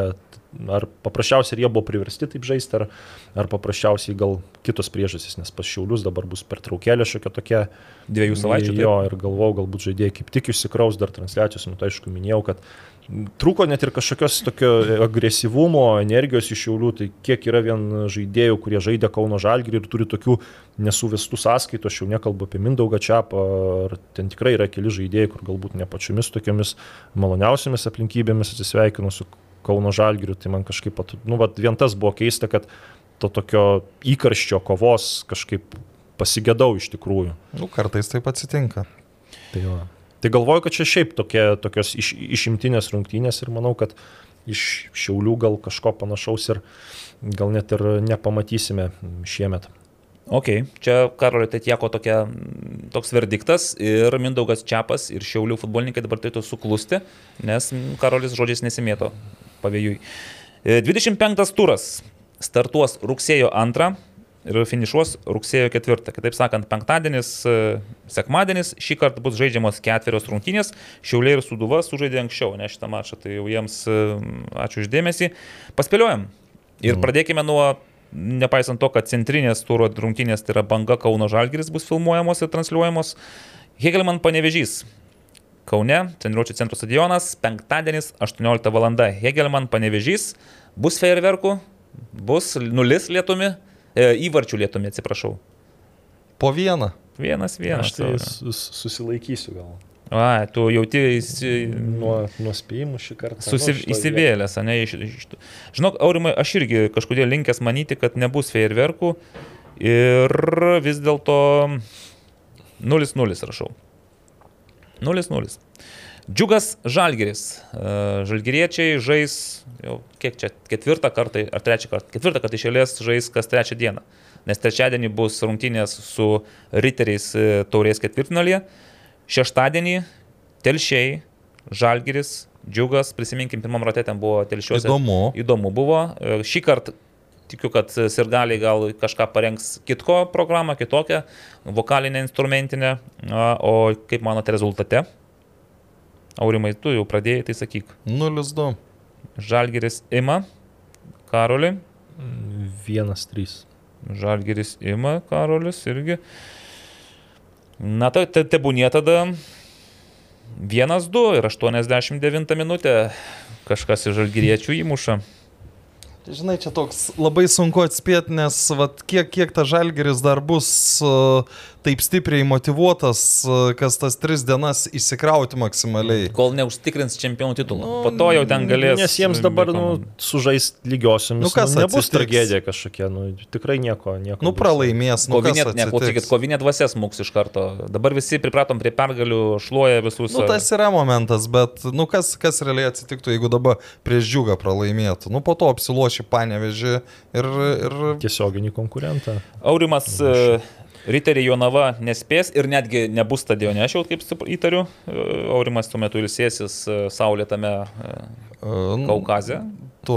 ar paprasčiausiai jie buvo priversti taip žaisti, ar, ar paprasčiausiai gal kitos priežastys, nes pas šiaulius dabar bus pertraukėlė šiokia tokia. Dviejų savaičių. taip. Jo, ir galvau, galbūt žaidėjai kaip tik išsikraus dar transliacijos metu, aišku, minėjau, kad trūko net ir kažkokios tokio agresyvumo, energijos iš jaulių, tai kiek yra vien žaidėjų, kurie žaidė Kauno Žalgirį ir turi tokių nesuvestų sąskaitų, aš jau nekalbu apie Mindaugą Čiapą, ar ten tikrai yra keli žaidėjai, kur galbūt ne pačiomis tokiamis maloniausiamis aplinkybėmis atsisveikino su Kauno Žalgiriu, tai man kažkaip, pat- nu, vat vien tas buvo keista, kad to tokio įkarščio kovos kažkaip pasigėdau iš tikrųjų. Nu, kartais taip atsitinka. Tai, jo. Tai galvoju, kad čia šiaip tokie, tokios iš, išimtinės rungtynės ir manau, kad iš šiaulių gal kažko panašaus ir gal net ir nepamatysime šiemet. Ok, čia Karolio Tetieko tokia, mm, toks verdiktas ir Mindaugas Čiapas ir Šiaulių futbolininkai dabar turėtų suklusti, nes Karolis žodžiais nesimėto pavėjui. E, 25 turas startuos rugsėjo 2 ir finišuos rugsėjo 4. Kitaip sakant, penktadienis, e, sekmadienis šį kartą bus žaidžiamos ketverios rungtynės. Šiauliai ir Suduva sužaidė anksčiau, ne šitą mačą, tai jau jiems e, ačiū uždėmesį. Paspėliojam. Ir pradėkime nuo, nepaisant to, kad centrinės turo rungtynės, tai yra banga Kauno Žalgiris, bus filmuojamos ir transliuojamos. Hegelman panevežys. Kaune, treniruočio centro stadionas, penktadienis, 18 val. Hegelman panevežys, bus fejerverkų, bus nulis lietumi, e, įvarčių lietumi, atsiprašau. Po vieną. Vienas, vienas. Aš tai Taurė. sus- susilaikysiu gal. A, tu jauti įsi... Nuo, nuo spėjimų šį kartą. Susi, Nu, įsivėlęs, ne iš, iš... Žinok, Aurimai, aš irgi kažkodėl linkęs manyti, kad nebus fejerverkų ir vis dėlto 0-0 rašau. 0-0. Džiugas Žalgeris. E, Žalgeriečiai žais jau kiek čia, ketvirtą kartą ar trečią kartą. Ketvirtą kartą išėlės žais kas trečią dieną. Nes trečiadienį bus rungtynės su Riteriais e, taurės ketvirtinalyje. Šeštadienį Telšiai, Žalgeris, Džiugas, prisiminkim, pirmam rate ten buvo Telšiuose. Įdomu. Įdomu buvo. E, Šį kartą tikiu, kad sirgaliai gal kažką parengs kitko programą, kitokią, vokalinę, instrumentinę. O kaip manote rezultate? Aurimai, tu jau pradėjai, tai sakyk. 0-2. Žalgeris ima, Karoli. Vienas, trys. Žalgeris ima, Karolis irgi. Na, tai te, tebūnie tada 1-2 ir 89 minutė kažkas iš žalgyriečių įmuša. Žinai, čia toks labai sunku atspėti, nes vat, kiek, kiek ta žalgeris dar bus uh, taip stipriai motivuotas, uh, kas tas tris dienas įsikrauti maksimaliai. Kol neužtikrins čempionų titulą. Po to jau ten galės. Nes jiems dabar, nu, sužaist lygiosiomis, Nu, kas nu, nebus atsitiks? tragedija kažkokia, nu, tikrai nieko, nieko. Nu, pralaimės, nu, Kovinė, ne, klausykit, kovinė dvasia smūgs iš karto. Dabar visi pripratom prie pergalių, šluoja visus. Nu, tas yra momentas, bet, nu, kas, kas realiai atsitiktų, jeigu dabar prieš džiugą pralaimėtų? Nu, po to apsiloši panevežį ir, ir Tiesioginį konkurentą. Aurimas e, Riteriai Jonava nespės ir netgi nebus stadione, aš jau kaip įtariu. E, Aurimas tuo metu ilsėsis e, saulėtame e, Kaukaze. tu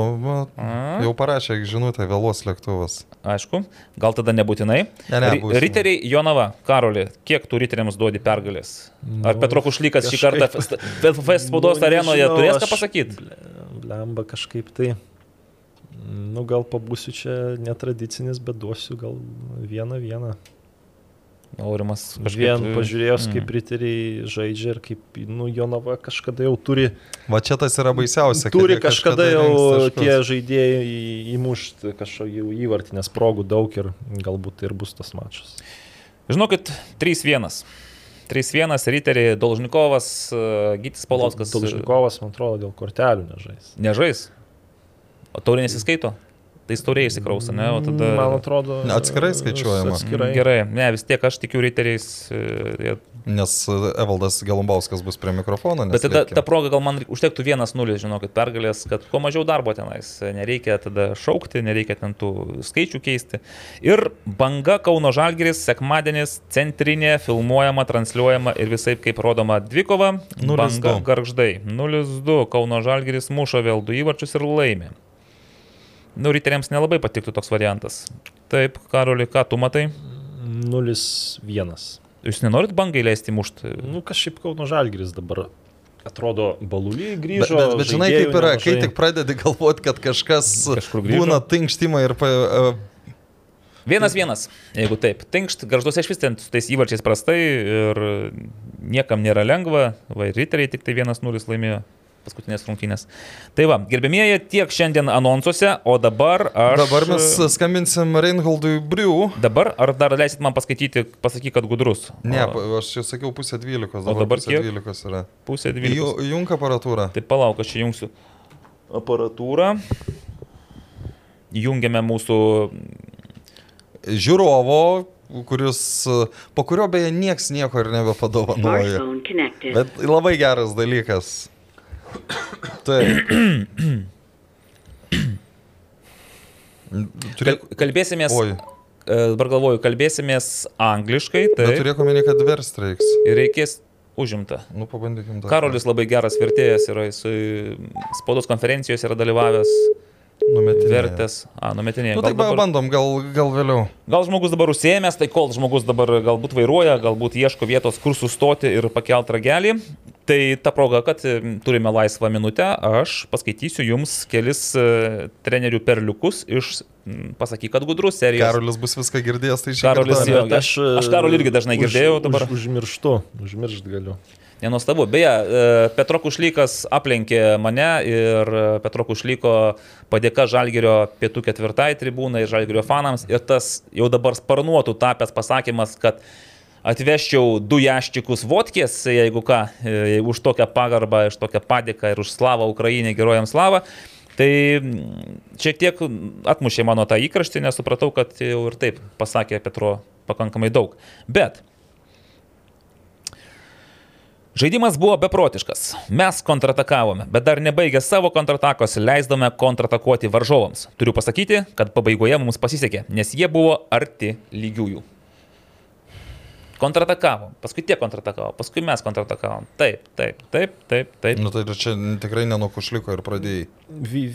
jau parašė žinutę, vėlos lėktuvas. Aišku, gal tada nebūtinai. Ne, ne, bus. Riteriai Jonava, Karoli, kiek tu riteriams duodi pergalės? Ar Nu, Petro Kušlykas šį kažkaip- kartą FF spaudos Nu, arenoje nežinau, turės ką pasakyti? Lemba kažkaip tai. Nu, gal pabūsiu čia netradicinis, bet duosiu gal vieną vieną. Aurimas Vien kažkaip... pažiūrėjus, Mm. kaip riteriai žaidžia ir kaip, nu, Jonava kažkada jau turi, Va čia tas yra baisiausia. turi kažkada rinks jau tie žaidėjai įmušti kažkokį įvartį, nes progų daug ir galbūt tai ir bus tas mačas. Žinokit, 3-1. 3-1, Riteriai, Dolžnikovas, e, Gytis Paulauskas. Dolžnikovas, man atrodo, dėl kortelių nežais. Nežais. O taurė nesiskaito? Tai taurė įsikrausa, ne? O tada... Man atrodo. Atskirai skaičiuojama. Atskirai. Gerai, ne, vis tiek aš tikiu Riteriais. e, jie- Nes e, Evaldas Gelumbauskas bus prie mikrofono. Bet tada ta proga gal man užtektų 1-0, žinokit, pergalės, kad kuo mažiau darbo tenais. Nereikia tada šaukti, nereikia ten tų skaičių keisti. Ir banga Kauno Žalgiris, sekmadienis, centrinė, filmuojama, transliuojama ir visai kaip rodoma dvikova. 0:2. Banga garždai. 0-2. Kauno Žalgiris muša vėl du įvarčius ir laimi. Nu, ryteriams nelabai patiktų toks variantas. Taip, Karoli, ką tu matai? 0-1. Jūs nenorit bangai leisti mušti? Nu, kažkaip Kauno Žalgiris dabar atrodo balulį Bet, grįžo. bet, bet žinai, žaidėjų kaip yra, kai nemažai. tik pradedi galvoti, kad kažkas būna tinkštimai ir... Pa, e, Vienas vienas, jeigu taip. Tinkšt, garžduose iš vis ten su tais įvarčiais prastai ir niekam nėra lengva, va ir riteriai tik tai vienas nulis laimėjo paskutinės rungtynės. Tai va, gerbėmieji, tiek šiandien anonsuose, o dabar aš... dabar mes skambinsim Reinholdui Briu. Dabar, ar dar leisit man paskaityti, pasakyk, kad gudrus? Ne, O, aš jau sakiau pusę dvylikos, O dabar, dabar pusę kiek? dvylikos yra. pusė dvylikos. Junk aparatūrą. Tai palauk, aš čia jungsiu aparatūrą. Jungiame mūsų Žiūrovo, kuris, po kurio beje nieks nieko ir nebepadovanoja. Smartphone connected. Bet labai geras dalykas. Taip. Kalbėsimės, Oi, e, dabar galvoju, kalbėsimės angliškai, tai turėk omeny, kad verst reiks. ir reikės užimta. Nu, pabandykim dar. Karolis labai geras vertėjas yra, jis spaudos konferencijos yra dalyvavęs, numetinėja. vertės, a, numetinėje. Nu, Gal, dabar- bandom, gal, gal vėliau. gal žmogus dabar užsiemęs, tai kol žmogus dabar galbūt vairuoja, galbūt ieško vietos, kur sustoti ir pakelt ragelį. Tai ta proga, kad e, turime laisvą minutę, aš paskaitysiu jums kelis e, trenerių perliukus iš Pasakyk, kad gudrus serijos. Karolis bus viską girdėjęs, tai šį Karolis kartą- jo. Bet aš- aš Karolį irgi dažnai girdėjau dabar. Už, užmirštu, užmiršt galiu. Nenustabu. Beje, e, Petro Kušlykas aplenkė mane ir e, Petro Kušlyko padėka Žalgerio pietų ketvirtai tribūnai, Žalgerio fanams ir tas jau dabar sparnuotų tapęs pasakymas, kad atvežčiau du jaščikus vodkės, jeigu ką, e, už tokią pagarbą, už tokią padėką ir už slavą Ukrainai, gerojams slavą. Tai šiek tiek atmušė mano tą įkraštį, nes supratau, kad jau ir taip pasakė Petro pakankamai daug. Bet Žaidimas buvo beprotiškas. Mes kontratakavome, bet dar nebaigę savo kontratakos leisdome kontratakuoti varžovams. Turiu pasakyti, kad pabaigoje mums pasisekė, nes jie buvo arti lygiųjų. Kontratakavom, paskui tie kontratakavom, paskui mes kontratakavom. Taip, taip, taip, taip, taip. Nu, tai čia tikrai nenukušliko ir pradėjai.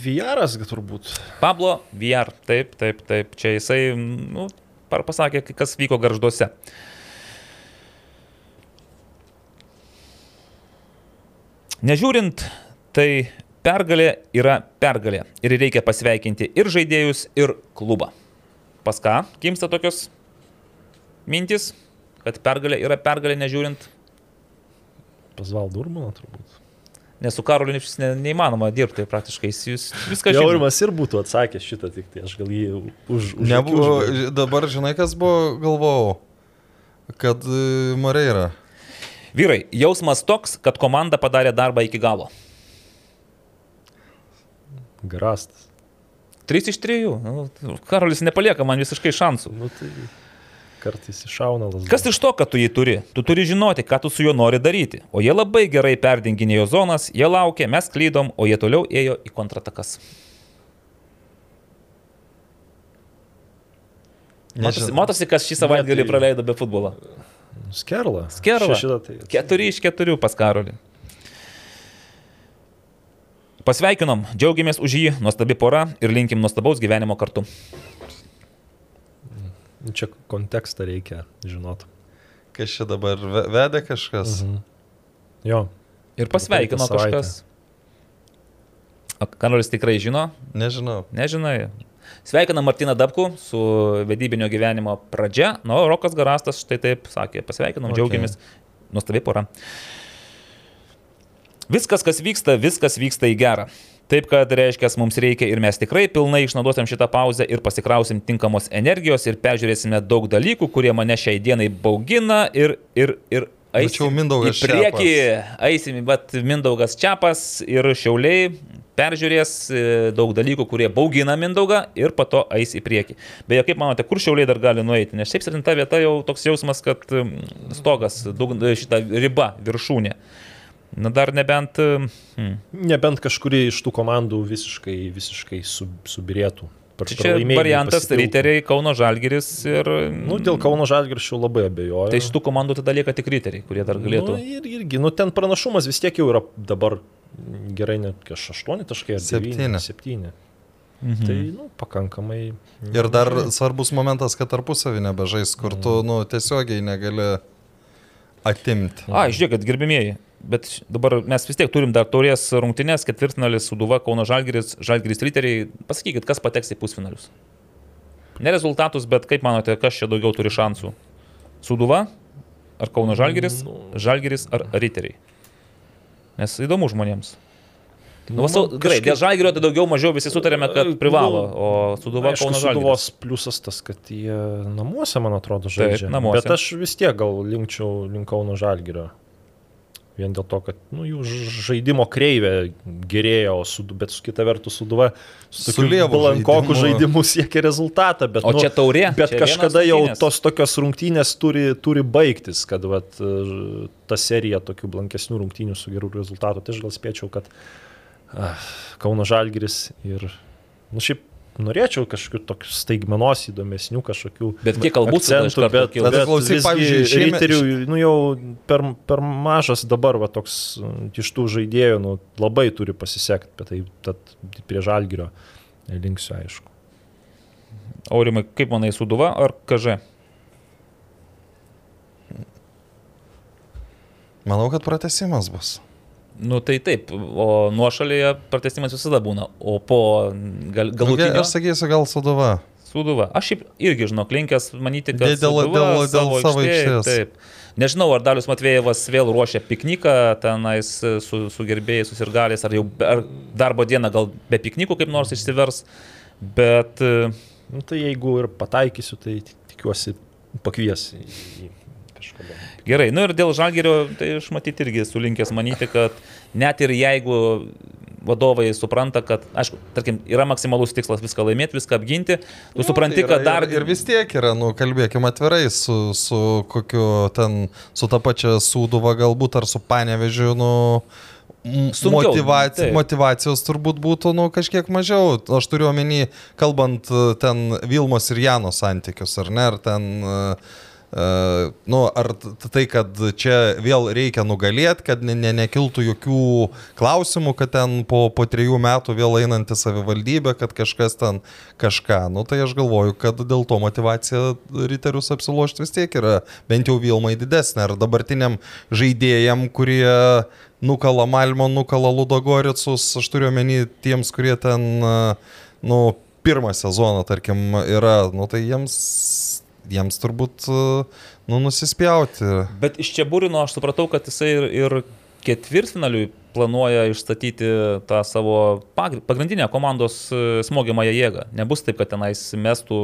Vieras turbūt. Pablo VR, taip, taip, taip. Čia jisai, nu, par- pasakė, kas vyko garžduose. Nežiūrint, tai pergalė yra pergalė. Ir reikia pasveikinti ir žaidėjus, ir klubą. Pas ką gimsta tokios mintis, kad pergalė yra pergalė nežiūrint, Pas Valdurmaną turbūt. nes su Karoliu iš vis ne, neįmanoma dirbti praktiškai. Jis viską žino. Jaurimas ir būtų atsakęs šitą, tik tai aš gal jį už... už Nebuvo, dabar žinai, kas buvo, galvojau, kad e, Moreira. Vyrai, jausmas toks, kad komanda padarė darbą iki galo. Grastas. 3 iš 3. Nu, Karolis nepalieka man visiškai šansų. Nu tai kartais iššauna lasda. Kas iš to, kad tu jį turi? Tu turi žinoti, ką tu su juo nori daryti. O jie labai gerai perdinginėjo zonas, jie laukė, mes klydom, o jie toliau ėjo į kontratakas. Matosi, matosi kas šį savaitgalį praleido be futbolo. Skerla. Skerla. Šitą tai. Keturi iš keturių pas Karolį. Pasveikinom, džiaugiamės už jį, nuostabi pora ir linkim nuostabaus gyvenimo kartu. Čia kontekstą reikia žinot. Kas čia dabar ve- vedė kažkas? Mhm. Jo. Ir pasveikino kažkas. Karolis tikrai žino, Nežinau. nežinai. Sveikina Martiną Dabku su vedybinio gyvenimo pradžia. Nu, o Rokas Garastas štai taip sakė, pasveikinam, Ok. okay. džiaugiamės. Nuostabi pora. Viskas, kas vyksta, viskas vyksta į gerą. Taip, kad reiškia, mums reikia ir mes tikrai pilnai išnaudosim šitą pauzę ir pasikrausim tinkamos energijos ir peržiūrėsime daug dalykų, kurie mane šiai dienai baugina ir, ir, ir Mačiau, Mindaugas į priekį. Eisim, bet Mindaugas Čiapas ir Šiauliai peržiūrės e, daug dalykų, kurie baugina Mindaugą ir po to eis į priekį. Beje, kaip manote, kur Šiauliai dar gali nueiti? Nes šiaip septinta vieta jau toks jausmas, kad stogas, dug- šita riba, viršūnė. Na dar nebent... Hmm. Nebent kažkuri iš tų komandų visiškai, visiškai sub, subirėtų. Tai Čia pralaimėjimą variantas. Riteriai, Kauno Žalgiris ir... Nu, dėl Kauno Žalgirščių labai abejoju. Tai iš tų komandų tada lieka tik Riteriai, kurie dar galėtų... Nu, ir, irgi, nu, ten pranašumas vis tiek jau yra dabar gerai, net kažkas 8 taškai ar Septyni. 7. Mhm. Tai, nu, pakankamai. Ir dar svarbus momentas, kad tarpusavį nebežais, kur tu, nu, tiesiogiai negali atimti. A, žiūrėkit, gerbimieji, bet dabar mes vis tiek turim dar taurės rungtynės, ketvirtfinalis Suduva, Kauno Žalgiris, Žalgiris Riteriai. Pasakykit, kas pateks į pusfinalius. Ne rezultatus, bet kaip manote, kas čia daugiau turi šansų? Suduva ar Kauno Žalgiris, Nu. Žalgiris ar Riteriai? Nes įdomu žmonėms. Nu, Nu, nu, man gerai, kažkaip- dėl Žalgirio tai daugiau mažiau visi sutarėme, kad Nu, privalo, o Suduva, Kauno Žalgiris. Suduvos pliusas tas, kad jie namuose, man atrodo, žaidžia. namuose. Bet aš vis tiek gal linkčiau linkauno žalgirio. Vien dėl to, kad nu, jų žaidimo kreivė gerėjo, su, bet su kita vertus suduva su, balankoku žaidimu. siekia rezultatą. Bet, O nu, čia taurė, Bet čia kažkada jau tos tokios rungtynės turi, turi baigtis, kad vat, e, ta serija tokių blankesnių rungtynių su gerų rezultatų. Tai aš gal spėčiau, kad ah, Kauno Žalgiris ir... Nu, šiaip norėčiau kažkokių tokių staigmenos įdomesnių kažkokių Bet kiek kalbų karto bet? Bet klausyk, visgi pavyzdžiui, šiemet- riterių, nu jau per, per mažas dabar va, toks mm, iš tų žaidėjų, nu, labai turi pasisekti, bet tai tad prie žalgerio linksiu, aišku. Aurimai, kaip manai, Suduva ar Kažė? Manau, kad pratesimas bus. Nu tai taip, o nuošalėje pratestimas visada būna, o po gal, Nu, galutinio Aš sakysiu, gal suduva. Suduva. Aš šiaip irgi žinau, linkęs manyti, kad Dėl- dėl- dėl- dėl savo savo aikštės. Taip. Nežinau, ar Dalius Matvėjevas vėl ruošia pikniką tenais su, su gerbėjais, susirgalės, ar jau ar darbo dieną gal be piknikų kaip nors išsivers, bet e, Nu, tai jeigu ir pataikysiu, tai ti- tikiuosi pakvies į kažkada. Gerai, nu ir dėl žalgerio, tai aš matyti irgi sulinkęs manyti, kad net ir jeigu vadovai supranta, kad, aišku, tarkim, yra maksimalus tikslas viską laimėti, viską apginti, tu Nu, supranti, tai yra kad dar... Ir, ir vis tiek yra, nu, kalbėkime atvirai, su, su kokiu ten, su ta pačia Sūduva galbūt ar su Panevežiu, nu, Sunkiau, motivaci, taip. motivacijos turbūt būtų, nu, kažkiek mažiau. Aš turiu omeny, kalbant ten Vilmos ir Jano santykius, ar ne, ar ten... Uh, nu, ar tai, kad čia vėl reikia nugalėti, kad ne, ne, nekiltų jokių klausimų, kad ten po, po trijų metų vėl einanti savivaldybė, kad kažkas ten kažką. Nu, tai aš galvoju, kad dėl to motivacija riterius apsilošti vis tiek yra bent jau Vilmai didesnė. Ar dabartiniam žaidėjam, kurie nukala Malmo, nukala Ludogoricus, aš turiu omeny tiems, kurie ten, uh, nu, pirmą sezoną, tarkim, yra, nu, tai jiems jiems turbūt, e, nu, nusispjauti. Bet iš čia būrino aš supratau, kad jisai ir, ir ketvirtfinaliui planuoja išstatyti tą savo pagr- pagrindinę komandos e, smogiamąją jėgą. Nebus taip, kad tenais mestų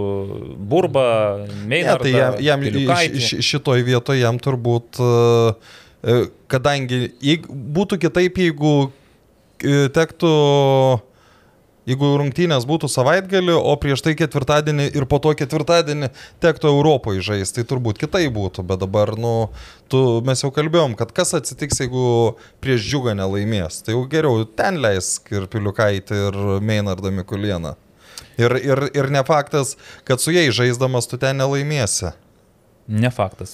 burbą, meiną. tai jam, jam š- š- šitoj vietoje jam turbūt, e, kadangi būtų kitaip, jeigu tektų, jeigu rungtynės būtų savaitgalį, o prieš tai ketvirtadienį ir po to ketvirtadienį tektų Europoje žaisti, tai turbūt kitaip būtų, bet dabar, nu, tu, mes jau kalbėjom, kad kas atsitiks, jeigu prieš džiugą nelaimės, tai jau geriau ten leisk ir Piliukaitį ir Meinardą Mikulieną. Ir, ir, ir ne faktas, kad su jais žaisdamas tu ten nelaimėsi. Ne faktas.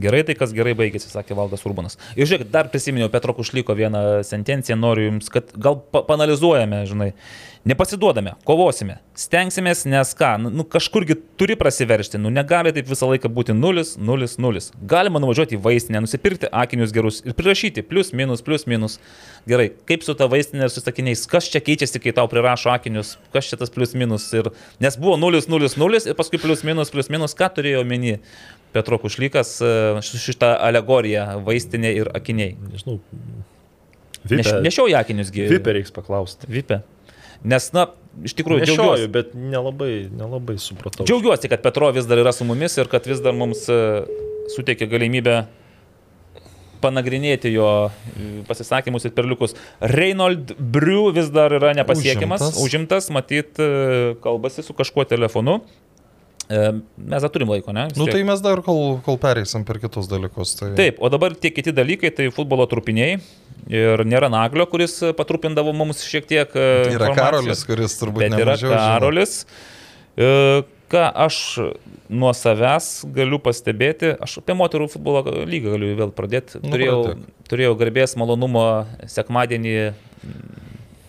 Gerai tai, kas gerai baigėsi, sakė Valdas Urbanas. Ir žiūrėk, dar prisiminiau Petro Kušlyko vieną sentenciją, noriu jums, kad gal pa panalizuojame, žinai. Nepasiduodame, kovosime, stengsimės, nes ką, nu, nu kažkurgi turi prasiveršti, nu negali taip visą laiką būti 0, 0, 0. Galima nuvažiuoti į vaistinę, nusipirkti akinius gerus ir prirašyti plus, minus, plus, minus. Gerai, kaip su ta vaistinė ir su sakiniais, kas čia keičiasi, kai tau prirašo akinius, kas čia tas plus, minus. Ir, nes buvo 0, 0, 0 ir paskui plus, minus, plus, minus, ką turėjo omeny Petro Kušlykas e, šitą alegoriją vaistinė ir akiniai. Nežinau. Neš, Vipė, nešioju akinius gyvi. Vipė reiks paklausti. Vipė. Nes, na, iš tikrųjų, Nešioju, džiaugiuosi. bet nelabai, nelabai supratau. Džiaugiuosi, kad Petro vis dar yra su mumis ir kad vis dar mums e, suteikia galimybę panagrinėti jo e, pasisakymus ir perliukus. Reynold Briu vis dar yra nepasiekiamas, Užimtas. užimtas, matyt, e, kalbasi su kažkuo telefonu. E, Mes dar turim laiko, ne? Vis Nu tai mes dar kol, kol pereisim per kitus dalykus. Tai... Taip, o dabar tie kiti dalykai, tai futbolo trupiniai. Ir nėra Naglio, kuris patrupindavo mums šiek tiek. e, Yra. Karolis, kuris turbūt yra nemažiau. žino. Karolis. E, Ką aš nuo savęs galiu pastebėti, aš apie moterų futbolo lygą galiu vėl pradėti. Nu, Turėjau, pradėk. turėjau garbės malonumo sekmadienį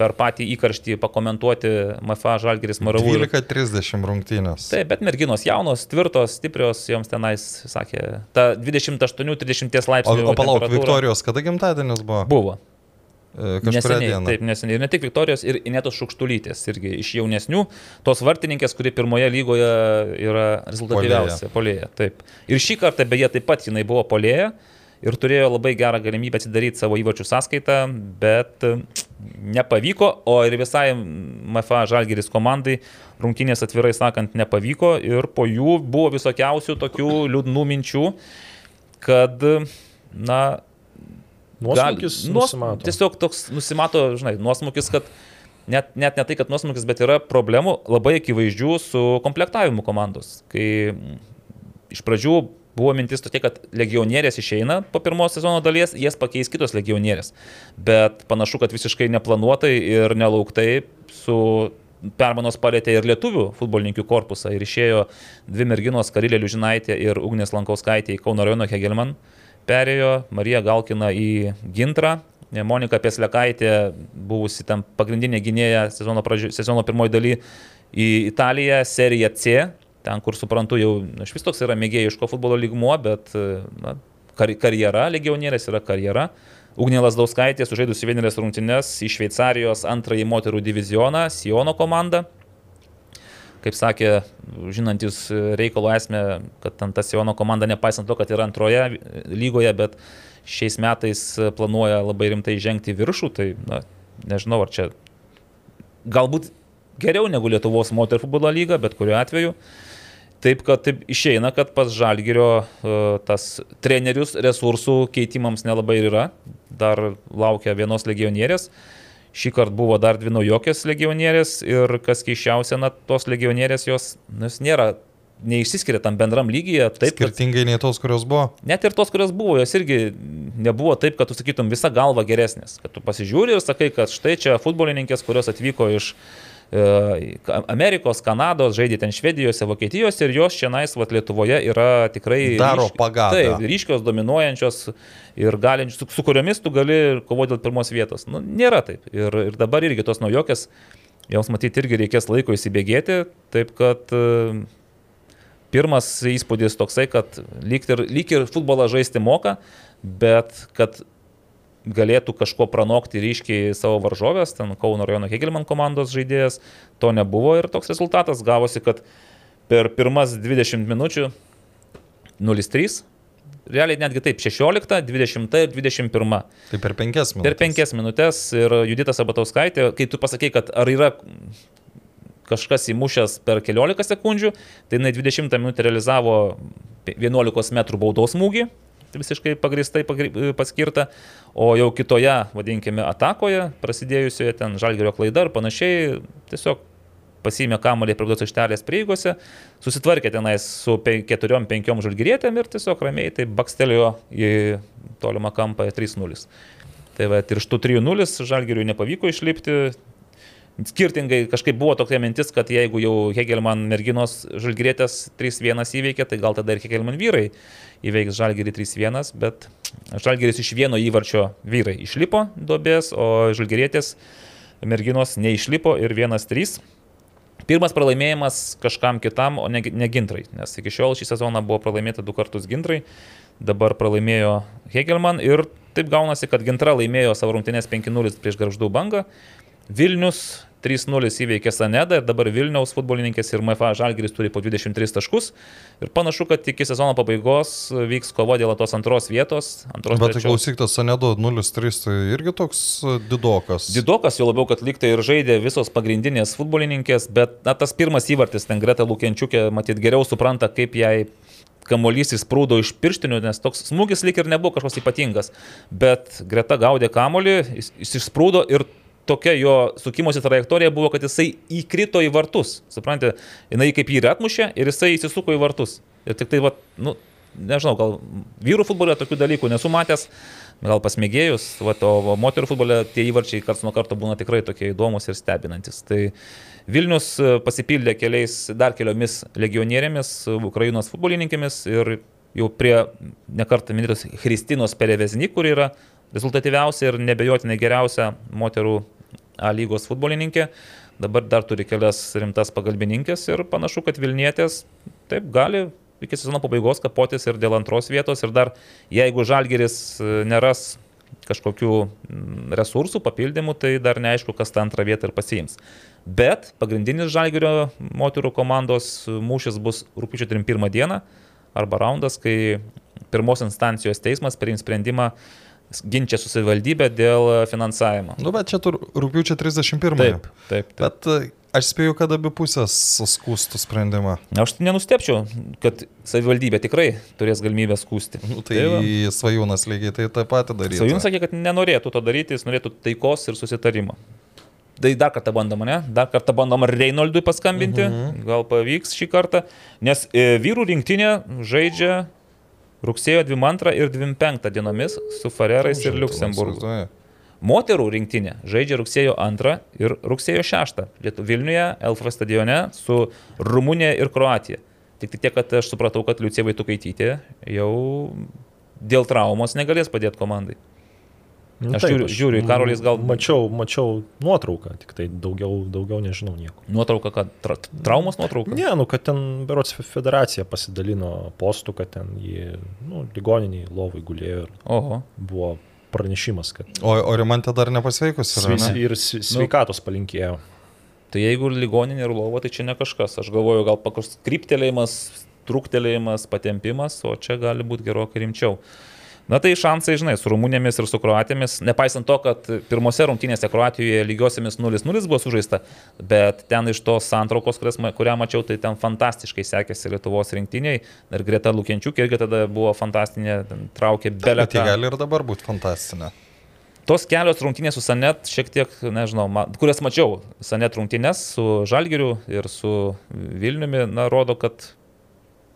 per patį įkarštį pakomentuoti MFA Žalgeris Maravų. ir- 12.30 rungtynės. Taip, bet merginos jaunos, tvirtos, stiprios, joms tenais, sakė, ta 28-30 O, laipsnių. o palauk, temperatūra Viktorijos, kada gimtadienis buvo? Buvo. E, Neseniai, dieną. taip, neseniai. Ir ne tik Viktorijos, ir Inetos Šukštulytės, irgi iš jaunesnių, tos vartininkės, kuri pirmoje lygoje yra rezultatyviausia, polėja. Taip. Ir šį kartą beje taip pat jinai buvo polėja ir turėjo labai gerą galimybę atsidaryti savo įvačių sąskaitą, bet nepavyko, o ir visai MFA Žalgeris komandai rungtynės atvirai sakant nepavyko ir po jų buvo visokiausių tokių liūdnų minčių, kad, na, Nuosmukis nuos- nusimato. Tiesiog toks nusimato, žinai, nuosmukis, kad net, net ne tai, kad nuosmukis, bet yra problemų labai akivaizdžių su komplektavimu komandos. Kai iš pradžių buvo mintis tokia, kad legionierės išeina po pirmos sezono dalies, jas pakeis kitos legionierės. Bet panašu, kad visiškai neplanuotai ir nelauktai su permanos palėtė ir lietuvių futbolininkų korpusą. Ir išėjo dvi merginos, Karilė Liužinaitė ir Ugnės Lankauskaitė į Kauno rajono Hegelman. Perėjo Marija Galkina į Gintrą. Monika Pieslekaitė, buvusi ten pagrindinė gynėja sezono, pradžio, sezono pirmoji daly į Italiją, serija C, ten kur suprantu jau, na, iš vis toks yra mėgėjiško futbolo lygmuo, bet na, kar, karjera, legionierės yra karjera. Ugnė Lasdauskaitė sužaidusi vienerės rungtynes į Šveicarijos antrąjį moterų divizioną, Siono komandą. Kaip sakė, žinantis reikalo esmę, kad ten ta Siono komanda, nepaisant to, kad yra antroje lygoje, bet šiais metais planuoja labai rimtai žengti viršų, tai na, nežinau, ar čia galbūt geriau negu Lietuvos moterų futbolo lyga, bet kuriuo atveju. Taip, kad taip išeina, kad pas Žalgirio e, tas trenerius resursų keitimams nelabai yra. Dar laukia vienos legionierės. Šį kartą buvo dar dvi naujokės legionierės ir kas keiščiausia, na, tos legionierės jos, nu, jos nėra, neišsiskiria tam bendram lygyje. Taip, kad Skirtingai nei tos, kurios buvo. net ir tos, kurios buvo, jos irgi nebuvo taip, kad tu sakytum visą galvą geresnės. Kad tu pasižiūri ir sakai, kad štai čia futbolininkės, kurios atvyko iš e, Amerikos, Kanados, žaidė ten Švedijose, Vokietijose ir jos va, Lietuvoje yra tikrai Daro pagadą. Taip, ryškios, dominuojančios ir galinčios, su, su kuriomis tu gali kovoti dėl pirmos vietos. Nu, nėra taip. Ir, ir dabar irgi tos naujokės, joms matyti irgi reikės laiko įsibėgėti, taip kad e, pirmas įspūdis toksai, kad lyg ir, lyg ir futbolą žaisti moka, bet kad galėtų kažko pranokti ryškiai savo varžovės, ten Kauno rajono Hegelman komandos žaidėjas, to nebuvo ir toks rezultatas gavosi, kad per pirmas 20 minučių 0-3, realiai netgi taip, 16, 20 ir 21. Tai per penkias minutės. Per penkias minutės ir Judita Sabatauskaitė, kai tu pasakai, kad ar yra kažkas įmušęs per keliolika sekundžių, tai jinai 20 minutę realizavo 11 m baudos smūgį, visiškai pagristai pagri, paskirta, o jau kitoje, vadinkime, atakoje, prasidėjusioje ten žalgerio klaida ir panašiai, tiesiog pasiėmė kamuolį prie baudos aikštelės prieigose, susitvarkė tenais su 4-5 žalgirietėm ir tiesiog ramiai tai bakstelėjo į tolimą kampą 3-0. Tai va, ir iš tų 3-0 žalgiriui nepavyko išlipti, skirtingai kažkaip buvo tokia mintis, kad jeigu jau Hegelman merginos žalgirėtės 3-1 įveikė, tai gal tada ir Hegelman vyrai įveiks žalgirį 3-1, bet žalgiris iš vieno įvarčio vyrai išlipo duobės, o žalgirėtės merginos neišlipo ir 1-3. Pirmas pralaimėjimas kažkam kitam, o ne, ne gintrai, nes iki šiol šį sezoną buvo pralaimėta du kartus gintrai, dabar pralaimėjo Hegelman ir taip gaunasi, kad gintra laimėjo savo rungtynės 5-0 prieš garždų bangą, Vilnius 3-0 įveikė Sanedą ir dabar Vilniaus futbolininkės ir MFA Žalgiris turi po 23 taškus. Ir panašu, kad iki sezono pabaigos vyks kova dėl tos antros vietos. Antros Bet tai trečios. klausyk, tas Sanedo 0-3 tai irgi toks e, didokas. Didokas, jau labiau, kad liktai ir žaidė visos pagrindinės futbolininkės, bet na, tas pirmas įvartis, ten Greta Lukienčiukė, matyt, geriau supranta, kaip jai kamuolys įsprūdo iš pirštinių, nes toks smūgis lyg ir nebuvo kažkoks ypatingas, bet Greta gaudė kamuolį, jis išsprūdo ir tokia jo sukimosi trajektorija buvo, kad jisai įkrito į vartus. Suprantate, jinai kaip jį ir atmušė ir jisai įsisuko į vartus. Ir tik tai, va, nu, nežinau, gal vyrų futbole tokių dalykų nesu matęs, gal pasmėgėjus, va, o moterų futbole tie įvarčiai karts nuo karto būna tikrai tokie įdomus ir stebinantis. Tai Vilnius e, pasipildė keliais, dar keliomis legionierėmis, Ukrainos futbolininkėmis ir jau prie nekartą minėtos Kristinos Pereveznik, kur yra rezultatyviausia ir nebejotinai geriausia moterų A lygos futbolininkė. Dabar dar turi kelias rimtas pagalbininkės ir panašu, kad Vilnietės taip gali iki sezono pabaigos kapotis ir dėl antros vietos. Ir dar jeigu Žalgeris e, neras kažkokių mm, resursų, papildymų, tai dar neaišku, kas tą antrą vietą ir pasiims. Bet pagrindinis Žalgerio moterų komandos mūšis bus rūpiučio 31 dieną arba raundas, kai pirmos instancijos teismas priims sprendimą ginčia su savivaldybė dėl finansavimo. Nu, bet čia tur rūpiučio 31. Taip, taip, taip. Bet e, aš spėju, kad abi pusės skūstų sprendimą. Aš nenustepčiau, kad savivaldybė tikrai turės galimybę skūsti. Nu, tai va. svajūnas lygiai tai tą patį daryti. Svajūnas sakė, kad nenorėtų to daryti, jis norėtų taikos ir susitarimo. Tai dar kartą bandoma, ne? Dar kartą bandoma Reinoldui paskambinti, mhm. gal pavyks šį kartą, nes e, vyrų rinktinė žaidžia rugsėjo 22 ir 25 dienomis su Farerais ir Luksemburgu. Moterų rinktinė žaidžia rugsėjo 2 ir rugsėjo 6 Lietu Vilniuje, LFF stadione su Rumunija ir Kroatija. Tik tiek, kad aš supratau, kad Liucija Vaitukaitytė jau dėl traumos negalės padėti komandai. Nu, Aš žiūriu- žiūriu į Karolis gal- Mačiau, mačiau nuotrauką, tik tai daugiau, daugiau nežinau nieko. Nuotrauka, kad tra traumos nuotrauka. Ne, nu, kad ten berots federacija pasidalino postų, kad ten jį, nu, ligoniniai lovai gulėjo ir Oho. buvo pranešimas, kad O, o Rimantė dar nepasveikus yra. Svi- ne? ir svi- sveikatos palinkėjo. Tai jeigu ligoninė ir lova, tai čia ne kažkas. Aš galvoju, gal koks kryptelėjimas, truktelėjimas, patempimas, o čia gali būti gerokai rimčiau. Na tai šansai, žinai, su Rumunėmis ir su Kroatėmis, nepaisant to, kad pirmose rungtynėse Kroatijoje lygiosiamis 0-0 buvo sužaista, bet ten iš tos santraukos, kurią mačiau, tai ten fantastiškai sekėsi Lietuvos rinktiniai. Ir Greta Lukienčiuk irgi tada buvo fantastinė, traukė belę. Bet jie gali ir dabar būti fantastinė. Tos kelios rungtynės su Sanet, šiek tiek, nežinau, ma, kurias mačiau, Sanet rungtynės su Žalgiriu ir su Vilniumi, na, rodo, kad,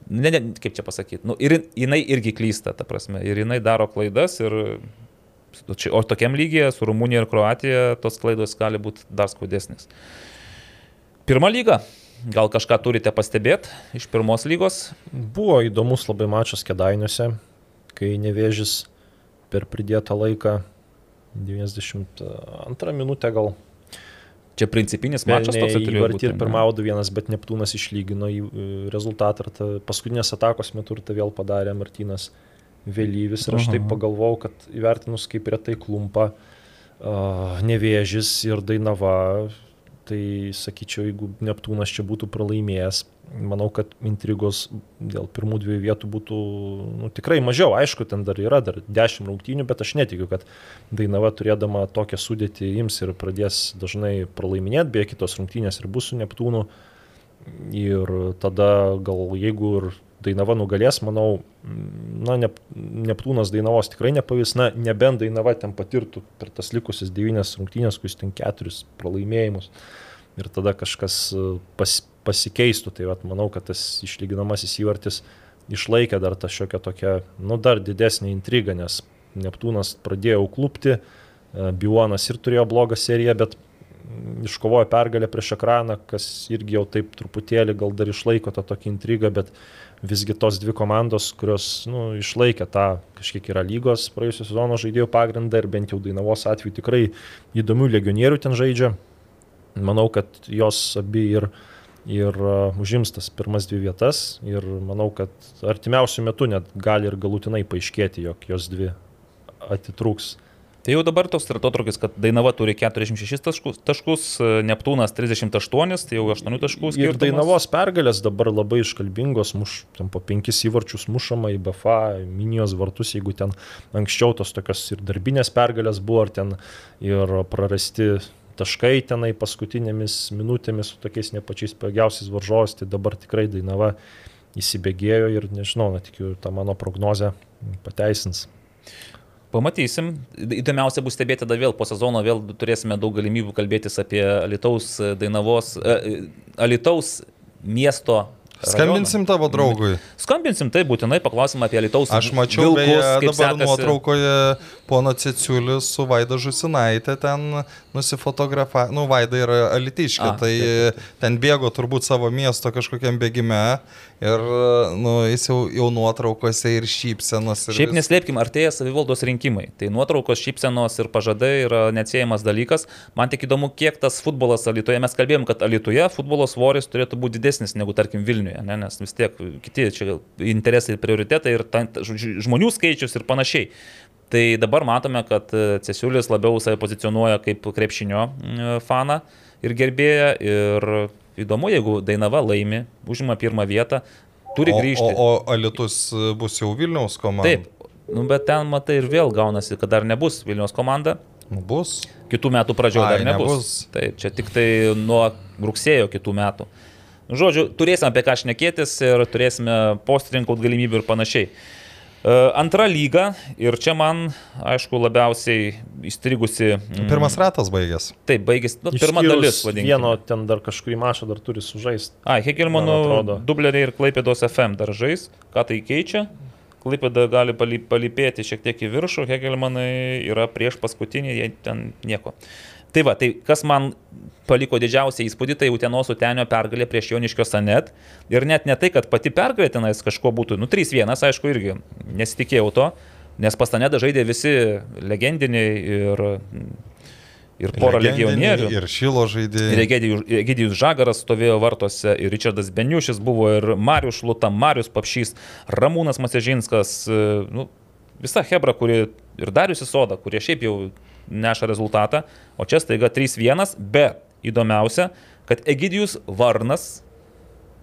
ne, ne, kaip čia pasakyti, nu, ir jinai irgi klysta, ta prasme, ir jinai daro klaidas, ir, o tokiam lygiai su Rumunija ir Kroatija tos klaidos gali būti dar skaudesnės. Pirma lyga, gal kažką turite pastebėti iš pirmos lygos? Buvo įdomus labai mačas Kedainiuose, kai nevėžis per pridėtą laiką 92 minutę gal Čia principinis mačas toks turėjo būti. ir pirmavo 2-1, bet Neptūnas išlygino e, rezultatą ir paskutinės atakos metu ir tą vėl padarė Martinas Vėlyvis ir aš taip pagalvojau, kad įvertinus kaip retai klumpa uh, nevėžis ir dainava, tai sakyčiau, jeigu Neptūnas čia būtų pralaimėjęs, manau, kad intrigos dėl pirmų dviejų vietų būtų nu, tikrai mažiau. Aišku, ten dar yra dar 10 rungtynių, bet aš netikiu, kad Dainava turėdama tokią sudėtį ims ir pradės dažnai pralaiminėti, beje, kitos rungtynės ir bus su Neptūnu. Ir tada gal jeigu ir Dainava nugalės, manau, na, Nep Neptūnas Dainavos tikrai nepavys, na, nebent Dainava ten patirtų per tas likusias devynias rungtynės, kuris ten keturis pralaimėjimus ir tada kažkas e, pas, pasikeistų. Tai vat, manau, kad tas išlyginamasis įvartis išlaikė dar tą šiokią tokią, nu, dar didesnį intrigą, nes Neptūnas pradėjo klupti, Biuonas ir turėjo blogą seriją, bet iškovojo pergalę prieš ekraną, kas irgi jau taip truputėlį gal dar išlaiko tą tokį intrigą, bet visgi tos dvi komandos, kurios nu, išlaikė tą kažkiek yra lygos praėjusios sezono žaidėjų pagrindą ir bent jau Dainavos atveju tikrai įdomių legionierių ten žaidžia. Manau, kad jos abi ir, ir uh, užims tas pirmas dvi vietas ir manau, kad artimiausių metų net gali ir galutinai paaiškėti, jog jos dvi atitrūks. Tai jau dabar toks yra atotrukis, kad Dainava turi 46 taškus, taškus Neptūnas 38, tai jau 8 taškų Ir skirtumas. Dainavos pergalės dabar labai iškalbingos, muš, ten po penkis įvarčius mušama į BFA, minijos vartus, jeigu ten anksčiau tos tokios ir darbinės pergalės buvo, ar ten ir prarasti taškai tenai paskutinėmis minutėmis su tokiais nepačiais pajėgiausiais varžovais, tai dabar tikrai Dainava įsibėgėjo ir nežinau, na tikiu, ta mano prognozė pateisins. Pamatysim. Įdomiausia bus stebėti tada vėl po sezono, vėl turėsime daug galimybių kalbėtis apie Alitaus Dainavos, e, Alitaus miesto. Skambinsim tavo draugui. Skambinsim, tai būtinai paklausim apie Alitaus. Aš mačiau vilkus, beje dabar sekasi. nuotraukoje pono Ceciulis su Vaida Žusinaitė ten nusifotografavo, nu Vaida yra alitiškė, A, tai taip, ten bėgo turbūt savo miesto kažkokiam bėgime ir nu, jis jau, jau nuotraukose ir šypsenos. Ir Šiaip neslėpkim, artėja savivaldos rinkimai. Tai nuotraukos, šypsenos ir pažadai yra neatsiejamas dalykas. Man tik įdomu, kiek tas futbolas Alitoje. Mes kalbėjom, kad Alitoje futbolo svoris turėtų būti didesnis negu, tarkim, Vilniuje, ne? nes vis tiek kiti čia interesai, prioritetai ir ta, žmonių skaičius ir panašiai. Tai dabar matome, kad e, Cesiulis labiau save pozicionuoja kaip krepšinio mm, faną ir gerbėją. Ir įdomu, jeigu Dainava laimi, užima pirmą vietą, turi o, grįžti. o, o Alitus bus jau Vilniaus komanda. Taip, nu, bet ten matai ir vėl gaunasi, kad dar nebus Vilnius komanda, Nu, Bus. kitų metų pradžioje dar nebus. nebus. Taip, čia tik tai nuo rugsėjo kitų metų. Nu, Žodžiu, turėsime apie ką šnekėtis ir turėsime postrinkauti galimybių ir panašiai. E, Antra lyga ir čia man, aišku, labiausiai įstrigusi. mm, Pirmas ratas baigęs. Taip, baigėsi. Nu, pirma dalis, vadinkime. Vieno ten dar kažkurį mačą dar turi sužaisti. Hegelmanų atrodo. dubleriai ir Klaipėdos FM daržais. Ką tai keičia? Klaipėda gali paly- palypėti šiek tiek į viršų, Hegelmanai yra prieš paskutinį, jie ten nieko. Tai va, tai kas man paliko didžiausią įspūdį, tai Utenos Utenio pergalė prieš Joniškio Sanet. Ir net ne tai, kad pati pergalė tenais kažko būtų, nu 3-1, aišku, irgi nesitikėjau to, nes pas Sanetą žaidė visi legendiniai ir, ir pora legionierių. Ir Šilo žaidėjai. Ir Egidijus- Žagaras stovėjo vartuose, ir Richardas Beniušis buvo, ir Marius Šluta, Marius Papšys, Ramūnas Masežinskas, e, nu, visa Hebra, kuri ir Darius Soda, kurie šiaip jau neša rezultatą, o čia staiga 3-1, bet įdomiausia, kad Egidijus Varnas,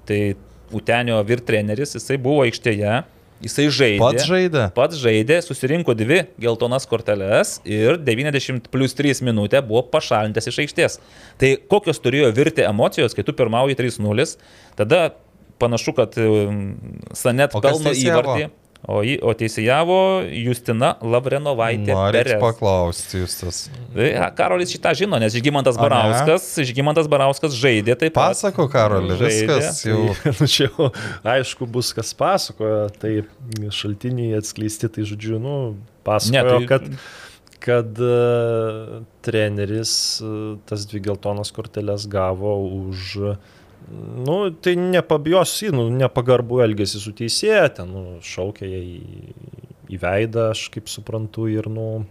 tai Utenio virtreneris, jisai buvo aikštėje, jisai žaidė. Pats žaidė. Pats žaidė, susirinko dvi geltonas korteles ir 90 plus 3 minutę buvo pašalintas iš aikštės. Tai kokios turėjo virti emocijos, kai tu pirmauji 3-0, tada panašu, kad um, Sanet pelno įvartį. O, jį- o teisėjavo Justina Lavrenovaitė. Perez. paklausti, jūs tas. Tai, Karolis šitą žino, nes Žygimantas? Barauskas, Žygimantas Barauskas žaidė taip pat. Pasako, Karoli, Žaidė. viskas jau. <laughs> Nu, čia jau aišku bus, kas pasakoja, tai šaltiniai atskleisti, tai žodžiu, nu, pasakojo, Ne, tai- tai... kad, kad uh, treneris uh, tas dvi geltonas korteles gavo už, nu, tai nepabijosiu, nu, nepagarbų elgesį su teisėja, ten, nu, šaukė ją į, į veidą, aš kaip suprantu, ir, nu,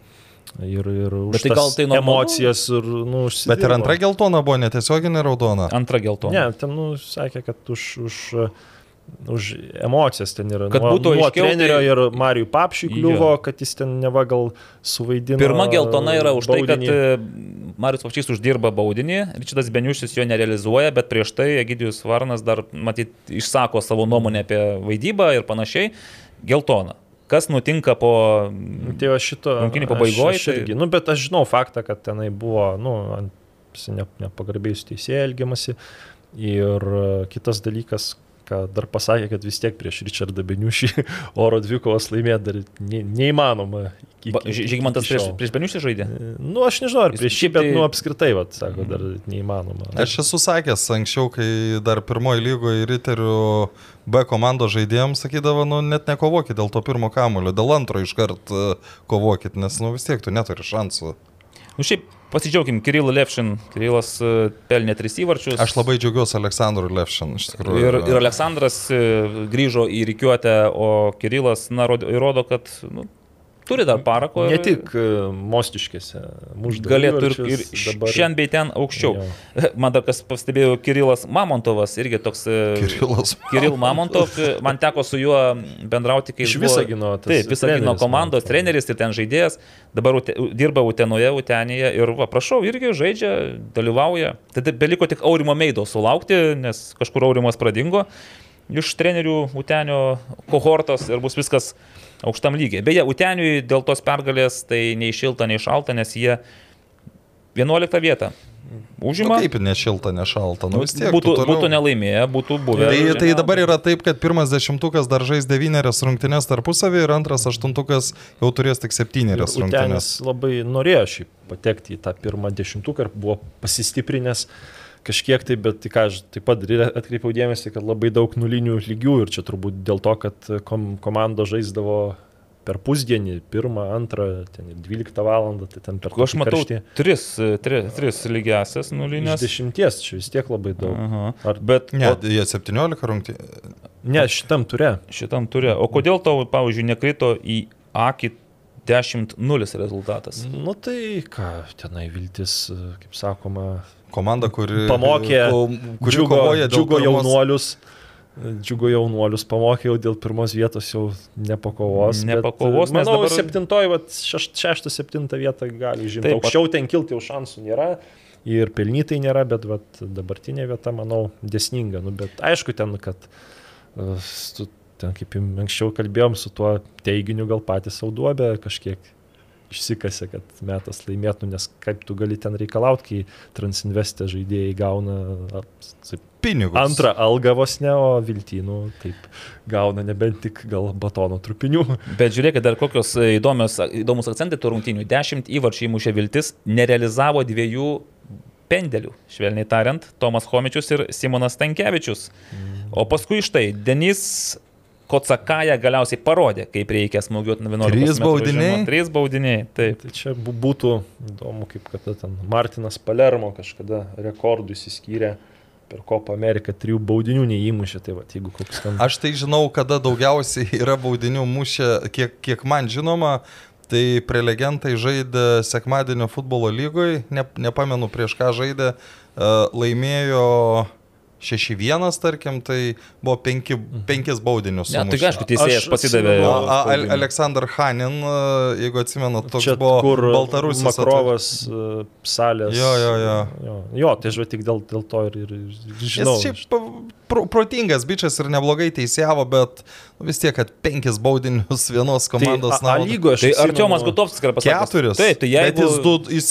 ir, ir už Bet tai gal tai normalu? emocijas ir, nu, Bet ir antra geltona buvo netiesioginė raudona. Antra geltona. Ne, ten, nu, sakė, kad už, už, už emocijas ten yra. Kad nuo, būtų nuo aiškiau, trenerio tai- ir Marijų Papšiui kliuvo, Jo. kad jis ten neva gal suvaidino. Pirma geltona yra už tai, kad baudinį. e, Marius Papšys uždirba baudinį, Ričardas Beniušis jo nerealizuoja, bet prieš tai Egidijus Varnas dar, matyt, išsako savo nuomonę apie vaidybą ir panašiai. Geltona. Kas nutinka po... Tai va šito. Rungtynių pabaigoj, Aš, aš tai- irgi, nu, bet aš žinau faktą, kad tenai buvo, nu, ne, nepagarbiai su teisėjai elgiamasi. Ir e, kitas dalykas, ką dar pasakė, kad vis tiek prieš Richardą Beniušį <laughs> oro dvikovos laimėti dar ne, neįmanoma. Žygimantas prieš, prieš Beniušį žaidė? Nu, aš nežinau, ar prieš šį, bet, tai- nu, apskritai, vat, sako, dar neįmanoma. Aš esu sakęs anksčiau, kai dar pirmoji lygoje Riterių B komandos žaidėjams sakydavo, nu net nekovokit dėl to pirmo kamulio, dėl antro iškart e, kovokit, nes nu vis tiek tu neturi šansų. Nu šiaip pasidžiaugim, Kirilą Levšin. Kirilas e, pelnė tris įvarčius. Aš labai džiaugiuosi Aleksandru Levšin, iš tikrųjų. Ir, ir Aleksandras e, grįžo į rykiuotę, o Kirilas, na, rodo- kad nu, turi dar parako. Ne tik e, mostiškėse. Galėtų ir, ir šiandien bei ten aukščiau. <laughs> Man dar kas pastebėjo, Kirilas Mamontovas, irgi toks... e, Kirilas <laughs> Kiril Mamontov, man teko su juo bendrauti, kai Iš Visagino Taip, Visagino komandos treneris ir ten žaidėjas, dabar ute, dirba Utenoje, Utenėje ir, va, prašau, irgi žaidžia, dalyvauja. Tada beliko tik Aurimo Meido sulaukti, nes kažkur Aurimas pradingo iš trenerių Utenio kohortos ir bus viskas aukštam lygiai. Beje, Uteniui dėl tos pergalės tai nei šilta, nei šalta, nes jie 11 vietą Nu, užima. kaip ne šilta, ne šalta. Nu, vis tiek, būtų, tu toliau- būtų nelaimėję, būtų buvę. Tai, tai dabar yra taip, kad pirmas dešimtukas dar žais devynerias rungtynės tarpusavį ir antras aštuntukas jau turės tik septynerias rungtynės. Labai norėjo šiaip patekti į tą pirmą dešimtuką ir buvo pasistiprinęs kažkiek tai, bet tai ką aš taip pat atkreipiau dėmesį, kad labai daug nulinių lygių ir čia turbūt dėl to, kad kom komanda žaisdavo per pusdienį, pirmą, antrą, ten ir 12 valandą, tai ten per Aš matau karštį. tris, tris, tris lygiasias nulinės. dešimties čia vis tiek labai daug. Aha. Ar Bet Ne, o, jie 17 rungtynės. ne, šitam turė. šitam turė. O kodėl tau, pavyzdžiui, nekrito į akį 10-0 rezultatas? Nu tai ką, tenai viltis, kaip sakoma, Komanda, kuri, pamokė, kuri džiugo, džiugo pirmos- jaunuolius. Džiugo jaunuolius pamokė jau dėl pirmos vietos jau nepakovos. bet, Nepakovos, nes manau, dabar- septintoji, šeš, šeštą, septintą vietą gali žinoti. Taip, Aukščiau ten kilti jau šansų nėra. Ir pelnytai nėra, bet vat, dabartinė vieta, manau, desninga. Nu, bet aišku, ten, kad uh, su, ten, kaip anksčiau kalbėjom, su tuo teiginiu gal patys savo duobę kažkiek išsikasė, kad metas laimėtų, nes kaip tu gali ten reikalauti, kai Transinvestė žaidėjai gauna taip, Pinigus. antrą algą vos ne, o viltynų taip gauna nebent tik gal batono trupinių. <laughs> Bet žiūrėkit, dar kokios įdomios, įdomus akcentai tų rungtynių. 10 įvarčių įmušė Viltis, nerealizavo dviejų pendelių, švelniai tariant, Tomas Homičius ir Simonas Tankievičius. O paskui štai Denis Kotsakaja galiausiai parodė, kaip reikia smūgiuoti 11 Trys metrų baudiniai? žemumą. Trys baudiniai, taip. Tai čia būtų įdomu, kaip kada ten Martinas Palermo kažkada rekordų įsiskyrė per Kopą Ameriką, trijų baudinių neįmušė, tai va, jeigu koks ten... Aš tai žinau, kada daugiausiai <laughs> yra baudinių mušę, kiek, kiek man žinoma. Tai prelegentai žaidė sekmadienio futbolo lygoje, ne, nepamenu prieš ką žaidė, e, laimėjo 6-1, tarkim, tai buvo 5 penkis baudinius. Ne, tai aišku, teisėjas Aš pasidavė. atsimenu- A, a. Aleksandr Hanin, jeigu atsimenat, toks Čia buvo kur Baltarusis. Makrovas uh, salės. Jo, jo, jo. Jo, jo tai aš tik dėl, dėl to ir, ir, ir žinau. Jis šiaip pro, protingas bičias ir neblogai teisėjavo, bet nu, vis tiek, kad penkis baudinius vienos komandos tai, a, a, naudai. lygo aš Tai Artiomas Gutovskis yra pasakęs. Keturis. Taip, tai Bet jeigu... jis du, jis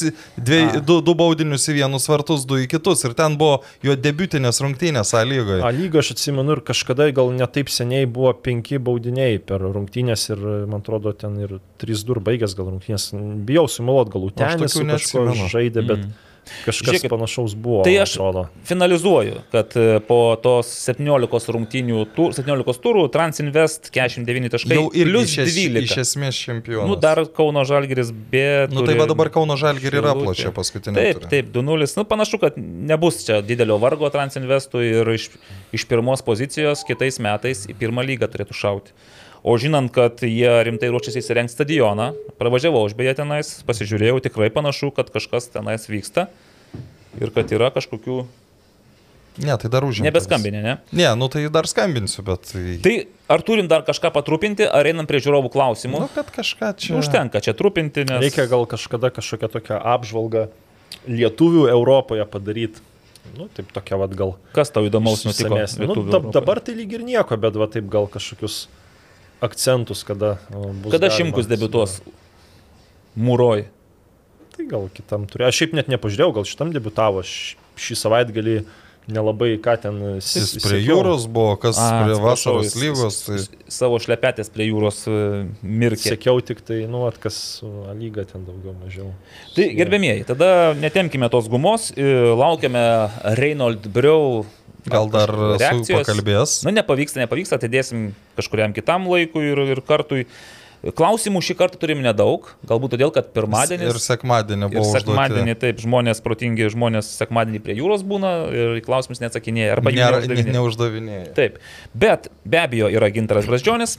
dviej, du, du baudinius į vienus vartus, du į kitus. Ir ten buvo jo debiutinės rungtynės A lygoje. A lygą aš atsimenu ir kažkada gal netaip seniai buvo penki baudiniai per rungtynės ir man atrodo ten ir 3-2 baigęs gal rungtynės. Bijau sumiluot, gal Utenis tokių su kažkuo neatsimenu. žaidė, bet Mm. Kažkas Žiūrėkit, panašaus buvo. tai aš- atrodo. Finalizuoju, kad e, po tos 17 rungtynių, tur, 17 turų Transinvest 49 taškai. Jau ir plus iš, es, 12. iš esmės čempionas. Nu, dar Kauno Žalgeris be... Nu, tai va dabar Kauno Žalgirį ir Šilutė. aplošė paskutinį. Taip, taip, 2-0. Nu, panašu, kad nebus čia didelio vargo Transinvestui ir iš, iš pirmos pozicijos kitais metais į pirmą lygą turėtų šauti. O žinant, kad jie rimtai ruošiasi įsirengti stadioną, pravažiavau aš beje tenais, pasižiūrėjau, tikrai panašu, kad kažkas tenais vyksta ir kad yra kažkokių... Ne, tai dar užimtas. Nebeskambinė, ne? Ne, nu tai dar skambinsiu, bet... Tai... Tai ar turim dar kažką patrupinti, ar einam prie žiūrovų klausimų? Nu, kad kažką čia... Užtenka čia trupinti, nes... Reikia gal kažkada kažkokią tokią apžvalgą lietuvių Europoje padaryti. Nu, taip tokia vad gal. Kas tau įdomaus nutiko? išsamesnė. Nu, dab, dabar tai lyg ir nieko, bet va taip gal kažkokius akcentus, kada o, bus. Kada galima- Šimkus debiutuos? Mūroj. Tai gal kitam turėjo. Aš šiaip net nepažiūrėjau, gal šitam debitavo š- šį savaitgalį nelabai ką ten Jis prie jūros buvo, kas A, prie vasaros lygos. Tai... Savo šlepetės prie jūros e, mirkė. Sekiau tik tai, nu, at kas su A lyga ten daugiau mažiau. Tai gerbėmieji, tada netemkime tos gumos, e, laukiame Reynold Briau. Gal dar su reakcijos. pakalbės. Na, nepavyksta, nepavyksta, atidėsim kažkuriam kitam laikui ir, ir kartui. Klausimų šį kartą turim nedaug, galbūt todėl, kad pirmadienis. Ir sekmadienį Ir buvo sekmadienį, užduoti. taip, žmonės, protingi žmonės sekmadienį prie jūros būna ir klausimus neatsakinėja. Arba Nėra- neuždavinėja. Neuždavinėja. Taip, bet be abejo yra Gintaras Brazdžionis.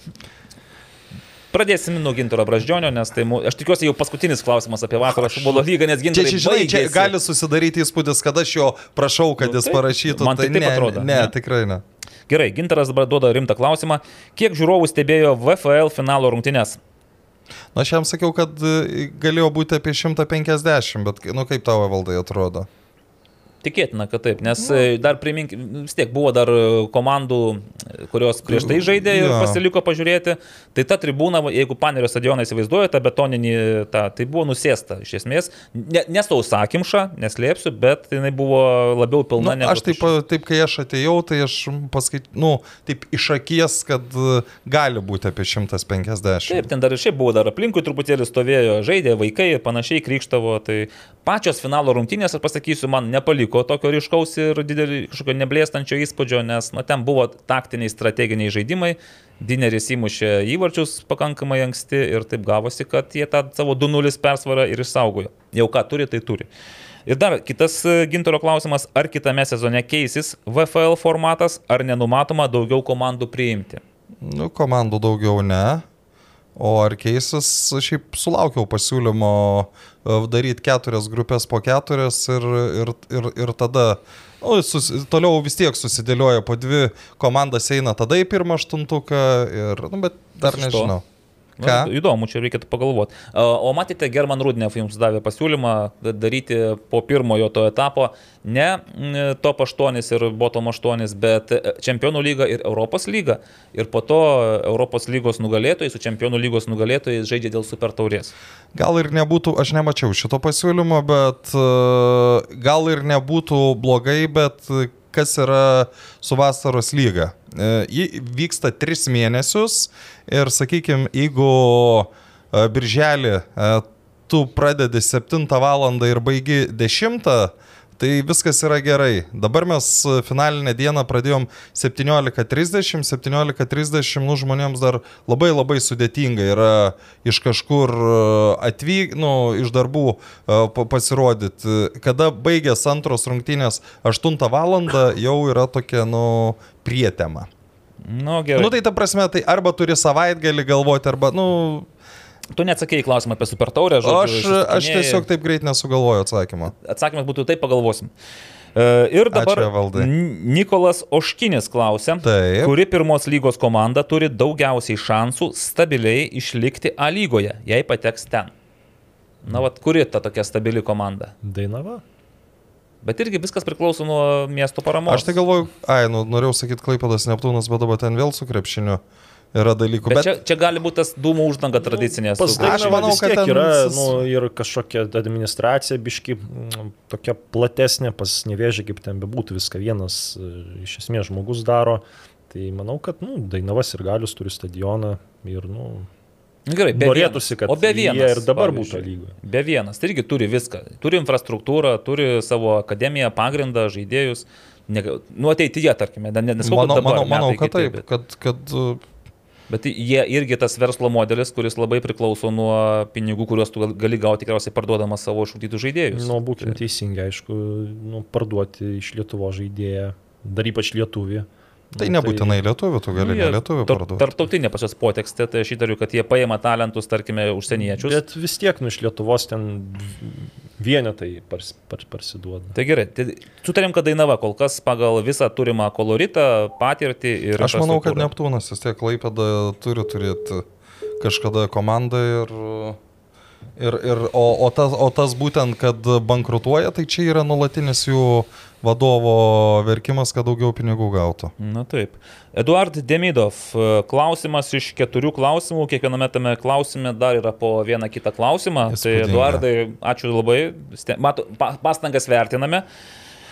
Pradėsim nuo Gintaro Brazdžionio, nes tai, aš tikiuosi, jau paskutinis klausimas apie vasaros futbolo lygą, nes Gintaras čia, žinai, čia gali susidaryti įspūdis, kad aš jo prašau, kad Nu, jis taip. parašytų. Man tai taip ne, atrodo, Ne, ne? tikrai ne. Gerai, Gintaras dabar duoda rimtą klausimą. Kiek žiūrovų stebėjo VFL finalo rungtynes? Na, aš jam sakiau, kad e, galėjo būti apie 150, bet, nu, kaip tavo valdai atrodo? Tikėtina, kad taip, nes nu. dar primink, vis tiek buvo dar e, komandų, e, kurios prieš tai žaidė ir Jo. pasiliko pažiūrėti. Tai ta tribūna, jeigu Panerio stadioną įsivaizduoja, ta betoninė, ta, tai buvo nusėsta iš esmės. Ne, nesausakimša, neslėpsiu, bet jinai buvo labiau pilna. Nu, negu aš taip, taip, kai aš atėjau, tai aš paskait, nu, taip iš akies, kad e, gali būti apie 150. Taip, ten dar ir šiaip buvo, dar aplinkui truputėlį stovėjo, žaidė vaikai ir panašiai krikštavo. Tai pačios finalo rungtynės, aš pasakysiu, man nepaliko tokio ryškaus ir didelį kažkokio neblėstančio įspūdžio, nes na, ten buvo taktiniai, strateginiai žaidimai. Dineris įmušė įvarčius pakankamai anksti ir taip gavosi, kad jie tą savo 2-0 persvarą ir išsaugojo. Jau ką turi, tai turi. Ir dar kitas e, gintaro klausimas, ar kitame sezone keisis VFL formatas, ar nenumatoma daugiau komandų priimti. Nu, komandų daugiau ne. O ar keisis, šiaip sulaukiau pasiūlymo e, daryti keturias grupės po keturias ir, ir, ir, ir tada, nu, sus, toliau vis tiek susidėlioja po dvi komandas eina tada į pirmą aštuntuką ir, nu, bet dar nežinau. Na, Ką? Įdomu, čia reikėtų pagalvoti. O matėte, German Rudnev jums davė pasiūlymą da- daryti po pirmojo to etapo ne top 8 ir bottom 8, bet e, Čempionų lyga ir Europos lyga. Ir po to Europos lygos nugalėtojai su Čempionų lygos nugalėtojais žaidžia dėl super taurės. Gal ir nebūtų, aš nemačiau šito pasiūlymo, bet e, gal ir nebūtų blogai, bet kas yra su vasaros lyga? E, Ji vyksta tris mėnesius ir, sakykime, jeigu e, birželį e, tu pradedi 7 val. ir baigi 10, tai viskas yra gerai. Dabar mes e, finalinę dieną pradėjom 17.30, 17.30 nu, žmonėms dar labai labai sudėtinga yra iš kažkur atvyk, nu, iš darbų e, pa- pasirodyti. Kada baigės antros rungtynės 8 val. jau yra tokia, nu, prietema. Nu, gerai. Nu, tai ta prasme, tai arba turi savaitgalį galvoti, arba, nu, Tu neatsakėjai į klausimą apie super taurę, aš, žodžiu. aš tiesiog taip greit nesugalvoju atsakymą. Atsakymas būtų taip, pagalvosim. E, Ir dabar Ačiū, Nikolas Oškinis klausia, Taip. kuri pirmos lygos komanda turi daugiausiai šansų stabiliai išlikti A lygoje, jei pateks ten. Na, vad, kuri ta tokia stabili komanda? Dainava. Bet irgi viskas priklauso nuo miesto paramos. Aš tai galvoju, ai, nu, norėjau sakyti Klaipadas Neptūnas, bet dabar ten vėl su krepšiniu yra dalykų. Bet, bet čia, čia gali būti tas dūmų uždanga tradicinė. Su- Aš manau, kad ten yra nu, ir kažkokia administracija biški mm, tokia platesnė, pas nevėžė, kaip ten bebūtų, viską vienas e, iš esmės žmogus daro. Tai manau, kad nu, Dainavas ir Galius turi stadioną ir nu, Nu, Gerai, be norėtųsi, vienas. kad o be jie vienas. ir dabar būtų lygoje. Be vienas. Tai irgi turi viską. Turi infrastruktūrą, turi savo akademiją, pagrindą, žaidėjus. Ne, nu, ateityje, tarkime, ne- ne- nesakau, kad Manau, dabar, manau, manau metai kad taip, bet- kad, kad Bet jie irgi tas verslo modelis, kuris labai priklauso nuo pinigų, kuriuos tu gal- gali gauti tikriausiai parduodamas savo išūkytų žaidėjus. Nu, būkim teisingi, aišku, nu, parduoti iš Lietuvo žaidėją, dar ypač lietuvį. Tai nebūtinai lietuvių, tu gali Nu, lietuvių parduoti. Tarptautinė pas juos potekstė, tai aš įtariu, kad jie paima talentus, tarkime, užsieniečius. Bet... Vis tiek, nu, iš Lietuvos ten vienetai pars, par, parsiduoda. Tai gerai, tai sutarėm, kad Dainava kol kas pagal visą turimą koloritą, patirtį ir... Aš manau, kad. Neptūnas vis tiek Klaipėda turi turėti kažkada komandą ir... Ir, ir, o, o, tas, o tas būtent, kad bankrutuoja, tai čia yra nulatinis jų vadovo verkimas, kad daugiau pinigų gautų. Na taip. Eduard Demidov, klausimas iš keturių klausimų, kiekviename tame klausime dar yra po vieną kitą klausimą. Tai Įspūdinga. Eduardai, ačiū labai, mato, pa, pastangas vertiname.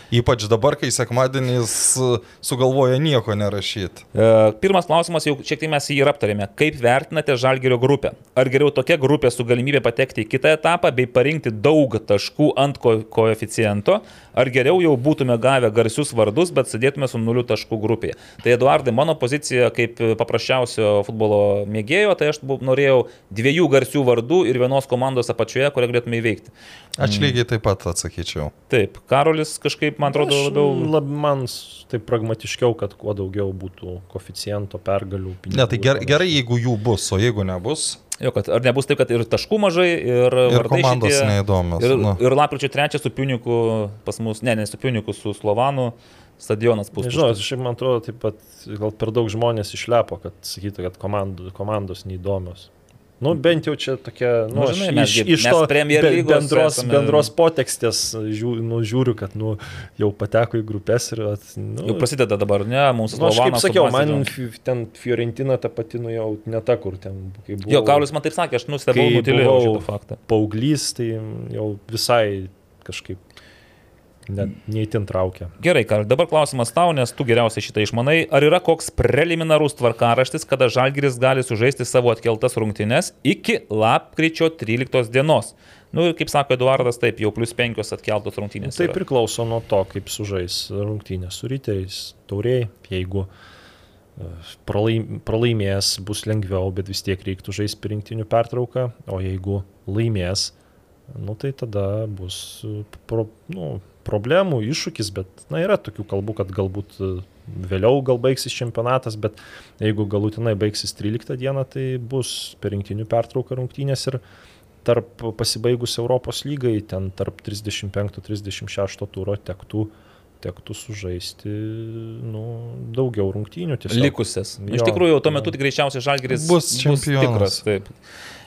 Ypač dabar, kai sekmadieniais e, sugalvoja nieko nerašyti. E, Pirmas klausimas, jau šiek tiek mes jį ir aptarėme. Kaip vertinate Žalgerio grupę? Ar geriau tokia grupė su galimybė patekti į kitą etapą bei parinkti daug taškų ant ko koeficiento, ar geriau jau būtume gavę garsius vardus, bet sėdėtume su nuliu taškų grupėje? Tai Eduardai, mano pozicija kaip paprasčiausio futbolo mėgėjo, tai aš norėjau dviejų garsių vardų ir vienos komandos apačioje, kurią galėtume įveikti. Aš lygiai taip pat atsakyčiau. Taip, Karolis kažkaip, man atrodo, Aš labiau... Lab, man taip pragmatiškiau, kad kuo daugiau būtų koficiento pergalių. Ne, tai gerai, gerai, jeigu jų bus, o jeigu nebus, Jo, kad ar nebus taip, kad ir taškų mažai, ir, ir komandos šitie- neįdomios. Ir, nu. ir lapkričio 3 su Piuniku pas mus, ne, ne su Piuniku, su Slovanu stadionas bus. Nežinau, šiaip man atrodo, taip pat gal per daug žmonės išlepo, kad sakytų, kad komandų, komandos neįdomios. Nu, bent jau čia tokia, nu, Nu, aš žinai, mes iš, gi- iš mes to bendros, esame- bendros potekstės žiū, nu, žiūriu, kad nu, jau pateko į grupės ir... At, nu, Jau prasideda dabar, ne, mūsų Nu, aš kaip sakiau, man ten Fiorentina ta pati, nu jau ne ta, kur ten, buvo. Jo, Karolis man taip sakė, aš nustebau, nutilėjau buvau- šitą faktą. Paauglys, tai jau visai kažkaip ne, neįtin traukia. Gerai, Karl, dabar klausimas tau, nes tu geriausiai šitą išmanai. Ar yra koks preliminarus tvarkaraštis, kada Žalgiris gali sužaisti savo atkeltas rungtynes iki lapkričio 13 dienos? Nu ir kaip sako Eduardas, taip, jau plus penkios atkeltos rungtynės. Tai yra. priklauso nuo to, kaip sužais rungtynės su ryteriais, tauriai, jeigu e, pralaim, pralaimės, bus lengviau, bet vis tiek reiktų žaisti per rinktinių pertrauką, o jeigu laimės, nu, tai tada bus e, pro, nu, problemų, iššūkis, bet na, yra tokių kalbų, kad galbūt e, vėliau gal baigsis čempionatas, bet jeigu galutinai baigsis 13 dieną, tai bus per rinktinių pertrauką rungtynės ir tarp pasibaigus Europos lygai, ten tarp 35-36 turo tektų, tektų sužaisti nu, daugiau rungtynių. Tiesiog. Likusias. Jo, Iš tikrųjų, tuo metu greičiausiai Žalgiris Bus čempionas. tikras. Taip.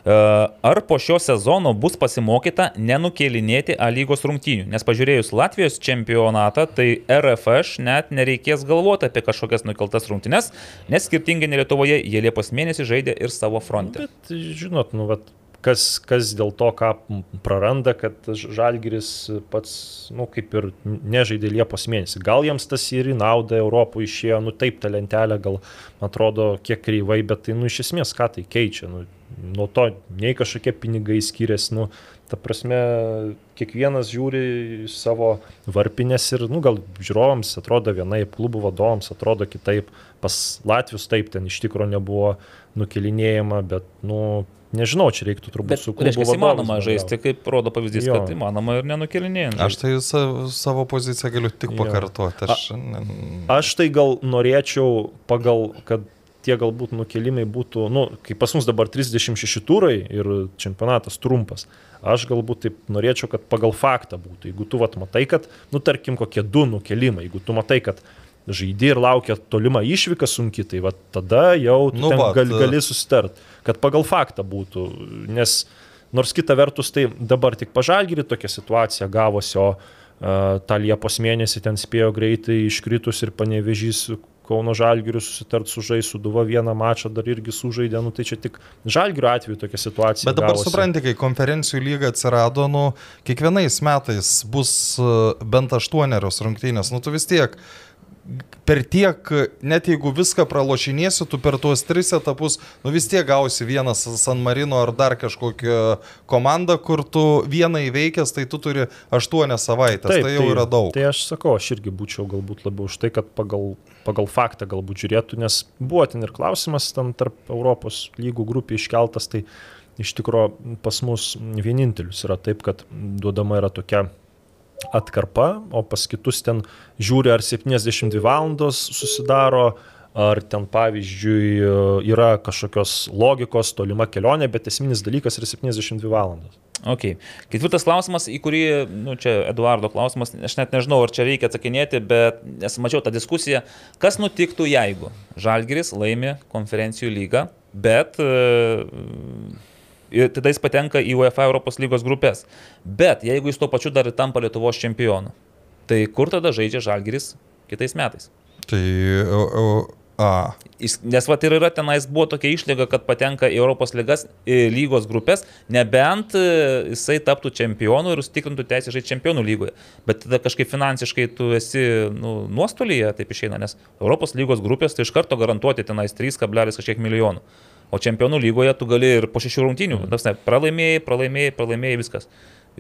Ar po šio sezono bus pasimokyta nenukėlinėti A lygos rungtynių? Nes pažiūrėjus Latvijos čempionatą, tai RFŠ net nereikės galvoti apie kažkokias nukeltas rungtynes, nes skirtingai nei Lietuvoje jie Liepos mėnesį žaidė ir savo fronte. Bet žinot, nu, vat, kas, kas dėl to, ką praranda, kad Žalgiris pats, nu, kaip ir nežaidė Liepos mėnesį. Gal jiems tas ir į naudą Europoje išėjo, nu taip, ta lentelė gal, man atrodo, kiek kreivai, bet tai, nu, iš esmės, ką tai keičia. Nu, nuo to nei kažkokie pinigai skiriasi, nu, ta prasme, kiekvienas žiūri savo varpinės ir, nu, gal žiūrovams atrodo vienaip, klubų vadovams atrodo kitaip, pas Latvius taip ten iš tikrųjų nebuvo nukelinėjama, bet, nu, nežinau, čia reiktų turbūt Bet, su klubu reiškia, įmanoma žaisti, kaip rodo pavyzdys, Jo. kad įmanoma ir nenukelinėjant. Aš tai sa, savo poziciją galiu tik pakartoti. Aš, ne, Aš tai gal norėčiau pagal, kad tie galbūt nukelimai būtų, nu, kai pas mus dabar 36 turai ir čempionatas trumpas, aš galbūt taip norėčiau, kad pagal faktą būtų. Jeigu tu vat matai, kad, nu, tarkim, kokie du nukelimai, jeigu tu matai, kad žaidži ir laukia tolima išvyka sunki, tai vat tada jau Nu nu, vat, gali, gali susitart, kad pagal faktą būtų, nes nors kita vertus tai dabar tik pažalgiri tokia situacija gavosi, o uh, tą Liepos mėnesį ten spėjo greitai iškritus ir panevežys Kauno Žalgirių susitart su žaisu Duva vieną mačą dar irgi sužaidė, nu tai čia tik Žalgirio atveju tokia situacija. Bet dabar gavosi. supranti, kai konferencijų lyga atsirado, nu, kiekvienais metais bus e, bent aštuonerios rungtynės, nu tu vis tiek per tiek, net jeigu viską pralošinėsi, tu per tuos tris etapus, nu vis tiek gausi vieną San Marino ar dar kažkokią komandą, kur tu vieną įveikęs, tai tu turi aštuonias savaitės, tai jau yra daug. Tai aš sakau, aš irgi būčiau galbūt labiau už tai, kad pagal, pagal faktą galbūt žiūrėtų, nes buvo ten ir klausimas ten tarp Europos lygų grupių iškeltas, tai iš tikrųjų pas mus vienintelis yra taip, kad duodama yra tokia atkarpa, o pas kitus ten žiūri ar 72 valandos susidaro, ar ten pavyzdžiui yra kažkokios logikos, tolima kelionė, bet esminis dalykas yra 72 valandos. Ok. Ketvirtas klausimas, į kurį, nu, čia Eduardo klausimas, aš net nežinau, ar čia reikia atsakinėti, bet nes mačiau tą diskusiją, kas nutiktų, jeigu Žalgiris laimi konferencijų lygą, bet e, ir tada jis patenka į UEFA Europos lygos grupės. Bet jeigu jis tuo pačiu dar ir tampa Lietuvos čempionu, tai kur tada žaidžia Žalgiris kitais metais? Tai o, o, A, Nes va ir yra tenais buvo tokia išlyga, kad patenka į Europos lygas, į lygos grupės, nebent e, jisai taptų čempionu ir užtikrintų teisę žaisti čempionų lygoje. Bet tada kažkaip finansiškai tu esi nu, nuostolyje, taip išeina, nes Europos lygos grupės tai iš karto garantuoti tenais 3, kažkiek milijonų. O čempionų lygoje tu gali ir po šešių rungtynių. Mm. Pralaimėjai, pralaimėjai, pralaimėjai viskas.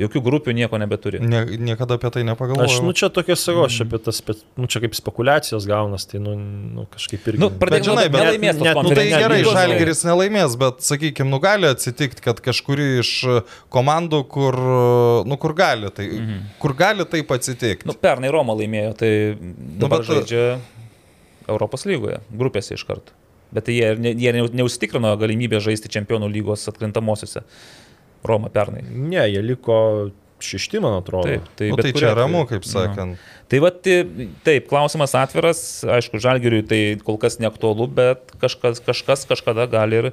Jokių grupių nieko nebeturi. nie, niekada apie tai nepagalvojau. Aš, nu čia tokia savo, aš apie tas, nu čia kaip spekulacijos gaunas, tai, nu, nu kažkaip irgi. Nu, Bet pradėk, žinai, bet- nelaimės net- Nu tai gerai, Žalgeris nelaimės, bet sakykime, nu gali atsitikti, kad kažkuri iš komandų, kur, nu, kur gali, tai, mhm. kur gali taip atsitikti. Nu, pernai Roma laimėjo, tai dabar bet- nu, žaidžia Europos lygoje, grupėse iš karto. Bet tai jie, ne, jie neu- neužsitikrino galimybę žaisti čempionų lygos atkrintamosiose. Roma pernai. Ne, jie liko šešti, man atrodo. Taip, tai, nu, tai čia atveju- ramu, kaip sakant. Tai va, taip, klausimas atviras, aišku, žalgeriui tai kol kas neaktualu, bet kažkas, kažkas kažkada gali ir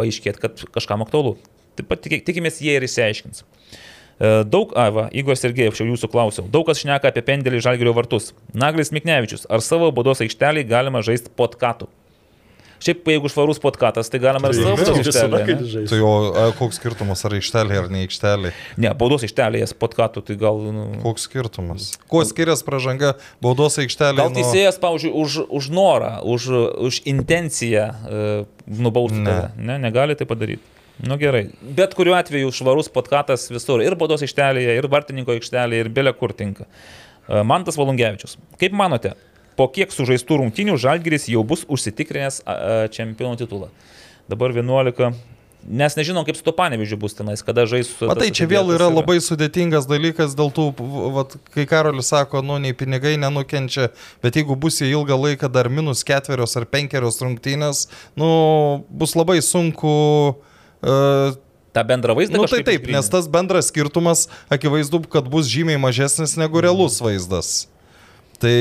paaiškėti, kad kažkam aktualu. Taip pat tik- tikimės, jie ir įsiaiškins. E, Daug, a, va, Igor Sergejevs, jau jūsų klausiau. Daug kas šneka apie pendelį žalgerio vartus. Naglis Miknevičius, ar savo baudos aikštelį galima žaisti podkatu? Šiaip, jeigu švarus podkatas, tai galima ir ne? žaidži. Tai o a, koks skirtumas, ar aikštelė ar ne aikštelė? Ne, baudos aikštelėje podkatu, tai gal... Nu, Koks skirtumas? Kuo skiriasi pražanga baudos aikštelė? Gal teisėjas, pavyzdžiui, už, už norą, už, už intenciją uh, nubausti Ne. tave. Ne, negali tai padaryti. Nu gerai. Bet kuriuo atveju švarus podkatas visur. Ir baudos aikštelėje, ir vartininko aikštelėje, ir belė kur tinka. Uh, Mantas Valungevičius. Kaip manote, po kiek sužaistų rungtynių Žalgiris jau bus užsitikrinęs čempionų titulą? Dabar 11. Nes nežinom, kaip su to panevižiu bus tenais, kada žais su... Matai, čia vėl atidėtas yra labai sudėtingas dalykas dėl tų, vat, kai Karolis sako, nu, nei pinigai nenukenčia, bet jeigu bus jie ilgą laiką dar minus ketverios ar penkerios rungtynės, nu, bus labai sunku. Uh, Ta bendra vaizdą. nu, tai taip, išgrynint. nes tas bendras skirtumas akivaizdu, kad bus žymiai mažesnis negu realus vaizdas. Tai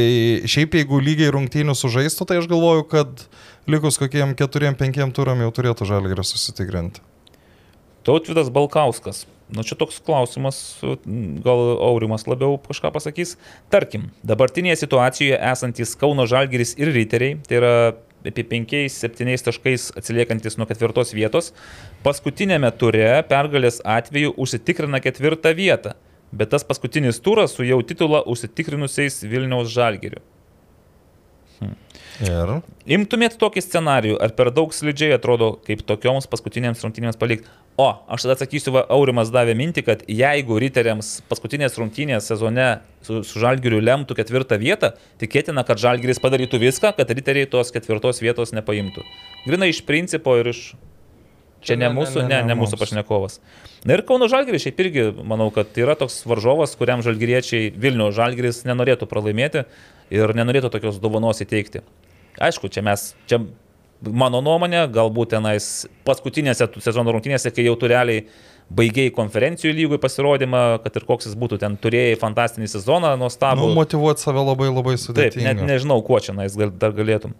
šiaip jeigu lygiai rungtynių sužaistų, tai aš galvoju, kad likus kokiem keturiem, penkiem turam jau turėtų žalgerį susitikrinti. Tautvidas Balkauskas. Nu, čia toks klausimas, gal Aurimas labiau kažką pasakys. Tarkim, dabartinėje situacijoje esantis Kauno Žalgeris ir Riteriai, tai yra apie 5-7 taškais atsiliekantis nuo ketvirtos vietos, paskutinėme ture pergalės atveju užsitikrina ketvirtą vietą, bet tas paskutinis turas su jau titulą užsitikrinusiais Vilniaus Žalgeriu. Ir Imtumėt tokį scenarijų, ar per daug slidžiai atrodo, kaip tokioms paskutinėms rungtynėms palikti? O, aš tada atsakysiu, va, Aurimas davė mintį, kad jeigu riteriams paskutinės rungtynės sezone su, su Žalgiriu lemtų ketvirtą vietą, tikėtina, kad Žalgiris padarytų viską, kad riteriai tos ketvirtos vietos nepaimtų. Grina iš principo ir iš... Čia ne, Ne, mūsų, ne, ne, ne ne mūsų pašnekovas. Na ir Kauno Žalgiris šiaip irgi, manau, kad yra toks varžovas, kuriam Žalgiriečiai Vilnių Žalgiris nenorėtų pralaimėti ir nenorėtų tokios dovanos įteikti. Aišku, čia mes, čia mano nuomonė, galbūt tenais paskutinėse sezono rungtynėse, kai jau tu realiai baigiai konferencijų lygui pasirodymą, kad ir koks jis būtų, ten turėjai fantastinį sezoną, nuostabų. nu, motivuoti save labai labai Taip, sudėtinga. net nežinau, kuo čia nais gal, dar galėtum.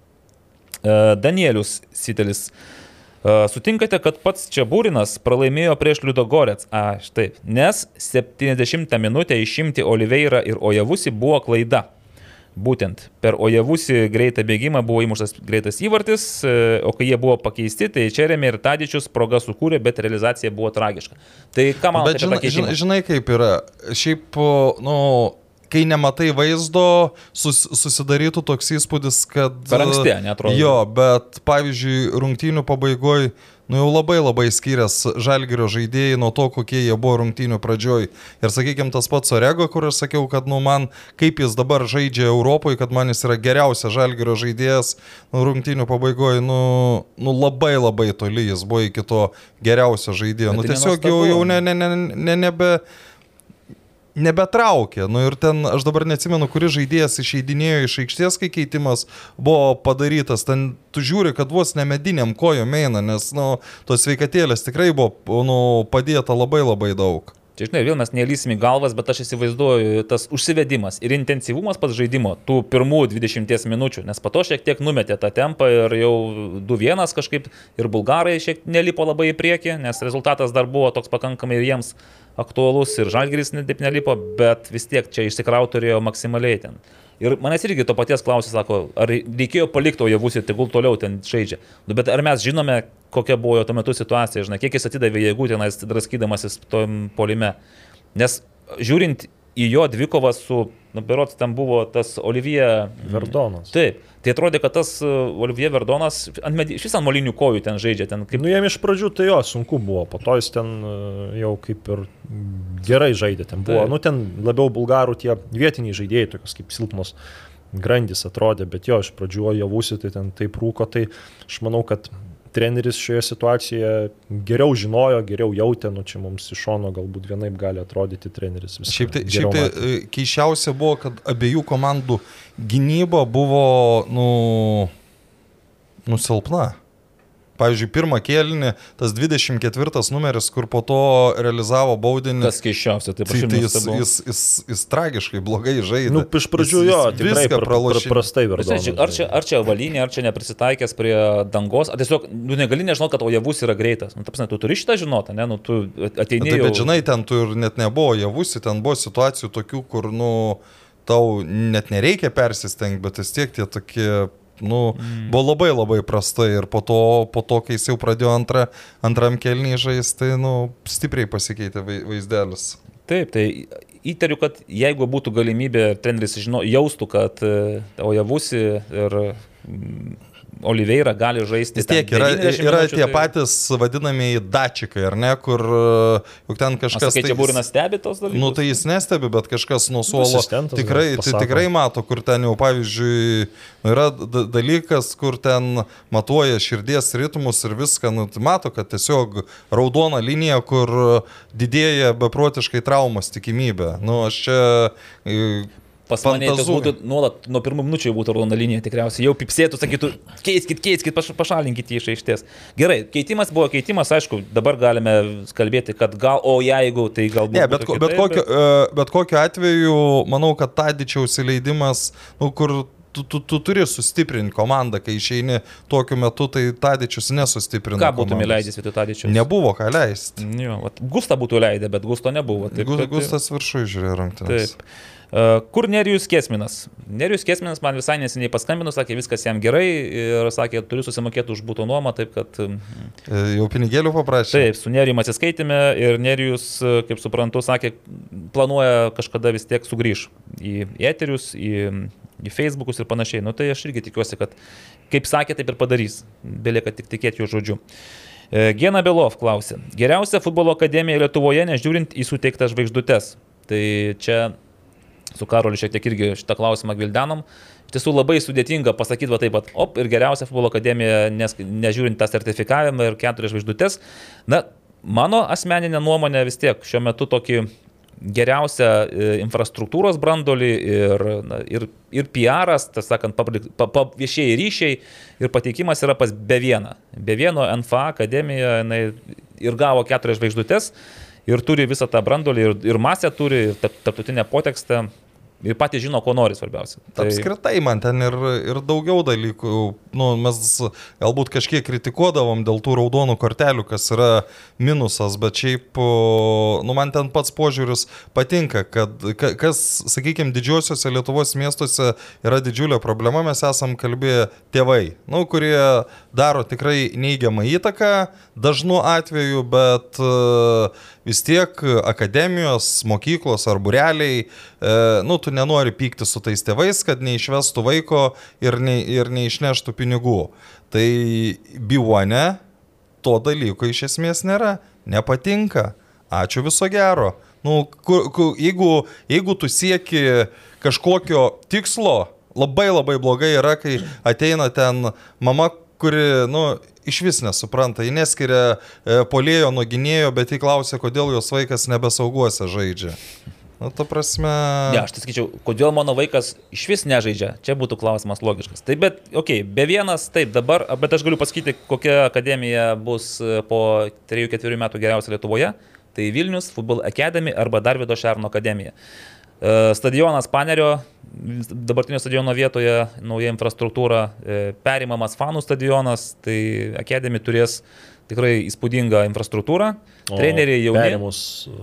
E, Danielius Sitelis. E, Sutinkate, kad pats čia Būrinas pralaimėjo prieš Liudo Gorets. A, štai. Nes 70 minutę išimti Oliveira ir Ojavusi buvo klaida. Būtent per Ojavusi greitą bėgimą buvo įmuštas greitas įvartis, e, o kai jie buvo pakeisti, tai Čerėmė ir Tadičius progą sukūrė, bet realizacija buvo tragiška. Tai ką man Bet žinai, žinai, žinai kaip yra. Šiaip, nu, kai nematai vaizdo, sus, susidarytų toks įspūdis, kad... Per anksti, neatrodo. Jo, bet pavyzdžiui, rungtynių pabaigoje, nu jau labai labai skirias žalgerio žaidėjai nuo to, kokie jie buvo rungtynių pradžioj. Ir sakykime, tas pats Orego, kur aš sakiau, kad, nu, man, kaip jis dabar žaidžia Europoje, kad man jis yra geriausias žalgerio žaidėjas, nu, rungtynių pabaigoje, nu, nu, labai labai toli jis buvo iki to geriausio žaidėjo. Bet Nu, tai tiesiog jau, jau ne, ne, ne, ne, nebe, nebetraukė. Nu ir ten, aš dabar neatsimenu, kuris žaidėjas išeidinėjo iš aikštės, kai keitimas buvo padarytas. Ten tu žiūri, kad vos nemediniam kojom eina, nes, nu, tos sveikatėlės tikrai buvo, nu, padėta labai labai daug. Čia, žinai, vėl mes nelysim į galvas, bet aš įsivaizduoju tas užsivedimas ir intensyvumas pats žaidimo, tų pirmų 20 minučių, nes po to šiek tiek numetė tą tempą ir jau 2-1 kažkaip ir bulgarai šiek tiek nelipo labai į priekį, nes rezultatas dar buvo toks pakankamai ir jiems aktualus ir žalgeris ne- taip nelipo, bet vis tiek čia išsikrauti turėjo maksimaliai ten. Ir manęs irgi to paties klausė, sako, ar reikėjo palikti Ojavusį, tegul toliau ten žaidžia. Nu, bet ar mes žinome, kokia buvo jo tuo metu situacija, žinai, kiek jis atidavė jėgų tenais draskydamasis tom polime. Nes žiūrint į jo dvikovą su, nu, berots ten buvo tas Olivier Verdonas. Taip, tai atrodė, kad tas uh, Olivier Verdonas ant medi- iš vis ant molinių kojų ten žaidžia, ten kaip... Nu, jam iš pradžių tai jo sunku buvo, po to jis ten e, jau kaip ir gerai žaidė, ten buvo, Taip. nu ten labiau bulgarų tie vietiniai žaidėjai, tokios kaip silpnos grandys atrodė, bet jo iš pradžių javusi, tai ten taip rūko, tai aš manau, kad treneris šioje situacijoje geriau žinojo, geriau jautė, nu čia mums iš šono galbūt vienaip gali atrodyti treneris. viską Šiaip tai, šiaip tai matė. e, keiščiausia buvo, kad abiejų komandų gynyba buvo, nu, nusilpna. Pavyzdžiui, pirmą kėlinį, tas 24 numeris, kur po to realizavo baudinį. Kas keiščiausia, tai aš tai jis, jis, jis, jis tragiškai blogai žaidė. Nu, iš pradžių Jis- jo, jis tikrai viską pra, pra, prastai čia, ar, čia, ar čia valinė, ar čia neprisitaikęs prie dangos, ar tiesiog, nu, negali nežinoti, kad Ojavus yra greitas. Nu, tapsne, tu turi šitą žinoti, ne, nu, tu ateini. Taip, jau- bet žinai, ten tu ir net nebuvo javusi, ten buvo situacijų tokių, kur, nu, tau net nereikia persistengti, bet vis tiek tie tokie, nu, mm. buvo labai labai prastai ir po to, po to, kai jis jau pradėjo antrą, antram kelnį žaisti, tai, nu, stipriai pasikeitė vai- vaizdelis. Taip, tai įtariu, kad jeigu būtų galimybė, treneris žino, jaustų, kad e, Ojavusi ir Oliveira gali žaisti. Vis ten tiek yra, 90 yra minučių, tie tai- patys vadinamieji dačikai, ar ne, kur juk ten kažkas... sakai, čia tai- Būrinas stebi tos dalykus. Nu tai jis nestebi, bet kažkas nuo suolo tikrai, tai tikrai mato, kur ten jau pavyzdžiui nu, yra dalykas, kur ten matuoja širdies ritmus ir viską, nu, tai mato, kad tiesiog raudona linija, kur didėja beprotiškai traumos tikimybė. Nu aš čia... e, Pas mane tas būtų nuolat, nuo pirmų minučių būtų raudona linija, tikriausiai jau pipsėtų, sakytų, keiskit, keiskit, paš, pašalinkit jį iš aikštės. Gerai, keitimas buvo keitimas, aišku, dabar galime kalbėti, kad gal, o jeigu, tai galbūt. Ne, bet, ko- bet, kokiu, e, bet kokiu atveju, manau, kad Tadičiaus įleidimas, nu, kur tu, tu, tu turi sustiprinti komandą, kai išeini tokiu metu, tai Tadičius nesustiprina. Ką būtum įleidęs vietoj Tadičiaus? Nebuvo ką leisti. Gustą būtų leidę, bet Gusto nebuvo. Taip, Gustas viršui žiūrėjo rungtynės. Taip. Kur Nerijus Kesminas? Nerijus Kesminas man visai neseniai paskambino, sakė, viskas jam gerai ir sakė, turiu susimokėti už būtų nuomą, taip kad mm, Jau pinigėlių paprašė. Taip, su Nerijum atsiskaitėme ir Nerijus, e, kaip suprantu, sakė, planuoja kažkada vis tiek sugrįž į eterius, į, į Facebookus ir panašiai. Nu tai aš irgi tikiuosi, kad kaip sakė, taip ir padarys. Belieka tik tikėti jo žodžiu. Gena Belov klausė. Geriausia futbolo akademija Lietuvoje, nežiūrint į suteiktas žvaigždutes. Tai čia su Karoliu šiek tiek irgi šitą klausimą gvildenom. Iš tiesų labai sudėtinga pasakyti va taip pat, op, ir geriausia futbolo akademija, nes, nežiūrint tą sertifikavimą ir keturias žvaigždutes. Na, mano asmeninė nuomonė vis tiek šiuo metu tokį geriausią e, infrastruktūros brandolį ir, na, ir, ir PR'as, tas sakant, public- pa, pa, viešieji ryšiai ir pateikimas yra pas be vieną. Be vieno NFA akademija jinai ir gavo keturias žvaigždutes ir turi visą tą brandolį ir, ir masę turi, ir tarp- tarptautinę potekstę. Ir patys žino, ko nori svarbiausia. Tai... Apskritai man ten ir, ir daugiau dalykų. Nu, mes galbūt kažkiek kritikuodavom dėl tų raudonų kortelių, kas yra minusas, bet šiaip, nu, man ten pats požiūris patinka, kad ka- kas, sakykime, didžiuosiuose Lietuvos miestuose yra didžiulė problema, mes esam kalbėję tėvai, nu, kurie daro tikrai neigiamą įtaką dažnu atveju, bet e, vis tiek akademijos, mokyklos ar bureliai, e, nu, tu nenori pykti su tais tėvais, kad neišvestų vaiko ir, ne, ir neišneštų pinigų. Tai biuone to dalyko iš esmės nėra, nepatinka. Ačiū viso gero. Nu, kur, kur, jeigu, jeigu tu sieki kažkokio tikslo, labai labai blogai yra, kai ateina ten mama, kuri, nu, iš vis nesupranta, ji neskiria e, polėjo nuo gynėjo, bet jį klausia, kodėl jos vaikas nebesauguose žaidžia. Nu, ta prasme. Ne, aš tai sakyčiau, kodėl mano vaikas iš vis nežaidžia, čia būtų klausimas logiškas. Taip, bet, okei, okay, be vienas, taip, dabar, bet aš galiu pasakyti, kokia akademija bus e, po 3-4 metų geriausia Lietuvoje. Tai Vilnius Football Academy arba Darvido Šerno akademija. E, Stadionas Panerio, dabartinio stadiono vietoje, nauja infrastruktūra, e, perimamas fanų stadionas, tai Academy turės tikrai įspūdinga infrastruktūra, O treneriai jauni. Perėmus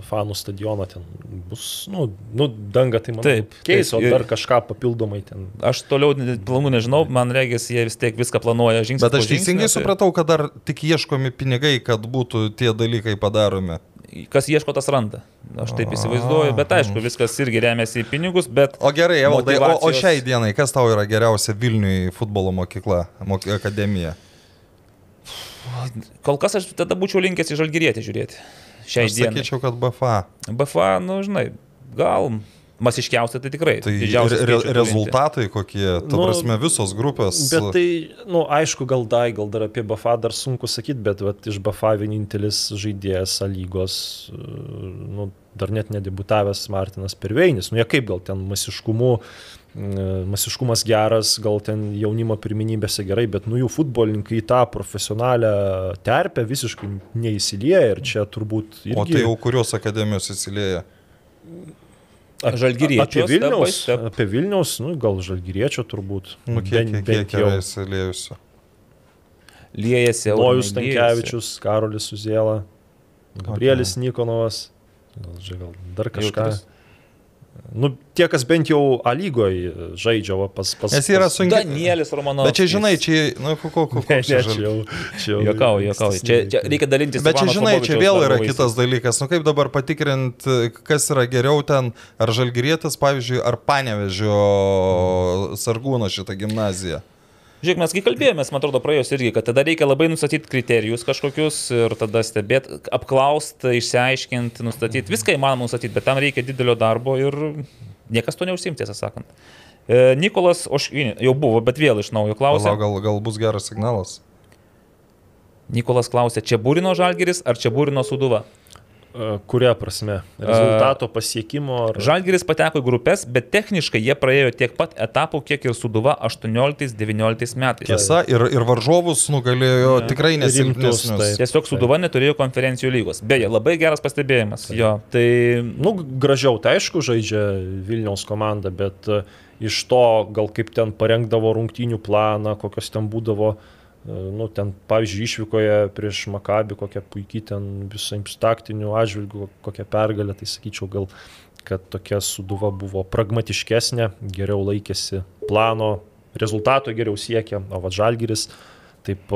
fanų stadioną ten bus, nu, nu danga tai man Taip, keis, o dar kažką papildomai ten. Aš toliau planų nežinau, man regis, jie vis tiek viską planuoja žingsnį. Bet aš teisingai tai supratau, kad dar tik ieškomi pinigai, kad būtų tie dalykai padaromi. Kas ieško, tas randa. Aš taip įsivaizduoju, bet aišku, viskas irgi remiasi į pinigus, bet... O gerai, Evaldai, o, o motyvacijos- šiai dienai, kas tau yra geriausia Vilniui futbolo mokykla, mok akademija? Kol kas aš tada būčiau linkęs į žalgyrėtį žiūrėti. Šiai Aš dienai. sakyčiau, kad BFA. BFA, nu žinai, gal masiškiausia tai tikrai. Tai re rezultatai kokie, ta Nu, prasme, visos grupės. Bet tai, na, nu, aišku, gal dai, gal dar apie BFA dar sunku sakyti, bet vat, iš BFA vienintelis žaidėjas lygos, e, nu, dar net nedebutavęs Martinas Perveinis. Nu, jie kaip gal ten masiškumu, e, masiškumas geras, gal ten jaunimo pirminybėse gerai, bet nu jų futbolininkai į tą profesionalią terpę visiškai neįsilieja ir čia turbūt irgi... O tai jau kurios akademijos įsilieja? Žalgiriečio Apie step Vilniaus, step. apie Vilniaus, nu, gal Žalgiriečio turbūt. Nu, kiek, Bent- kiek, bent kiek jau. yra įsiliejusi? Liejasi Lojus. Tankievičius, Karolis Suzėla, Gabrielis okay. Nikonovas, gal, gal dar kažką. Nu, tie, kas bent jau A lygoje žaidžia, va, pas... pas Nes yra sunku. Danielis Romanovas. Bet čia, žinai, čia, nu, Ne, ne, čia jau. Čia jau. Čia, čia reikia dalintis. Bet čia, žinai, čia vėl yra kitas dalykas. Nu kaip dabar patikrinti, kas yra geriau ten, ar Žalgirietis, pavyzdžiui, ar Panevežio Sargūno šitą gimnaziją. Žiūrėk, mes kai kalbėjomės, man atrodo, praėjus irgi, kad tada reikia labai nustatyti kriterijus kažkokius ir tada stebėti, apklausti, išsiaiškinti, nustatyti. Viską įmanoma nustatyti, bet tam reikia didelio darbo ir niekas to neužsimti, tiesą sakant. E, Nikolas Ošvinė jau buvo, bet vėl iš naujo klausė. Palauk, gal, gal bus geras signalas. Nikolas klausė, čia būrino Žalgiris ar čia būrino Suduva? E, Kuria prasme? Rezultato pasiekimo ar... Žalgiris pateko į grupės, bet techniškai jie praėjo tiek pat etapų, kiek ir Suduva 18-19 metais. Tiesa, ir, ir varžovus nugalėjo Ne. tikrai taip. Tiesiog Suduva neturėjo konferencijų lygos. Beje, labai geras pastebėjimas. Jo, tai Nu, gražiau, tai aišku, žaidžia Vilniaus komanda, bet e, iš to gal kaip ten parengdavo rungtynių planą, kokios ten būdavo, e, nu, ten, pavyzdžiui, išvykoje prieš Makabį, kokia puikiai ten visais taktinių atžvilgių, kokia pergalė, tai sakyčiau gal, kad tokia suduva buvo pragmatiškesnė, geriau laikėsi plano, rezultato geriau siekia, o va Žalgiris taip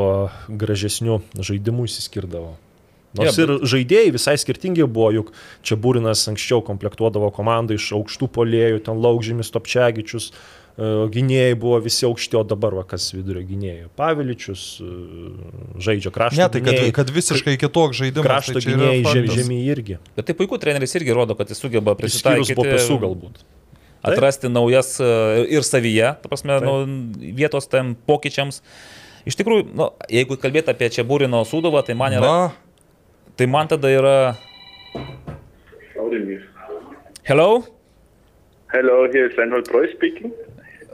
gražesnių žaidimų įsiskirdavo. Nors Jo, ir žaidėjai visai skirtingi buvo, juk čia Būrinas anksčiau komplektuodavo komandą iš aukštų polėjų, ten Laukžymis, Topčiagičius, e, gynėjai buvo visi aukšti, o dabar va, kas vidurio gynėjai. Paviličius e, žaidžia krašto Ne, tai kad, gynėjai, kad visiškai kitoks žaidimas. krašto tai čia yra gynėjai žem, žemį irgi. Bet tai puiku, treneris irgi rodo, kad jis sugeba prisitaikyti. po pesų galbūt. Atrasti naujas e, ir savyje, ta prasme, Taip. nu, vietos tam pokyčiams. Iš tikrųjų, nu, jeigu kalbėti apie čia būrino sudovą, tai man, yra, Na, tai man tada yra... Hello? Hello, here is Reinhold Preuß speaking.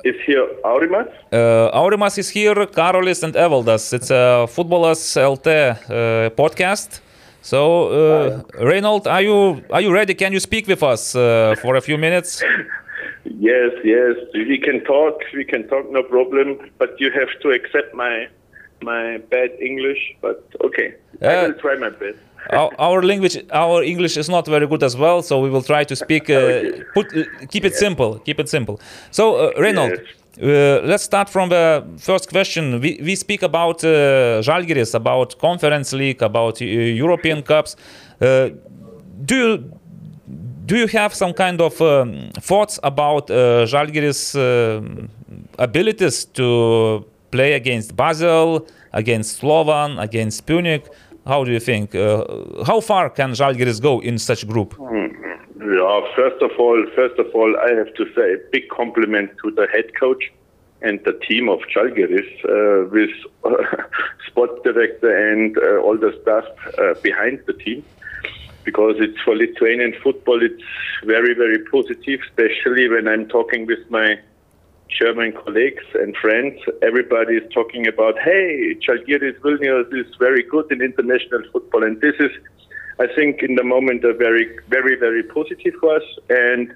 Is here Aurimas? Uh, Aurimas is here, Karolis and Evaldas. It's a Footballers LT uh, podcast. So, uh, Reynold, are you are you ready? Can you speak with us uh, for a few minutes? <laughs> Yes, yes. We can talk. We can talk, no problem. But you have to accept my my bad English. But okay, I Uh, will try my best. Our, our language, our English is not very good as well, so we will try to speak. Uh, put, uh, keep it simple. Keep it simple. So, uh, Reynold, uh, let's start from the first question. We, we speak about uh, Žalgiris, about Conference League, about uh, European Cups. Uh, do you do you have some kind of um, thoughts about uh, Žalgiris' uh, abilities to play against Basel, against Slovan, against Punic? How do you think? Uh, how far can Žalgiris go in such group? Yeah, first of all, first of all, I have to say a big compliment to the head coach and the team of Chalgiris uh, with <laughs> sports director and uh, all the staff uh, behind the team. Because it's for Lithuanian football, it's very, very positive, especially when I'm talking with my German colleagues and friends. Everybody is talking about, hey, Chalgiris Vilnius is very good in international football. And this is, I think, in the moment, a very, very, very positive for us. And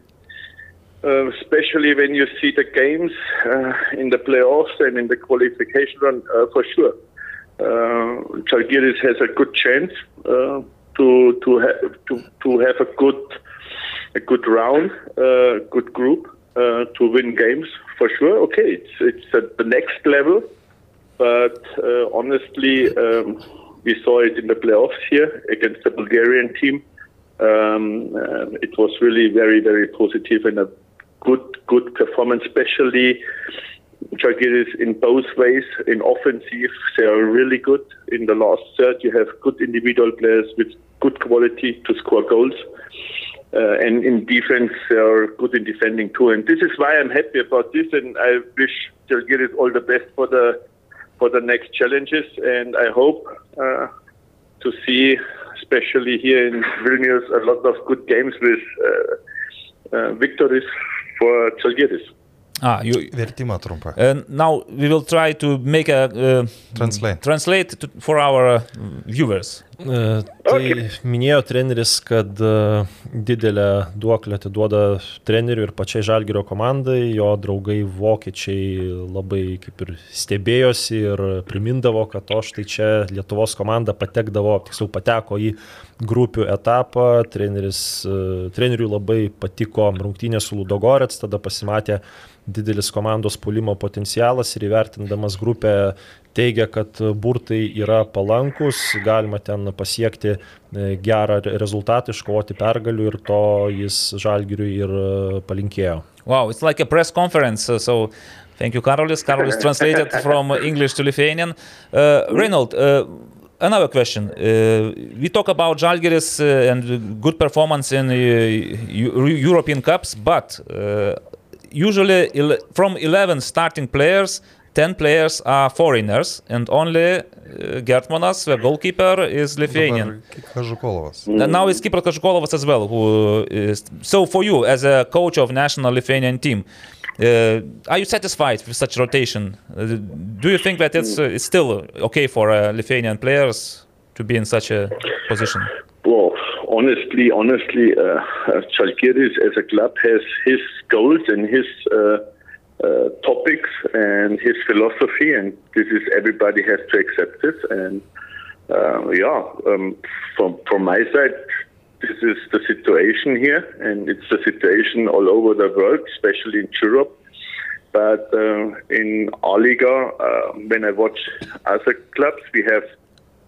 uh, especially when you see the games uh, in the playoffs and in the qualification run, uh, for sure. uh, Žalgiris has a good chance uh, to to have to, to have a good a good round, uh, good group uh, to win games for sure. Okay, it's it's at the next level, but uh, honestly, um, we saw it in the playoffs here against the Bulgarian team. Um, uh, it was really very very positive and a good good performance, especially. Žalgiris in both ways. In offensive, they are really good. In the last third, you have good individual players with good quality to score goals. Uh, and in defense, they are good in defending too. And this is why I'm happy about this. And I wish Žalgiris all the best for the for the next challenges. And I hope uh, to see, especially here in Vilnius, a lot of good games with uh, uh, victories for Žalgiris. Ah, you, Vertimą trumpą. uh, now we will try to make a uh, Translate. translate to, for our uh, viewers. E, Tai Okay. minėjo treneris, kad e, didelę duoklę atiduoda treneriui ir pačiai Žalgirio komandai, jo draugai vokiečiai labai kaip ir stebėjosi ir primindavo, kad o štai čia Lietuvos komanda patekdavo, tiksliau pateko į grupių etapą, treneris, e, treneriui labai patiko rungtynės su Ludogorets, tada pasimatė didelis komandos pulimo potencialas ir įvertindamas grupę teigia, kad burtai yra palankus, galima ten pasiekti e, gerą re- rezultatą, iškovoti pergalių ir to jis Žalgiriui ir e, palinkėjo. Wow, it's like a press conference. uh, so thank you, Karolis. Karolis <laughs> translated from English to Lithuanian. Uh, Reynold, uh, another question. Uh, we talk about Žalgiris uh, and good performance in uh, Eu- European Cups, but uh, usually ele- from 11 starting players, 10 players are foreigners, and only uh, Gertmanas, the goalkeeper, is Lithuanian. Kažukolovas. And now it's Kipras Kažukolovas as well. Who is, so for you, as a coach of national Lithuanian team, uh, are you satisfied with such rotation? Uh, do you think that it's, uh, it's still okay for uh, Lithuanian players to be in such a position? Well, honestly, honestly, uh, uh, Žalgiris as a club has his goals and his uh, uh, topics and his philosophy, and this is everybody has to accept it. And uh, yeah, um, from from my side, this is the situation here, and it's the situation all over the world, especially in Europe. But uh, in our Liga, when I watch other clubs, we have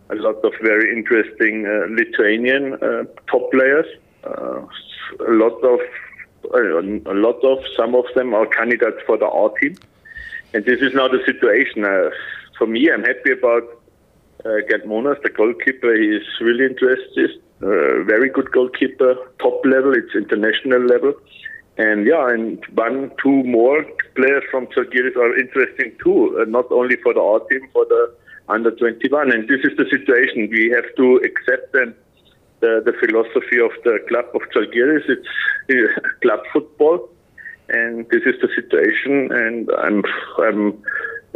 a lot of very interesting uh, Lithuanian uh, top players. Uh, a lot of a lot of some of them are candidates for the R team, and this is now the situation. For me, I'm happy about uh, Gerd Monas, the goalkeeper. He is really interested. Uh, very good goalkeeper, top level. It's international level. And yeah, and one, two more players from Žalgiris are interesting too, uh, not only for the R team, for the under 21. And this is the situation. We have to accept and the, the philosophy of the club of Žalgiris. It's uh, <laughs> club football, and this is the situation. And I'm, I'm,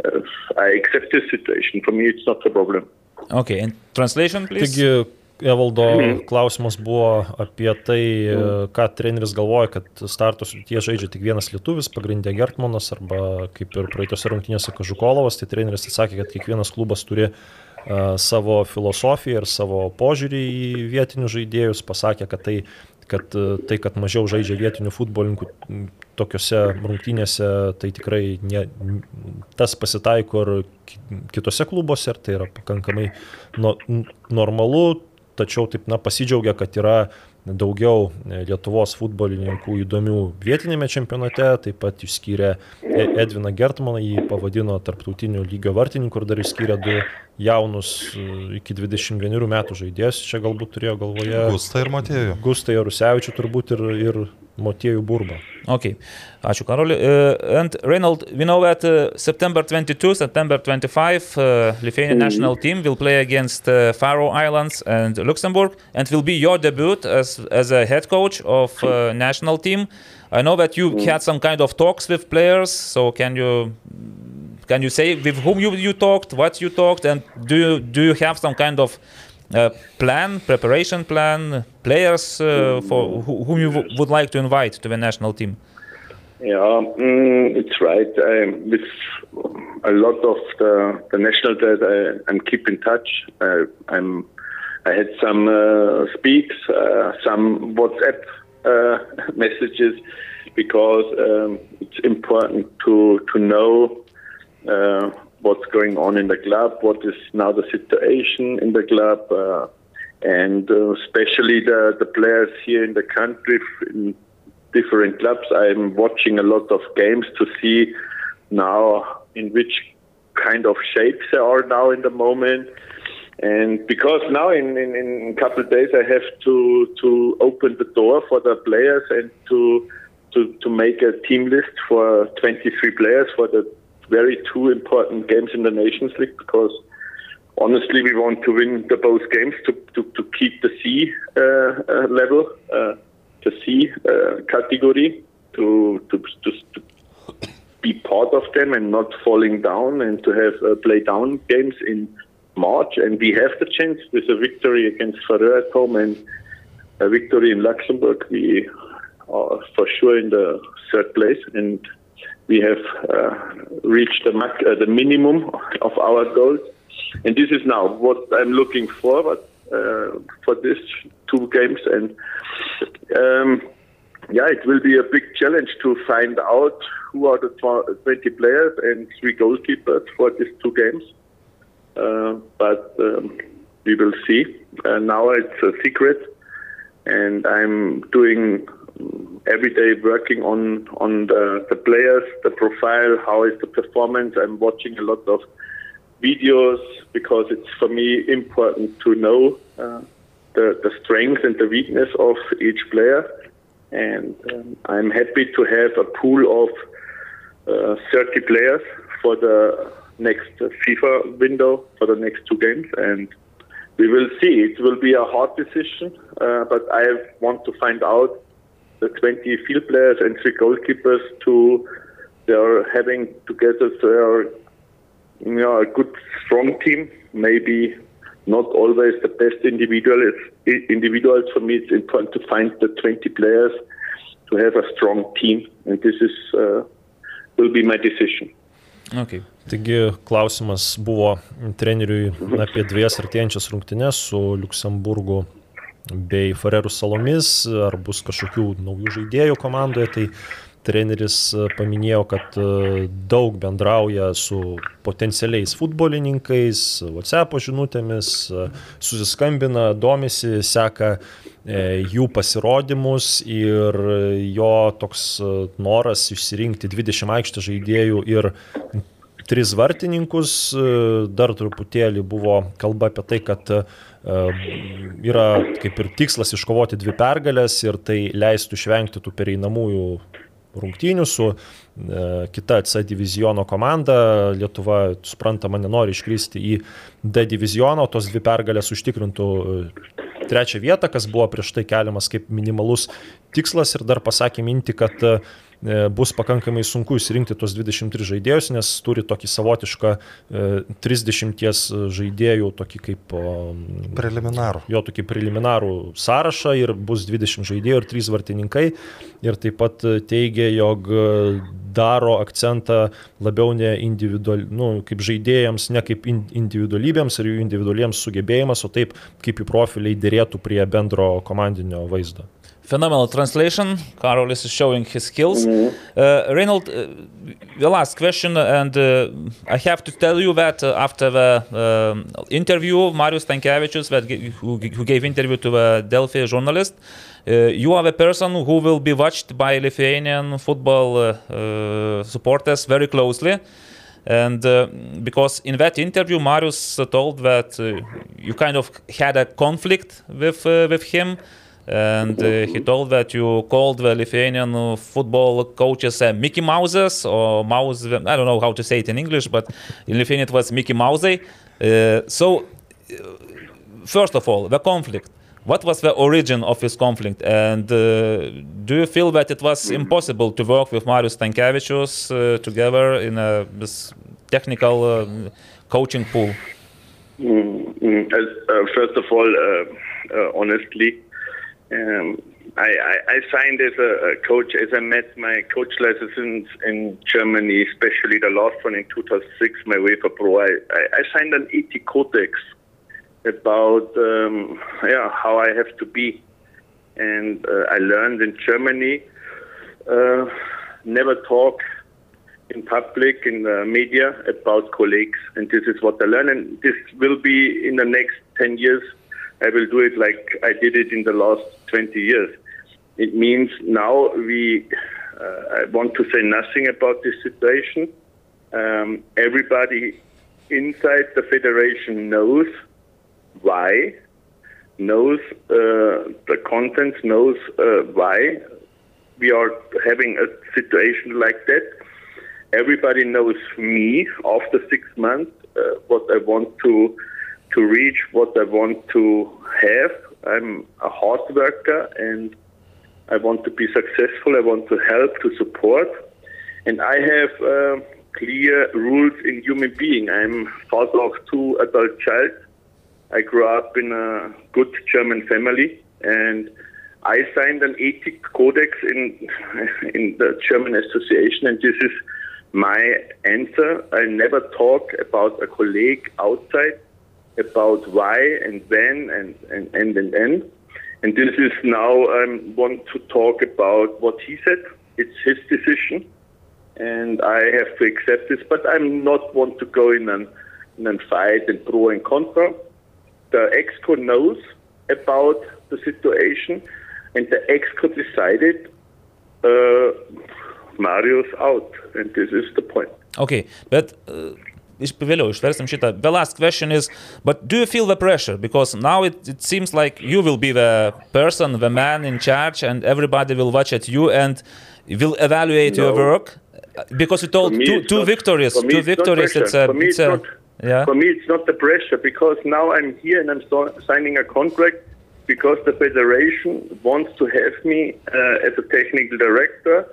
uh, I accept this situation. For me, it's not a problem. Okay, and translation, please. Taigi, Evaldo klausimas buvo apie tai, e, ką treneris galvoja, kad startos tie žaidžia tik vienas lietuvis, pagrindė Gertmanas arba kaip ir praeitose rungtynėse Kažukolovas, tai treneris atsakė, kad kiekvienas klubas turi uh, savo filosofiją ir savo požiūrį į vietinius žaidėjus, pasakė, kad tai, kad, e, tai, kad mažiau žaidžia vietinių futbolininkų tokiuose rungtynėse, tai tikrai ne, tas pasitaiko ir ki- kitose klubuose, ir tai yra pakankamai no, normalu, tačiau taip, na, pasidžiaugia, kad yra daugiau e, Lietuvos futbolininkų įdomių vietinėme čempionate, taip pat išskyrė E- Edviną Gertmaną, jį pavadino tarptautiniu lygio vartininku ir dar išskyrė du jaunus e, iki 21 metų žaidėjus, čia galbūt turėjo galvoje Gusta ir Matėjų. Gustą Jarusevičių turbūt ir, ir Motiejų Burbą. Okay, ačiū Karoli. Uh, and Reynold, we know that uh, September 22, September 25, uh, Lithuanian national team will play against uh, Faroe Islands and Luxembourg, and will be your debut as as a head coach of uh, national team. I know that you had some kind of talks with players, so can you can you say with whom you, you talked, what you talked, and do you, do you have some kind of uh, plan, preparation plan, players uh, for who, whom you would like to invite to the national team? Yeah, mm, it's right. I, with a lot of the, the national that I, I'm keep in touch. I, I'm I had some uh, speaks, uh, some WhatsApp uh, <laughs> messages because um, it's important to to know what's going on in the club, what is now the situation in the club, uh, and uh, especially the the players here in the country in different clubs. I'm watching a lot of games to see now in which kind of shapes they are now in the moment. And because now in, in, in a couple of days I have to, to open the door for the players and to, to, to make a team list for 23 players for the very two important games in the Nations League because honestly we want to win the both games to, to, to keep the C uh, uh, level, uh, the C uh, category, to, to, to, to be part of them and not falling down and to have uh, play down games in March. And we have the chance with a victory against Ferrer at home and a victory in Luxembourg. We are for sure in the third place and we have uh, reached the, mac- uh, the minimum of our goals. And this is now what I'm looking forward uh, for these two games. And um, yeah, it will be a big challenge to find out who are the 20 players and three goalkeepers for these two games. Uh, but um, we will see. Uh, now it's a secret, and I'm doing every day working on on the, the players, the profile, how is the performance. I'm watching a lot of videos because it's for me important to know uh, the the strength and the weakness of each player. And um, I'm happy to have a pool of uh, 30 players for the next FIFA window for the next two games, and we will see. It will be a hard decision, uh, but I want to find out 20 field players and three goalkeepers to they are having together they are you know, a good strong team. Maybe not always the best individuals. Individuals for me, it's important to find the 20 players to have a strong team, and this is uh, will be my decision. Okay. Taigi klausimas buvo treneriui apie dviejas artėjančias rungtynes su Luksemburgu bei Farerų salomis, ar bus kažkokių naujų žaidėjų komandoje. Tai treneris paminėjo, kad daug bendrauja su potencialiais futbolininkais, WhatsApp žinutėmis, susiskambina, domisi, seka jų pasirodymus ir jo toks noras išsirinkti 20 aikštės žaidėjų ir tris vartininkus, dar truputėlį buvo kalba apie tai, kad yra kaip ir tikslas iškovoti dvi pergalės ir tai leistų išvengti tų pereinamųjų rungtynių su e, kita C diviziono komanda. Lietuva, suprantama, nenori iškristi į D divizioną, tos dvi pergalės užtikrintų trečią vietą, kas buvo prieš tai keliamas kaip minimalus tikslas ir dar pasakė minti, kad bus pakankamai sunku įsirinkti tos 23 žaidėjus, nes turi tokį savotišką 30 žaidėjų, tokį kaip... Preliminarų. Jo, tokį preliminarų sąrašą ir bus 20 žaidėjų ir 3 vartininkai. Ir taip pat teigia, jog daro akcentą labiau ne individual, nu, kaip žaidėjams, ne kaip individualybėms ir jų individualiems sugebėjimas, o taip kaip į profiliai dėrėtų prie bendro komandinio vaizdo. Phenomenal translation. Carol is showing his skills. Mm-hmm. Uh, Reynold, uh, the last question, and uh, I have to tell you that after the interview, Marius Tankevicius, that who, who, gave interview to the Delphi journalist, you are the person who will be watched by Lithuanian football supporters very closely. And uh, because in that interview, Marius told that uh, you kind of had a conflict with uh, with him, and he told that you called the Lithuanian football coaches Mickey Mouses or Mouse. I don't know how to say it in English, but in Lithuanian it was Mickey Mouse. so, first of all, the conflict what was the origin of this conflict and uh, do you feel that it was impossible to work with marius tankevicius uh, together in a, this technical uh, coaching pool mm, mm, first of all honestly um, I, I, I signed as a, a coach as I met my coach license in Germany, especially the last one in 2006, my UEFA Pro. I, I, signed an ET codex about um, yeah how I have to be, and uh, I learned in Germany uh, never talk in public in the media about colleagues, and this is what I learned, and this will be in the next 10 years. I will do it like I did it in the last 20 years. It means now we, uh, I want to say nothing about this situation. Um, everybody inside the federation knows why, knows uh, the contents, knows uh, why we are having a situation like that. Everybody knows me after six months, uh, what I want to to reach, what I want to have. I'm a hard worker and I want to be successful. I want to help, to support, and I have uh, clear rules in human being. I'm father of two adult child. I grew up in a good German family, and I signed an ethic codex in <laughs> in the German association, and this is my answer. I never talk about a colleague outside, about why and when and and and and and. And this is now I um, want to talk about what he said. It's his decision, and I have to accept this. But I'm not want to go in and in a fight and pro and contra. The exco knows about the situation, and the exco decided uh, Marius out, and this is the point. Okay, but uh, vėliau išversim šitą. The last question is, but do you feel the pressure? Because now it, it seems like you will be the person, the man in charge, and everybody will watch at you and will evaluate No. your work. Because you told two, two not- victories, two it's not victories. It's a, me, it's it's a, not- yeah. For me, it's not the pressure because now I'm here and I'm so- signing a contract because the federation wants to have me uh, as a technical director,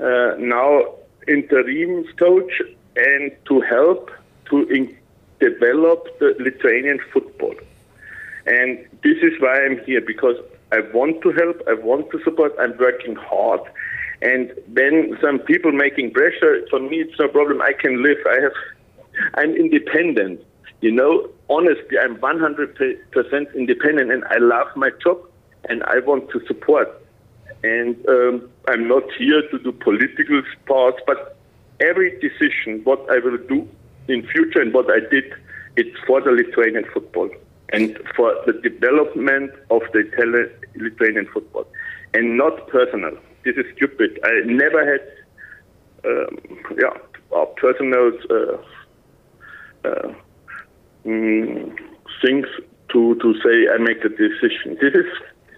uh, now interim coach, and to help to in- develop the Lithuanian football. And this is why I'm here because I want to help, I want to support, I'm working hard. And then some people making pressure, for me it's no problem. I can live. I have I'm independent. You know, honestly, I'm 100% independent and I love my job and I want to support. And um, I'm not here to do political parts, but every decision, what I will do in future and what I did, it's for the Lithuanian football and for the development of the Italian Lithuanian football and not personal. This is stupid. I never had, um, yeah, personal uh, uh, mm, things to, to say I make the decision. This is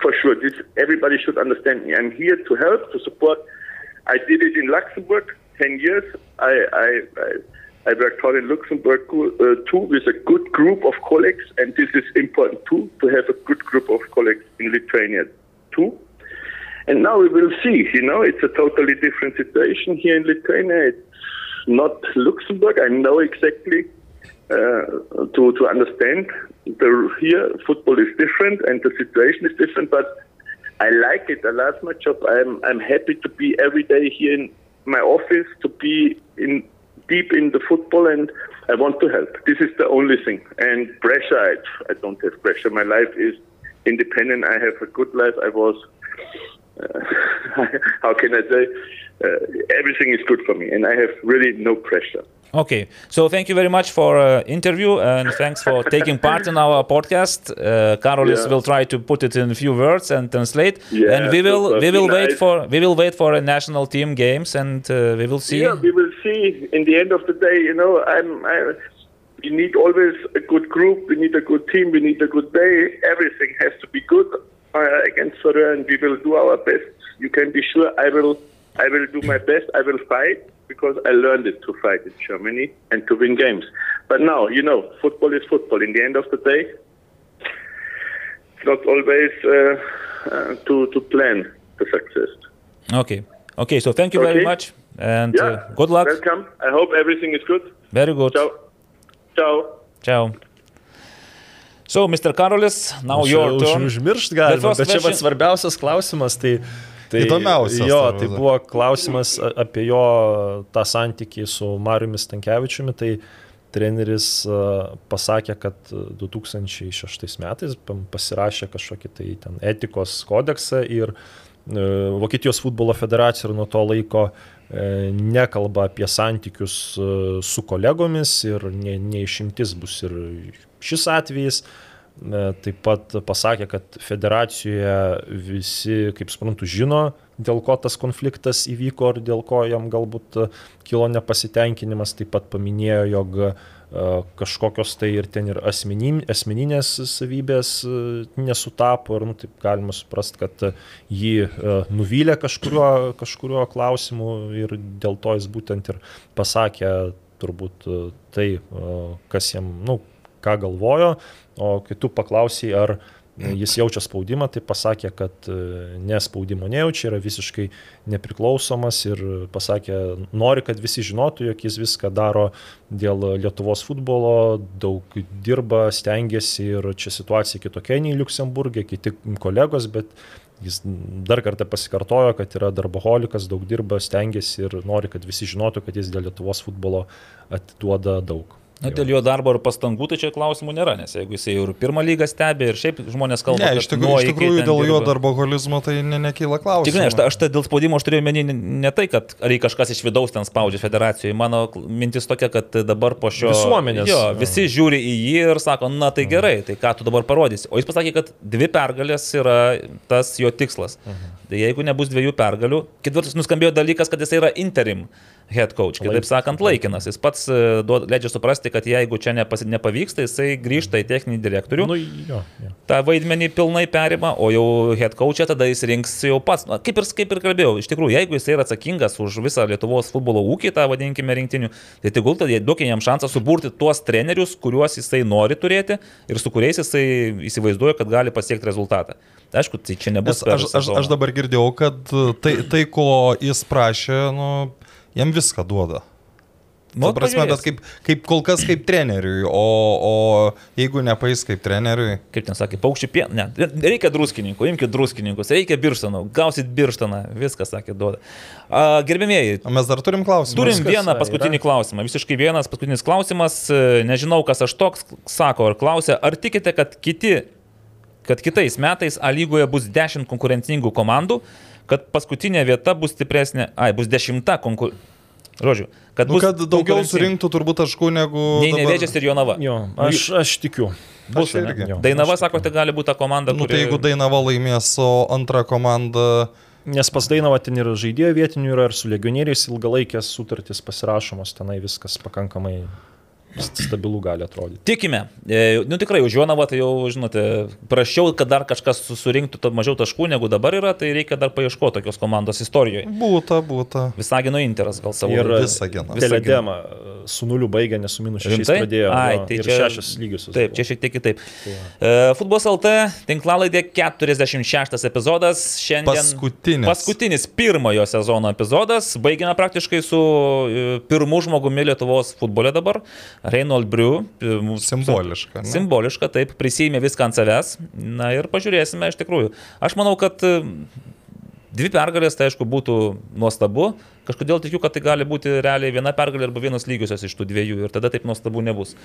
for sure. This everybody should understand me. I'm here to help, to support. I did it in Luxembourg ten years. I I, I, I worked hard in Luxembourg uh, too with a good group of colleagues, and this is important too to have a good group of colleagues in Lithuania too. And now we will see. You know, it's a totally different situation here in Lithuania. It's not Luxembourg. I know exactly uh, to to understand. The here football is different and the situation is different, but I like it. I love my job. I'm I'm happy to be every day here in my office to be in deep in the football and I want to help. This is the only thing. And pressure, I, I don't have pressure. My life is independent. I have a good life. I was, uh, <laughs> how can I say, uh, everything is good for me, and I have really no pressure. Okay, so thank you very much for uh, interview and thanks for <laughs> taking part in our podcast. Uh, Karolis Yeah. will try to put it in a few words and translate. Yeah, and we will we will wait Nice. for we will wait for a national team games and uh, we will see. Yeah, we will see. In the end of the day, you know, I'm. I, we need always a good group. We need a good team. We need a good day. Everything has to be good uh, against Soria, and we will do our best. You can be sure. I will. I will do my best. I will fight because I learned it to fight in Germany and to win games. But now, you know, football is football. In the end of the day, it's not always uh, uh, to to plan the success. Okay, okay. So thank you very much and Yeah. uh, good luck. Welcome. I hope everything is good. Very good. Ciao. Ciao. Ciao. So, Mr. Karolis, now Už- your už, turn. užmiršt The galima, first bet čia question- pats svarbiausias klausimas. Tai, tai, Įdomiausias, Jo, tai buvo klausimas apie jo tą santykį su Mariumi Stankievičiumi. Tai treneris pasakė, kad a, 2006 metais pasirašė kažkokį tai ten etikos kodeksą ir e, Vokietijos futbolo federacija ir nuo to laiko e, nekalba apie santykius e, su kolegomis ir ne- neišimtis bus ir šis atvejis. E, Taip pat pasakė, kad federacijoje visi, kaip suprantu, žino, dėl ko tas konfliktas įvyko ir dėl ko jam galbūt e, kilo nepasitenkinimas. Taip pat paminėjo, jog e, kažkokios tai ir ten ir asmenin, asmeninės savybės nesutapo ir, nu, taip galima suprasti, kad jį nuvylė kažkurio, kažkurio klausimu ir dėl to jis būtent ir pasakė turbūt tai, kas jam, nu, ką galvojo, o kai tu paklausai, ar e, jis jaučia spaudimą, tai pasakė, kad e, nespaudimo nejaučia, yra visiškai nepriklausomas ir pasakė, nori, kad visi žinotų, jog jis viską daro dėl Lietuvos futbolo, daug dirba, stengiasi ir čia situacija kitokia nei Luksemburgė, kiti kolegos, bet jis dar kartą pasikartojo, kad yra darboholikas, daug dirba, stengiasi ir nori, kad visi žinotų, kad jis dėl Lietuvos futbolo atiduoda daug. Na, dėl jo darbo ir pastangų, tai čia klausimų nėra, nes jeigu jisai jau ir pirmą lygą stebi ir šiaip žmonės kalba, Ne, kad iš tikrųjų, iš tikrųjų dėl jo dirba. darboholizmo tai ne, nekyla klausimų. Tikrai, aš, aš tai dėl spaudimo aš turėjau menį ne, ne tai, kad ar jį kažkas iš vidaus ten spaudžia federacijoje. Mano mintis tokia, kad dabar po šio... Visuomenės. Jo, visi žiūri į jį ir sako, na tai gerai, tai ką tu dabar parodysi. O jis pasakė, kad dvi pergalės yra tas jo tikslas. Tai jeigu nebus dviejų pergalių, ketvirtas nuskambėjo dalykas, kad jis yra interim head coach, kitaip sakant, laikinas. Jis pats e, duod- leidžia suprasti, kad jeigu čia nepasi, nepavyksta, jisai grįžta į techninį direktorių Nu, jo, jo. tą vaidmenį pilnai perima, o jau head coach'ą tada jis rinks jau pats. Na, kaip, ir, kaip ir kalbėjau, iš tikrųjų, jeigu jis yra atsakingas už visą Lietuvos futbolo ūkį, tą vadinkime rinktinių, tai tegul tada duokime jam šansą suburti tuos trenerius, kuriuos jisai nori turėti ir su kuriais jisai įsivaizduoja, kad gali pasiekti rezultatą. Aišku, tai čia nebus. Aš, aš, aš dabar girdėjau, kad tai, tai ko jis prašė, nu, jam viską duoda. Nu, prasme, bet kaip, kaip kol kas kaip treneriui, o, o jeigu nepais kaip treneriui, Kaip ten sakė, paukščių pien, ne, reikia druskininkų, imkite druskininkus, reikia birštanų, gausit birštaną, viskas sakė, duoda. A, gerbėmėjai, o mes dar turim klausimą. Turim Viskas, vieną paskutinį yra? klausimą. Visiškai vienas paskutinis klausimas. e, Nežinau, kas aš toks, sako ar klausia. Ar tikite, kad, kiti, kad kitais metais A lygoje bus 10 konkurencingų komandų, kad paskutinė vieta bus stipresnė, ai, bus 10 konkurencijų. Žodžiu, kad Nu, kad daugiau surinktų turbūt taškų negu... Nei nevėdžias ir Jonava. Jo, aš, aš tikiu. Bus, irgi. Jo, Dainava, sakote, gali būti ta komanda, Nu, tai jeigu Dainava laimės, o antra komanda... Nes pas Dainavą ten ir žaidėjų vietinių yra, ir su legionieriais ilgalaikės sutartys pasirašomos, tenai viskas pakankamai stabilų gali atrodyti. Tikime. E, Nu tikrai, už Jonavą tai jau, žinote, prašiau, kad dar kažkas su- surinktų mažiau taškų negu dabar yra, tai reikia dar paieškoti tokios komandos istorijoje. Būta, būta. Visagino Interas gal savo. Ir Visaginą. Visaginą. Teledema su nuliu baigė, nes su minus Rimtai? pradėjo. Ai, tai ir čia- šešias lygius. Taip, čia šiek tiek kitaip. E, Futbolas LT tinklalaidė 46 epizodas. Šiandien Paskutinis. Paskutinis pirmojo sezono epizodas. Baigėme praktiškai su e, pirmu žmogumi Lietuvos futbole dabar. Reynold Briu. e, Simboliška. ne? Simboliška, taip, prisėmė viską ant savęs. Na ir pažiūrėsime iš tikrųjų. Aš manau, kad e, dvi pergalės, tai aišku, būtų nuostabu. Kažkodėl tikiu, kad tai gali būti realiai viena pergalė arba vienos lygiosios iš tų dviejų ir tada taip nuostabu nebus.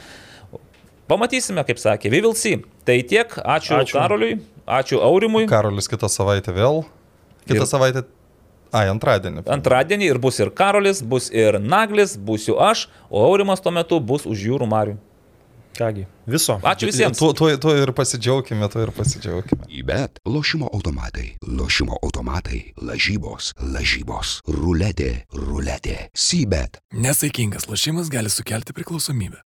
Pamatysime, kaip sakė, see. Tai tiek, ačiū, ačiū. Karoliui, ačiū Aurimui. Karolis kitą savaitę vėl. Kitą ir... savaitę. Ai, antradienį. Antradienį ir bus ir Karolis, bus ir Naglis, būsiu aš, o Aurimas tuo metu bus už jūrų marių. Kągi, viso. Ačiū visiems. Tuo, tuo, tuo ir pasidžiaugime, tuo ir pasidžiaugime. Bet lošimo automatai, lošimo automatai, lažybos, lažybos, ruletė, ruletė, sybet. Nesaikingas lošimas gali sukelti priklausomybę.